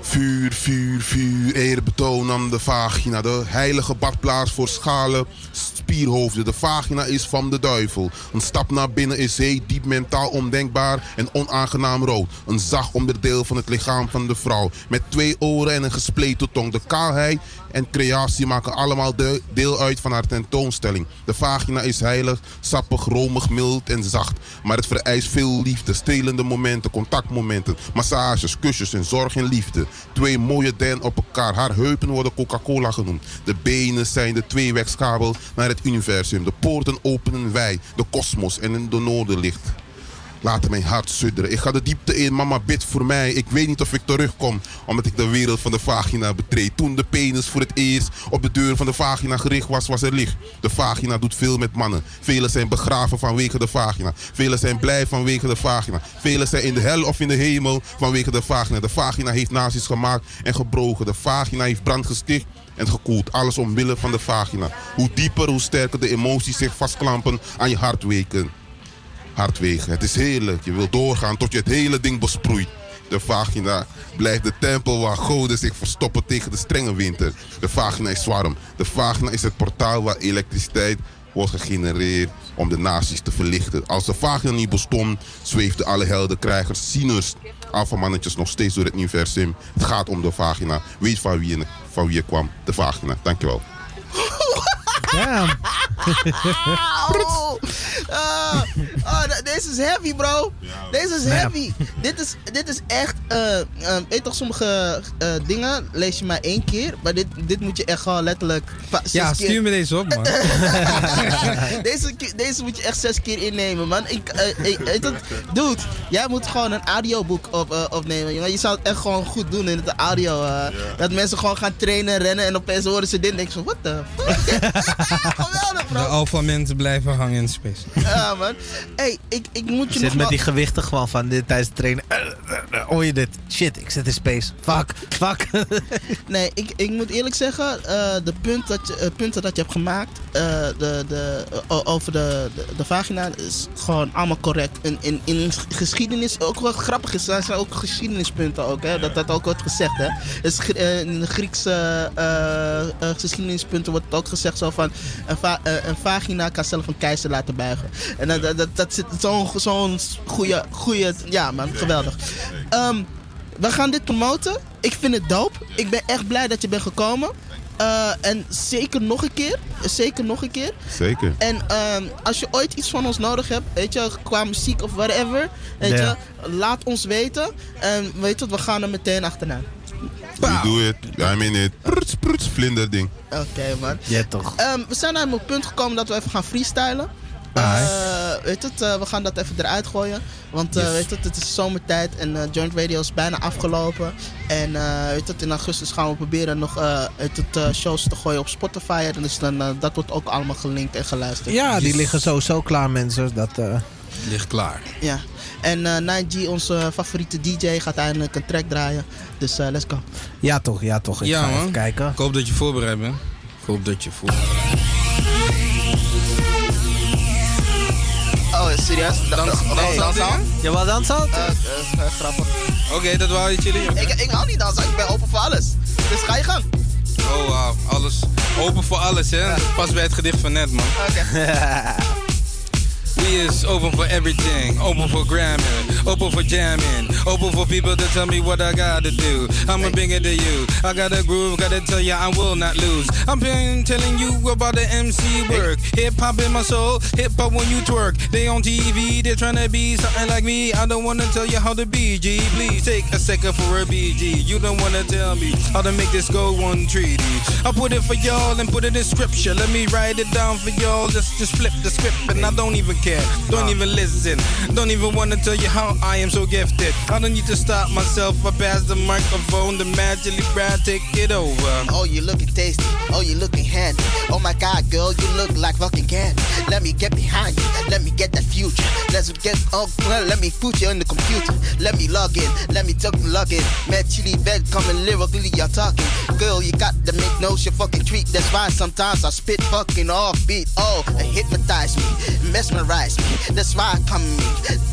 Vuur, vuur, vuur, eerbetoon aan de vagina. De heilige badplaats voor schalen, spierhoofden. De vagina is van de duivel. Een stap naar binnen is heet, diep mentaal ondenkbaar en onaangenaam rood. Een zacht onderdeel van het lichaam van de vrouw. Met twee oren en een gespleten tong. De kaalheid en creatie maken allemaal de- deel uit van haar tentoonstelling. De vagina is heilig, sappig, romig, mild en zacht. Maar het vereist veel liefde, stelende momenten, contactmomenten, massages, kusjes en zorg en liefde. Twee mooie den op elkaar. Haar heupen worden Coca-Cola genoemd. De benen zijn de tweewegskabel naar het universum. De poorten openen wij, de kosmos en de noorderlicht. Laat mijn hart sudderen. Ik ga de diepte in, mama bid voor mij. Ik weet niet of ik terugkom, omdat ik de wereld van de vagina betreed. Toen de penis voor het eerst op de deur van de vagina gericht was, was er licht. De vagina doet veel met mannen. Velen zijn begraven vanwege de vagina. Velen zijn blij vanwege de vagina. Velen zijn in de hel of in de hemel vanwege de vagina. De vagina heeft nazi's gemaakt en gebroken. De vagina heeft brand gesticht en gekoeld. Alles omwille van de vagina. Hoe dieper, hoe sterker de emoties zich vastklampen aan je hartweken hardwegen. Het is heerlijk. Je wilt doorgaan tot je het hele ding besproeit. De vagina blijft de tempel waar goden zich verstoppen tegen de strenge winter. De vagina is warm. De vagina is het portaal waar elektriciteit wordt gegenereerd om de naties te verlichten. Als de vagina niet bestond, zweefden alle heldenkrijgers, zieners, alfamannetjes nog steeds door het universum. Het gaat om de vagina. Weet van wie van wie je kwam. De vagina. Dankjewel. [LAUGHS] Ja. Oh, Ah, ah, d- deze is heavy, bro. Deze is heavy. Dit is, dit is echt. eh eh, weet je toch, sommige eh, dingen lees je maar één keer. Maar dit, dit moet je echt gewoon letterlijk. Ja, keer- stuur me deze op, man. [LAUGHS] deze, deze moet je echt zes keer innemen, man. Ik, eh, ik, weet het, dude, jij moet gewoon een audioboek op, eh, opnemen. jongen. Je zou het echt gewoon goed doen in het audio. eh. Dat mensen gewoon gaan trainen, rennen en opeens horen ze dit en denken zo, what the fuck? De alpha mensen blijven hangen in space. Ja, man. hey, ik, ik moet je Je nog zit met wel- die gewichten gewoon van dit tijdens het trainen. Eh, eh, eh, Hoor je dit? Shit, ik zit in space. Fuck, fuck. [LAUGHS] Nee, ik, ik moet eerlijk zeggen, eh, de punt dat je, punten dat je hebt gemaakt eh, de, de, over de, de, de vagina is gewoon allemaal correct. In, in, in geschiedenis, ook wat grappig is, er zijn ook geschiedenispunten ook, hè, dat dat ook wordt gezegd. Hè. Dus, in de Griekse eh, eh, geschiedenispunten wordt ook gezegd zo van, een, va- eh, een vagina kan zelf een keizer laten buigen. En dat, dat, dat, dat zit zo'n zo'n goede, goede, ja man, geweldig. Ehm, we gaan dit promoten. Ik vind het dope. Ik ben echt blij dat je bent gekomen. Eh, en zeker nog een keer. Zeker nog een keer. Zeker. En ehm, als je ooit iets van ons nodig hebt, weet je, qua muziek of whatever, weet Ja. je, laat ons weten. En weet je, wat, we gaan er meteen achteraan. You do it. I'm in it. Pruts, pruts, vlinder ding. Oké, man. Ja, toch. Ehm, we zijn naar het punt gekomen dat we even gaan freestylen. Eh, weet het, eh, we gaan dat even eruit gooien. Want eh, Yes. weet het, het is zomertijd en eh, Joint Radio is bijna afgelopen. En eh, weet het, in augustus gaan we proberen nog eh, weet het, eh, shows te gooien op Spotify. En dus dan, dat wordt ook allemaal gelinkt en geluisterd. Ja, die liggen sowieso klaar, mensen. Dat, eh, Ligt klaar. Ja. En eh 9G, onze favoriete DJ, gaat eindelijk een track draaien. Dus eh, let's go. Ja, toch, ja, toch. Ik ja, ga man. even kijken. Ik hoop dat je voorbereid bent. Ik hoop dat je voorbereid Oh, serieus? Dans, Nee, dansen? Je wil dansen? Eh, grappig. Oké, dat wou je chillen. Ik, ik hou niet dansen, ik ben open voor alles. Dus ga je gang. Oh, wauw. Alles. Open voor alles, hè? Pas bij het gedicht van net, man. [LAUGHS] We is open for everything. Open for grammar. Open for jamming. Open for people to tell me what I gotta do. I'ma bring it to you. I got a groove, gotta tell ya I will not lose. I'm been telling you about the MC work. Hip hop in my soul. Hip hop when you twerk. They on TV, they're trying to be something like me. I don't wanna tell you how to be, G. Please take a second for a BG. You don't wanna tell me how to make this go one treaty. I put it for y'all and put it in scripture. Let me write it down for y'all. Let's just flip the script and I don't even care. Don't even listen. Don't even wanna tell you how I am so gifted. I don't need to stop myself. I pass the microphone to magically Brad take it over. Oh, you looking tasty. Oh, you looking handy. Oh my God, girl, you look like fucking candy. Let me get behind you. Let me get that future. Let's get oh, well, let me put you in the computer. Let me log in. Let me talk and log in. Man, chili bed coming lyrically, you're talking. Girl, you got to make no your fucking treat. That's why sometimes I spit fucking off beat. Oh, hypnotize me, mesmerize me. That's why I come me,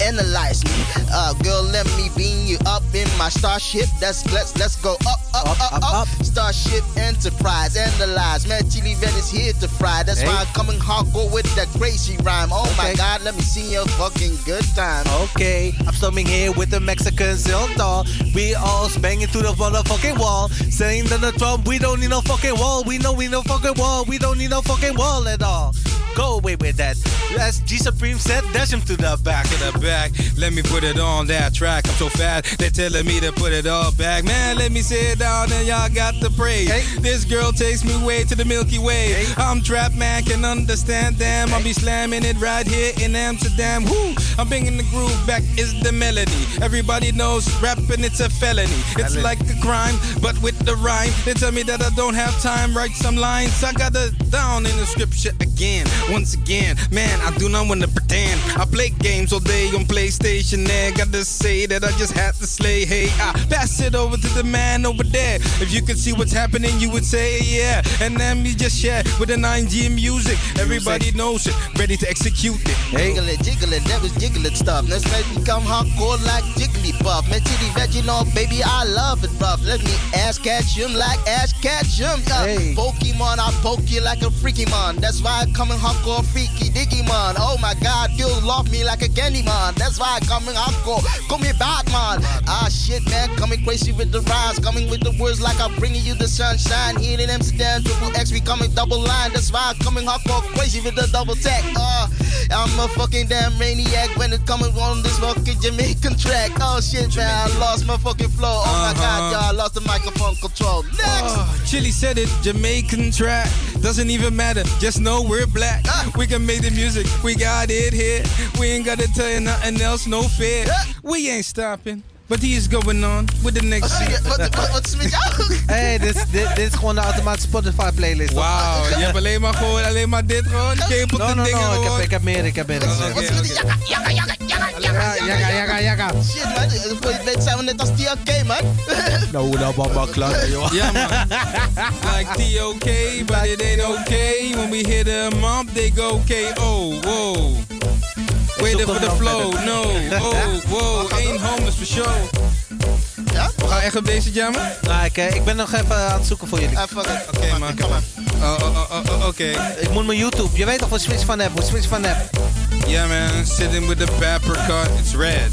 analyze me. Uh, girl, let me beam you up in my starship. That's let's let's go up up up up. up Starship Enterprise, analyze. Man, chili vet is here to fry. That's Hey. why I'm coming hardcore with that crazy rhyme. Oh my God, let me see your fucking good time. Okay, I'm storming here with the Mexican doll. We all banging through the motherfucking wall. Saying that the drum, we don't need no fucking wall. We know we no fucking wall. We don't need no fucking wall at all. Go away with that. As G Supreme said, dash him to the back. of the back, let me put it on that track. I'm so fat, they're telling me to put it all back. Man, let me sit down and y'all got the praise. This girl takes me way to the Milky Way. I'm trapped, man, can understand them. I'll be slamming it right here in Amsterdam. Woo! I'm bringing the groove back, is the melody. Everybody knows rapping, it's a felony. It's like a crime, but with the rhyme. They tell me that I don't have time, write some lines. I got it down in the scripture again. Once again, man, I do not want to pretend. I play games all day on PlayStation. There, gotta say that I just had to slay. Hey, I pass it over to the man over there. If you could see what's happening, you would say yeah. And then we just share with the 9G music. Everybody knows it, ready to execute it. Jiggle it, jiggle it, that was jiggle it stuff. Let's make me come hardcore like Jigglypuff. Man, chili veg, you know, baby, I love it rough. Let me ass catch him like ass catch him. Yeah. Pokemon, I poke you like a freaky man. That's why I come in hardcore freaky diggy man. Oh my god, you love me like a candy man. That's why I come in hardcore. Call me Batman. Ah shit, man, coming crazy with the rhymes. Coming with the words like I'm bringing you the sunshine. Here in Amsterdam, triple X, we coming double line. That's why I'm coming hardcore crazy with the double tech. Uh, I'm a fucking damn maniac when it coming on this fucking Jamaican track. Oh shit, man, I lost my fucking flow. Oh my god, y'all, I lost the microphone control. Next. Oh, Chili said it, Jamaican track. Doesn't even matter, just know we're black. We can make the music, we got it here. We ain't gotta tell you nothing else, no fear. We ain't stopping. but he is going on with the next beat. Wat, wat, wat is met jou? Hey, dit, is- dit, dit is gewoon de automatische Spotify playlist. Wauw, je hebt alleen maar gewoon, alleen maar dit gewoon, K-pop No, no, dingen no, ik heb, gewoon. ik heb meer, ik heb meer. Jakka. Jaga, jaga, jaga. Shit, man. Voor je het weet zijn we net als TLK, man. [LAUGHS] Nou, dat was maar klaar, joh. Ja man, [LAUGHS] like T-O-K, but it ain't okay. When we hit them up, they go K-O, whoa. Waiting for the flow, no, oh, wow, ain't homeless for sure. Ja? We gaan echt op deze jammen? Nou, ik, eh, ik ben nog even aan het zoeken voor jullie. It. Oké man. Oh, oh, oh, oké. Ik moet mijn YouTube. Je weet toch wat Switch van heb, hoe Switch van heb. Yeah, man, sitting with the cut, it's red.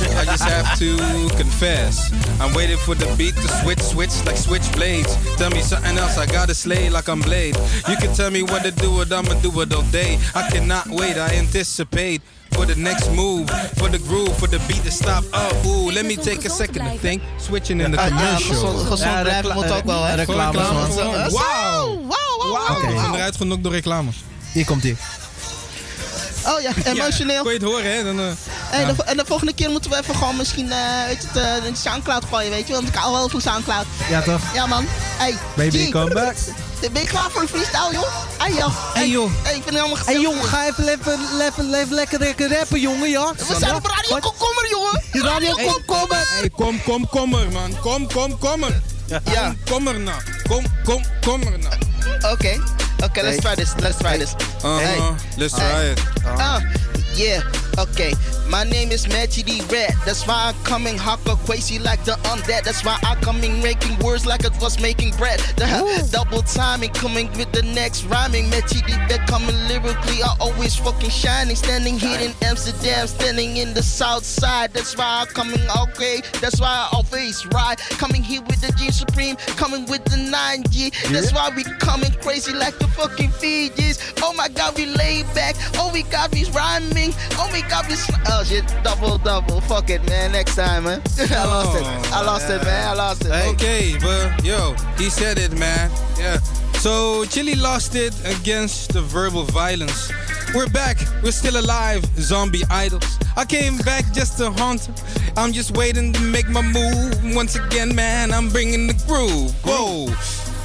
I just have to confess. I'm waiting for the beat to switch, switch like switchblades. Tell me something else, I gotta slay like I'm Blade. You can tell me what to do, it, I'ma do it all day. I cannot wait, I anticipate. For the next move, for the groove, for the beat to stop. Oh, ooh, let me take a second to think. Switching in the Ah, ja, commercial. gezond, blijven moet ook wel, hè? reclame, Wauw. Wauw, wauw, Oké, ik ben wauw. eruit genokt door reclame. Hier komt ie. Oh [LAUGHS] ja, emotioneel. Kon je het horen, hè? Dan, eh, Hey, ja. de, en de volgende keer moeten we even gewoon misschien eh weet je, het, eh, in Soundcloud gooien, weet je. Want ik hou wel van Soundcloud. Ja, toch? Ja, man. Hey, Baby, G, come back. Ben je klaar voor een freestyle, joh? Hey, joh. Hey, joh. Hey, ik vind het helemaal Hey, gezellig. jongen, ga even, even, even, even lekker, lekker rappen, jongen, ja? We zijn op Radio Komkommer, jongen. Radio Hey, Komkommer. Hey, kom, kom, kom er, man. Kom, kom, kom er. Ja. Kom er nou. Kom, kom, kom er nou. Oké. Oké, let's try this. Let's try this. Uh-huh. Let's try it. Uh, yeah, okay. My name is Matty D Red. That's why I'm coming hawker crazy like the undead. That's why I'm coming making words like it was making bread. The double timing coming with the next rhyming. Matty D Red coming lyrically. I always fucking shining. Standing here in Amsterdam, standing in the south side. That's why I'm coming okay. That's why I always ride. Coming here with the G Supreme. Coming with the 9G. That's why we coming crazy like the fucking Fijis. Oh my god, we laid back. Oh we got these rhyming. Oh my god. Sl- oh shit, double double. Fuck it, man. Next time, man. [LAUGHS] I lost it. I oh, lost it, man. I lost it. Okay, but yo, he said it, man. Yeah. So Chili lost it against the verbal violence. We're back, we're still alive, zombie idols. I came back just to haunt. I'm just waiting to make my move. Once again, man, I'm bringing the groove. Whoa,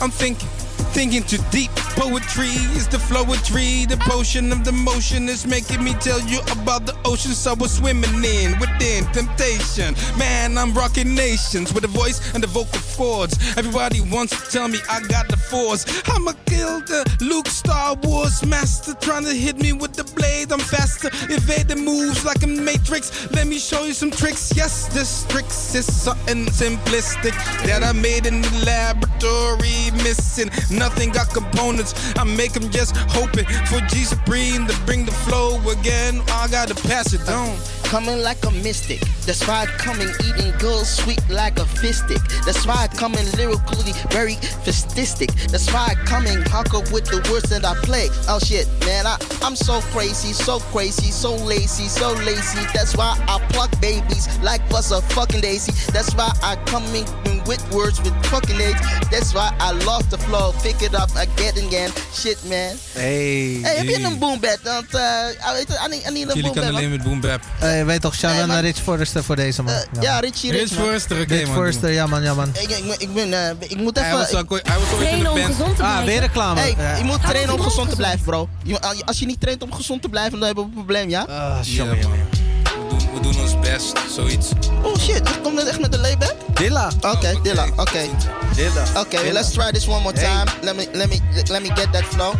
I'm thinking. Thinking too deep, poetry is the flowetry. The potion of the motion is making me tell you about the oceans I was swimming in within temptation. Man, I'm rocking nations with a voice and the vocal cords. Everybody wants to tell me I got the force. I'ma kill the Luke Star Wars master, trying to hit me with the blade. I'm faster, evade the moves like a matrix. Let me show you some tricks. Yes, this tricks is something simplistic that I made in the laboratory. Missing nothing, got components. I make them just hoping for G Supreme to bring the flow again. I gotta pass it on. Coming like a mystic. That's why I'm coming eating good, sweet like a fistic. That's why I'm coming lyrically very festistic. That's why I'm coming hawker with the words that I play. Oh shit, man, I, I'm so crazy, so crazy, so lazy, so lazy. That's why I pluck babies like was a fucking daisy. That's why I coming with words with fucking eggs. That's why I lost the flow. Pick it up again and again. Shit, man. Hey. Hey, heb je een boom bap? Want uh, I, I need, I need een Jullie boom kan bap. alleen met boom bap. Hey, weet toch, shout naar Rich Forrester voor deze, man. Ja, Richie Rich, Rich. Forrester, oké Rich man. Forrester, ja man, ja man. Ik, ik, ik, ben, eh, ik moet even... Hij was, al- hij was ooit in de band. Ah, weer reclame. Hey, Ja. je moet trainen om gezond te blijven, bro. Je- als je niet traint om gezond te blijven, dan hebben we een probleem, ja? Ah, Ja, jongen, man. jongen. We doen, we doen ons best, zoiets. Oh shit, komt dat echt met de layback? Dilla. Oké, Dilla, Okay. Dilla. Oké, let's try this one more time. Let me, let me, let me get that flow.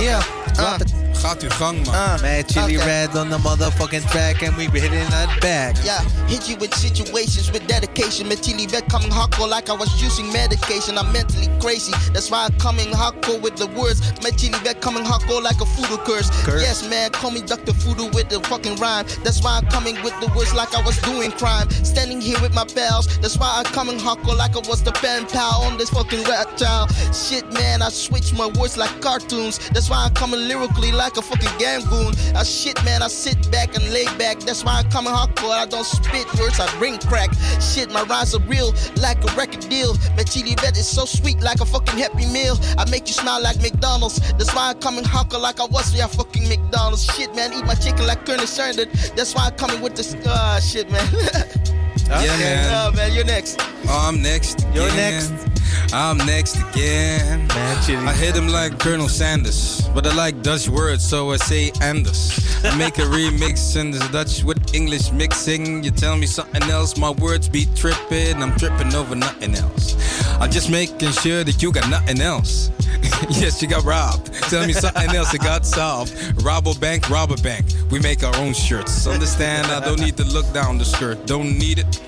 Yeah. Ah, Gaat uw gang, man. ah, Man, Chili okay. Red on the motherfucking track and we be hitting that back. Yeah, hit you with situations with dedication. Mentally back coming hardcore like I was using medication. I'm mentally crazy. That's why I'm coming hardcore with the words. Mentally back coming hardcore like a voodoo curse. Curse. Yes, man, call me Dr. Voodoo with the fucking rhyme. That's why I'm coming with the words like I was doing crime. Standing here with my pals. That's why I'm coming hardcore like I was the pen pal on this fucking reptile. Shit, man, I switch my words like cartoons. That's why I'm coming lyrically like a fucking gangoon. I shit, man, I sit back and lay back. That's why I'm coming hardcore. I don't spit words, I bring crack. Shit, my rhymes are real like a record deal. My chili vet is so sweet like a fucking happy meal. I make you smile like McDonald's. That's why I'm coming hardcore like I was for yeah fucking McDonald's. Shit, man, eat my chicken like Colonel Sanders. That's why I'm coming with this. Ah, shit, man. [LAUGHS] Yeah, man. uh, man, you're next. Oh, I'm next. You're next. I'm next again. I hit him like Colonel Sanders, but I like Dutch words, so I say Anders. I make a remix in this Dutch with English mixing. You tell me something else, my words be tripping. I'm tripping over nothing else. I'm just making sure that you got nothing else. [LAUGHS] yes, you got robbed. Tell me something else, it got solved. Rob a bank, rob a bank. We make our own shirts. Understand? I don't need to look down the skirt. Don't need it.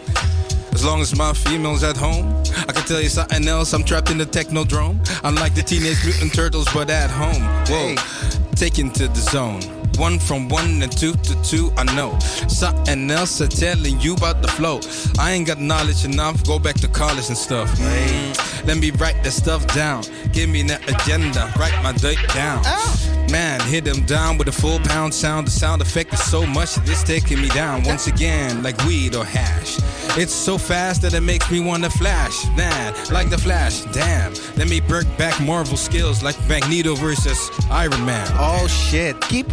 As long as my female's at home, I can tell you something else. I'm trapped in the technodrome. I'm like the Teenage Mutant Turtles, but at home. Whoa, taken to the zone. One from one and two to two, I know. Something else I'm telling you about the flow. I ain't got knowledge enough, go back to college and stuff. Mm, Let me write that stuff down. Give me that agenda, write my date down. Man, hit them down with a full pound sound. The sound effect is so much it's taking me down once again, like weed or hash. It's so fast that it makes me wanna flash. Man, like the flash. Damn. Let me bring back Marvel skills like Magneto versus Iron Man. Oh shit. Keep.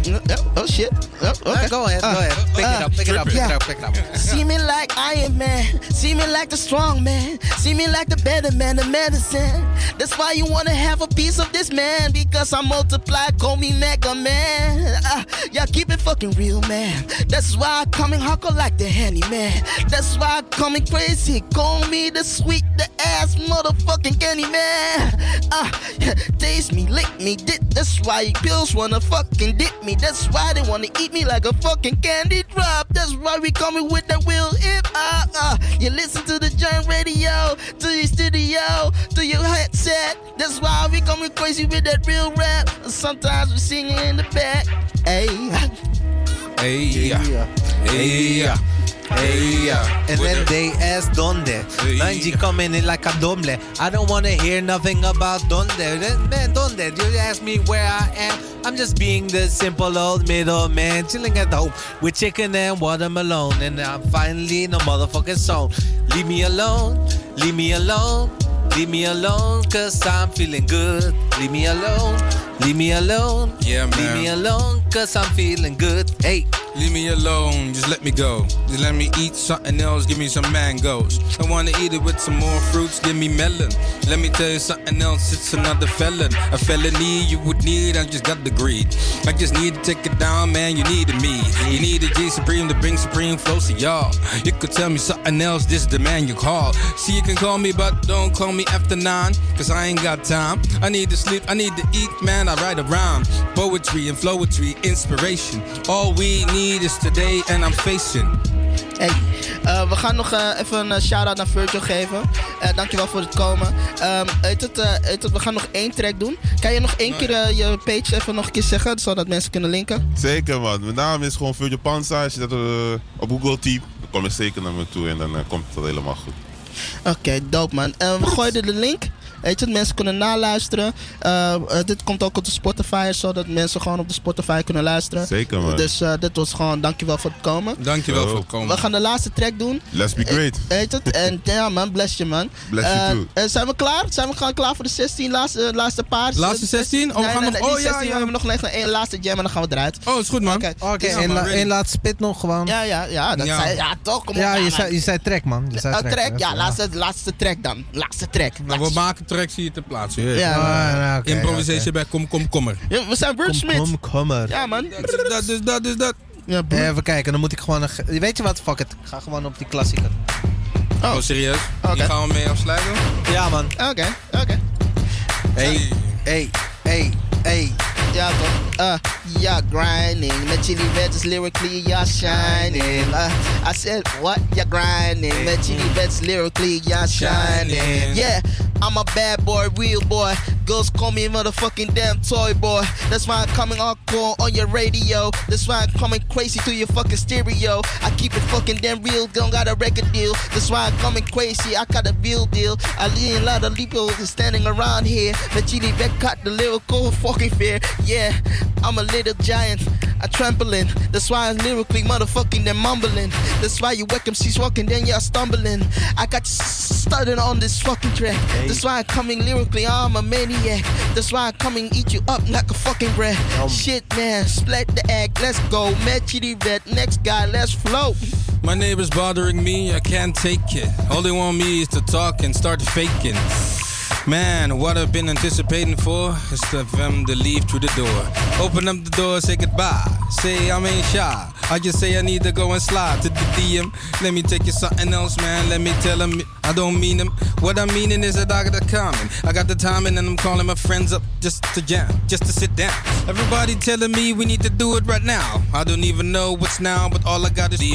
Oh, shit. Oh, okay. go ahead, go Uh, ahead. Pick it uh, up, pick it up, pick it up, pick it up. [LAUGHS] See me like Iron Man. See me like the strong man. See me like the better man, the medicine. That's why you wanna have a piece of this man. Because I multiply, call me Mega Man. Uh, yeah, keep it fucking real, man. That's why I come coming hardcore like the handy man. That's why I coming crazy. Call me the sweet, the ass motherfucking candy man. Uh, [LAUGHS] taste me, lick me, dip. That's why pills wanna fucking dip me. That's why they wanna eat me like a fucking candy drop. That's why we coming with the real hip hop. Uh, you listen to the giant radio, to your studio, to your headset. That's why we coming crazy with that real rap. Sometimes we singing in the back. Hey. Hey, yeah. Hey, yeah. Hey, yeah. And then they ask donde. Nanji coming in like a domble. I don't wanna hear nothing about donde. Man, donde? You ask me where I am. I'm just being the simple old middleman, chilling at home with chicken and watermelon. And I'm finally in a motherfucking zone. Leave me alone, leave me alone, leave me alone, cause I'm feeling good. Leave me alone, leave me alone. Yeah, man. Leave me alone, cause I'm feeling good. Hey. Leave me alone, just let me go. Just let me eat something else, give me some mangoes. I wanna eat it with some more fruits, give me melon. Let me tell you something else, it's another felon. A felony you would need, I just got the greed. I just need to take it down, man, you needed me. You needed G Supreme to bring Supreme flows to y'all. You could tell me something else, this is the man you call. See, you can call me, but don't call me after nine, cause I ain't got time. I need to sleep, I need to eat, man, I write around. Poetry and flowetry, inspiration. All we need is today and I'm facing. Hey, eh, we gaan nog eh, even een shout-out naar Virgil geven. Eh, dankjewel voor het komen. Ehm, weet het, eh, weet het, we gaan nog één track doen. Kan je nog één keer eh, je page even nog een keer zeggen, zodat mensen kunnen linken? Zeker man. Mijn naam is gewoon Virgil Panza. Als je dat eh, op Google typt, dan kom je zeker naar me toe en dan eh, komt het helemaal goed. Oké, dope man. Eh, we gooien de link. Weet je, mensen kunnen naluisteren. Eh, eh, dit komt ook op de Spotify, zodat mensen gewoon op de Spotify kunnen luisteren. Zeker, man. Dus eh, dit was gewoon, dankjewel voor het komen. Dankjewel voor het komen. We gaan de laatste track doen. Let's be great. Weet het? En [LAUGHS] ja man, bless je man. Bless you Eh, too. zijn we klaar? Zijn we gewoon klaar voor de 16 laatste, laatste paar? Laatste 16? Oh, we gaan nee, nog- oh, ja, 16, ja. We hebben nog één laatste jam en dan gaan we eruit. Oh, is goed man. Oké, Oké, dus- één la- één laatste spit nog gewoon. Ja, ja, ja. Dat Ja. Zei, ja, toch? Kom op. Ja, je man. zei, je zei track, man. Je zei Oh, track? Ja, laatste, laatste track dan. Laatste track. Nou, we maken tracks hier ter plaatse. je weet. Ja, Ah, nou, oké. bij Kom Kom Kommer. Ja, we zijn wordsmith. Kom, kom er. Ja, man. Dat is dat, is dat. Ja, broer. Even kijken, dan moet ik gewoon... Een, weet je wat? Fuck it. Ik ga gewoon op die klassieker. Oh, serieus? Hier gaan we mee afsluiten? Ja, man. Oké, oké. Hey, hey, hey, hey. Ja, toch? Uh, yeah, grinding. Met Chili Vets lyrically, yeah, shining. Uh, I said, what? Yeah, grinding. Met Chili Vets lyrically, yeah, shining. Yeah, I'm a bad boy, real boy. Girls call me motherfucking damn toy boy. That's why I'm coming hardcore on your radio. That's why I'm coming crazy to your fucking stereo. I keep it fucking damn real, don't got a record deal. That's why I'm coming crazy, I got a real deal. I see a lot of people standing around here. Met Chili Vet got the lyrical fucking fear. Yeah, I'm a little giant. I trampling. That's why I'm lyrically motherfucking and mumbling. That's why you wake MCs walking, then you're stumbling. I got you stuttering on this fucking track. That's why I'm coming lyrically, I'm a maniac. That's why I'm coming eat you up like a fucking rat. Shit, man, split the egg, let's go. Mad chitty red, next guy, let's float. My neighbor's bothering me, I can't take it. All they want me is to talk and start faking. Man, what I've been anticipating for is for them to leave through the door. Open up the door, say goodbye. Say I'm ain't shy. I just say I need to go and slide to the DM. Let me take you something else, man. Let me tell them I don't mean them. What I'm meaning is that I got the comment. I got the timing and I'm calling my friends up just to jam, just to sit down. Everybody telling me we need to do it right now. I don't even know what's now, but all I got is